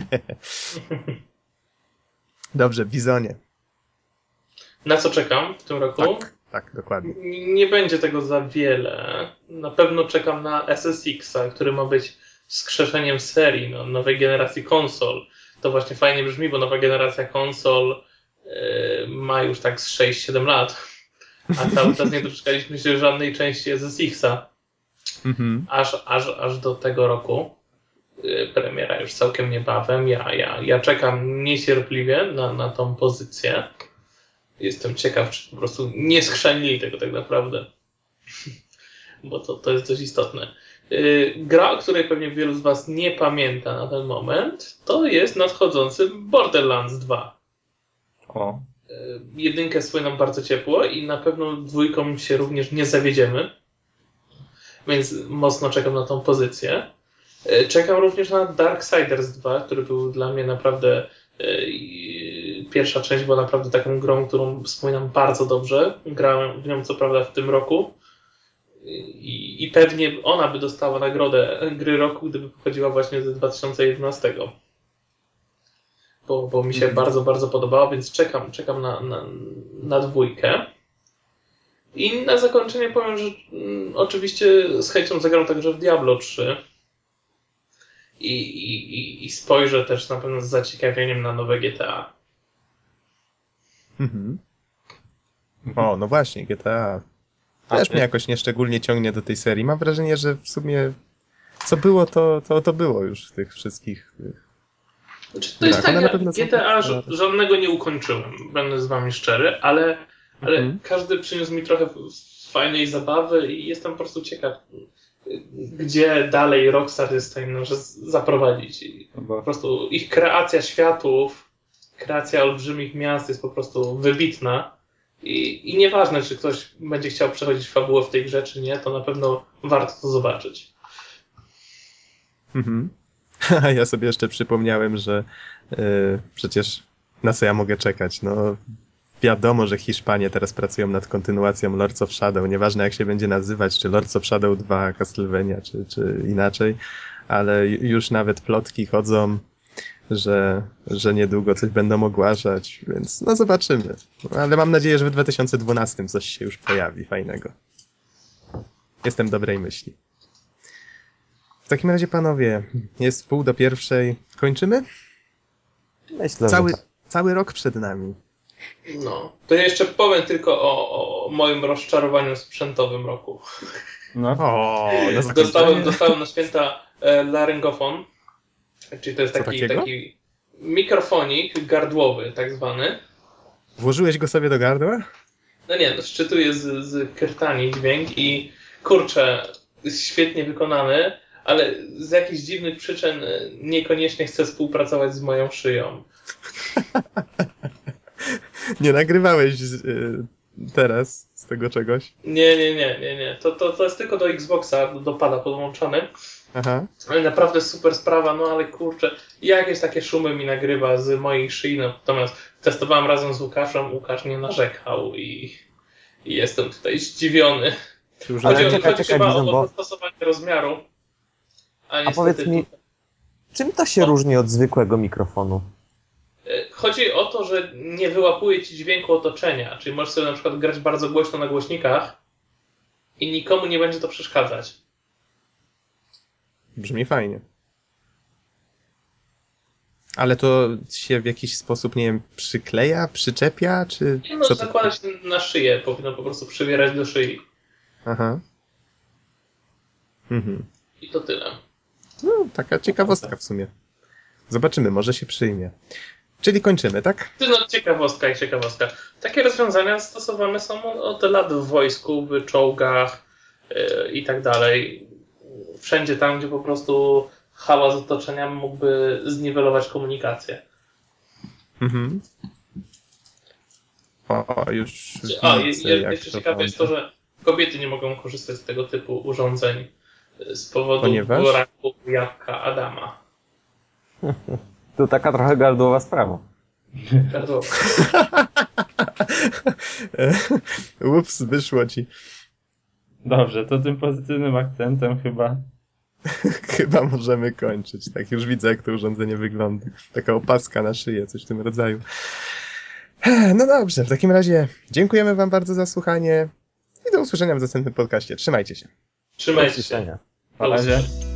(laughs) Dobrze, Bizonie. Na co czekam w tym roku? Tak, tak, dokładnie. Nie będzie tego za wiele. Na pewno czekam na SSX-a, który ma być wskrzeszeniem serii, no, nowej generacji konsol. To właśnie fajnie brzmi, bo nowa generacja konsol yy, ma już tak z 6-7 lat, a cały czas nie doczekaliśmy się żadnej części SSX-a, Mhm. aż, aż, aż do tego roku. Yy, premiera już całkiem niebawem. Ja, ja, ja czekam niecierpliwie na, na tą pozycję. Jestem ciekaw, czy po prostu nie schrzanili tego tak naprawdę. (laughs) Bo to, to jest dość istotne. Yy, Gra, o której pewnie wielu z Was nie pamięta na ten moment, to jest nadchodzący Borderlands 2. O, Yy, Jedynkę słyną bardzo ciepło i na pewno dwójką się również nie zawiedziemy. Więc mocno czekam na tą pozycję. Yy, Czekam również na Darksiders 2, który był dla mnie naprawdę. yy, Pierwsza część była naprawdę taką grą, którą wspominam bardzo dobrze. Grałem w nią co prawda w tym roku. I, I pewnie ona by dostała nagrodę gry roku, gdyby pochodziła właśnie ze 2011. Bo, bo mi się Mhm. bardzo, bardzo podobała, więc czekam, czekam na, na, na dwójkę. I na zakończenie powiem, że mm, oczywiście z chęcią zagram także w Diablo 3. I, i, i- spojrzę też na pewno z zaciekawieniem na nowe GTA. Mhm. O, no właśnie, GTA. Też mnie jakoś nieszczególnie ciągnie do tej serii. Mam wrażenie, że w sumie co było, to, to, to było już w tych wszystkich. tych- Znaczy, to jest Tak, tak, na pewno GTA żadnego nie ukończyłem, będę z wami szczery, ale, ale Mhm. każdy przyniósł mi trochę fajnej zabawy i jestem po prostu ciekaw, gdzie dalej Rockstar jest w stanie nas zaprowadzić. I no po prostu ich kreacja światów, kreacja olbrzymich miast jest po prostu wybitna. I, I nieważne, czy ktoś będzie chciał przechodzić fabułę w tej grze, czy nie, to na pewno warto to zobaczyć. Mhm. (laughs) Ja sobie jeszcze przypomniałem, że y, przecież na co ja mogę czekać? No, wiadomo, że Hiszpanie teraz pracują nad kontynuacją Lords of Shadow. Nieważne jak się będzie nazywać, czy Lords of Shadow 2, Castlevania, czy, czy inaczej, ale ju- już nawet plotki chodzą, że, że niedługo coś będą ogłaszać, więc no zobaczymy. Ale mam nadzieję, że w 2012 coś się już pojawi fajnego. Jestem dobrej myśli. W takim razie, panowie, jest pół do pierwszej. Kończymy? Myślę, Cały, tak. cały rok przed nami. No, to ja jeszcze powiem tylko o, o moim rozczarowaniu sprzętowym roku. no, O. Dostałem, dostałem na święta e, laryngofon, czyli to jest taki, taki mikrofonik gardłowy, tak zwany. Włożyłeś go sobie do gardła? No nie, no, szczytuje z, z krtani dźwięk i kurczę, jest świetnie wykonany, ale z jakichś dziwnych przyczyn niekoniecznie chce współpracować z moją szyją. (laughs) Nie nagrywałeś y, teraz z tego czegoś? Nie, nie, nie, nie, nie. To, to, to jest tylko do Xboxa, do, do pada podłączony. Aha. Ale naprawdę super sprawa, no ale kurczę, jakieś takie szumy mi nagrywa z mojej szyi, natomiast testowałem razem z Łukaszem, Łukasz nie narzekał i, i jestem tutaj zdziwiony. Już Chodzi, Ale o- czekaj, chodzi czekaj, chyba Bizon, o bo- dostosowanie rozmiaru, a A niestety powiedz mi, czym to się różni od zwykłego mikrofonu? Chodzi o to, że nie wyłapuje ci dźwięku otoczenia, czyli możesz sobie na przykład grać bardzo głośno na głośnikach i nikomu nie będzie to przeszkadzać. Brzmi fajnie. Ale to się w jakiś sposób, nie wiem, przykleja, przyczepia, czy Nie to? zakładać na szyję, powinno po prostu przybierać do szyi. Aha. Mhm. I to tyle. No, taka ciekawostka w sumie. Zobaczymy, może się przyjmie. Czyli kończymy, tak? No, ciekawostka i ciekawostka. Takie rozwiązania stosowane są od lat w wojsku, w czołgach yy, i tak dalej. Wszędzie tam, gdzie po prostu hałas otoczenia mógłby zniwelować komunikację. Mhm. O, już A, je, jeszcze ciekawe jest to, że kobiety nie mogą korzystać z tego typu urządzeń z powodu Ponieważ? braku jabłka Adama. (laughs) To taka trochę gardłowa sprawa. Gardło. (laughs) Ups, wyszło ci. dobrze, to tym pozytywnym akcentem chyba (laughs) chyba możemy kończyć. Tak, już widzę, jak to urządzenie wygląda. Taka opaska na szyję, coś w tym rodzaju. No dobrze, w takim razie dziękujemy Wam bardzo za słuchanie i do usłyszenia w następnym podcaście. Trzymajcie się. Trzymajcie Do się. Na razie.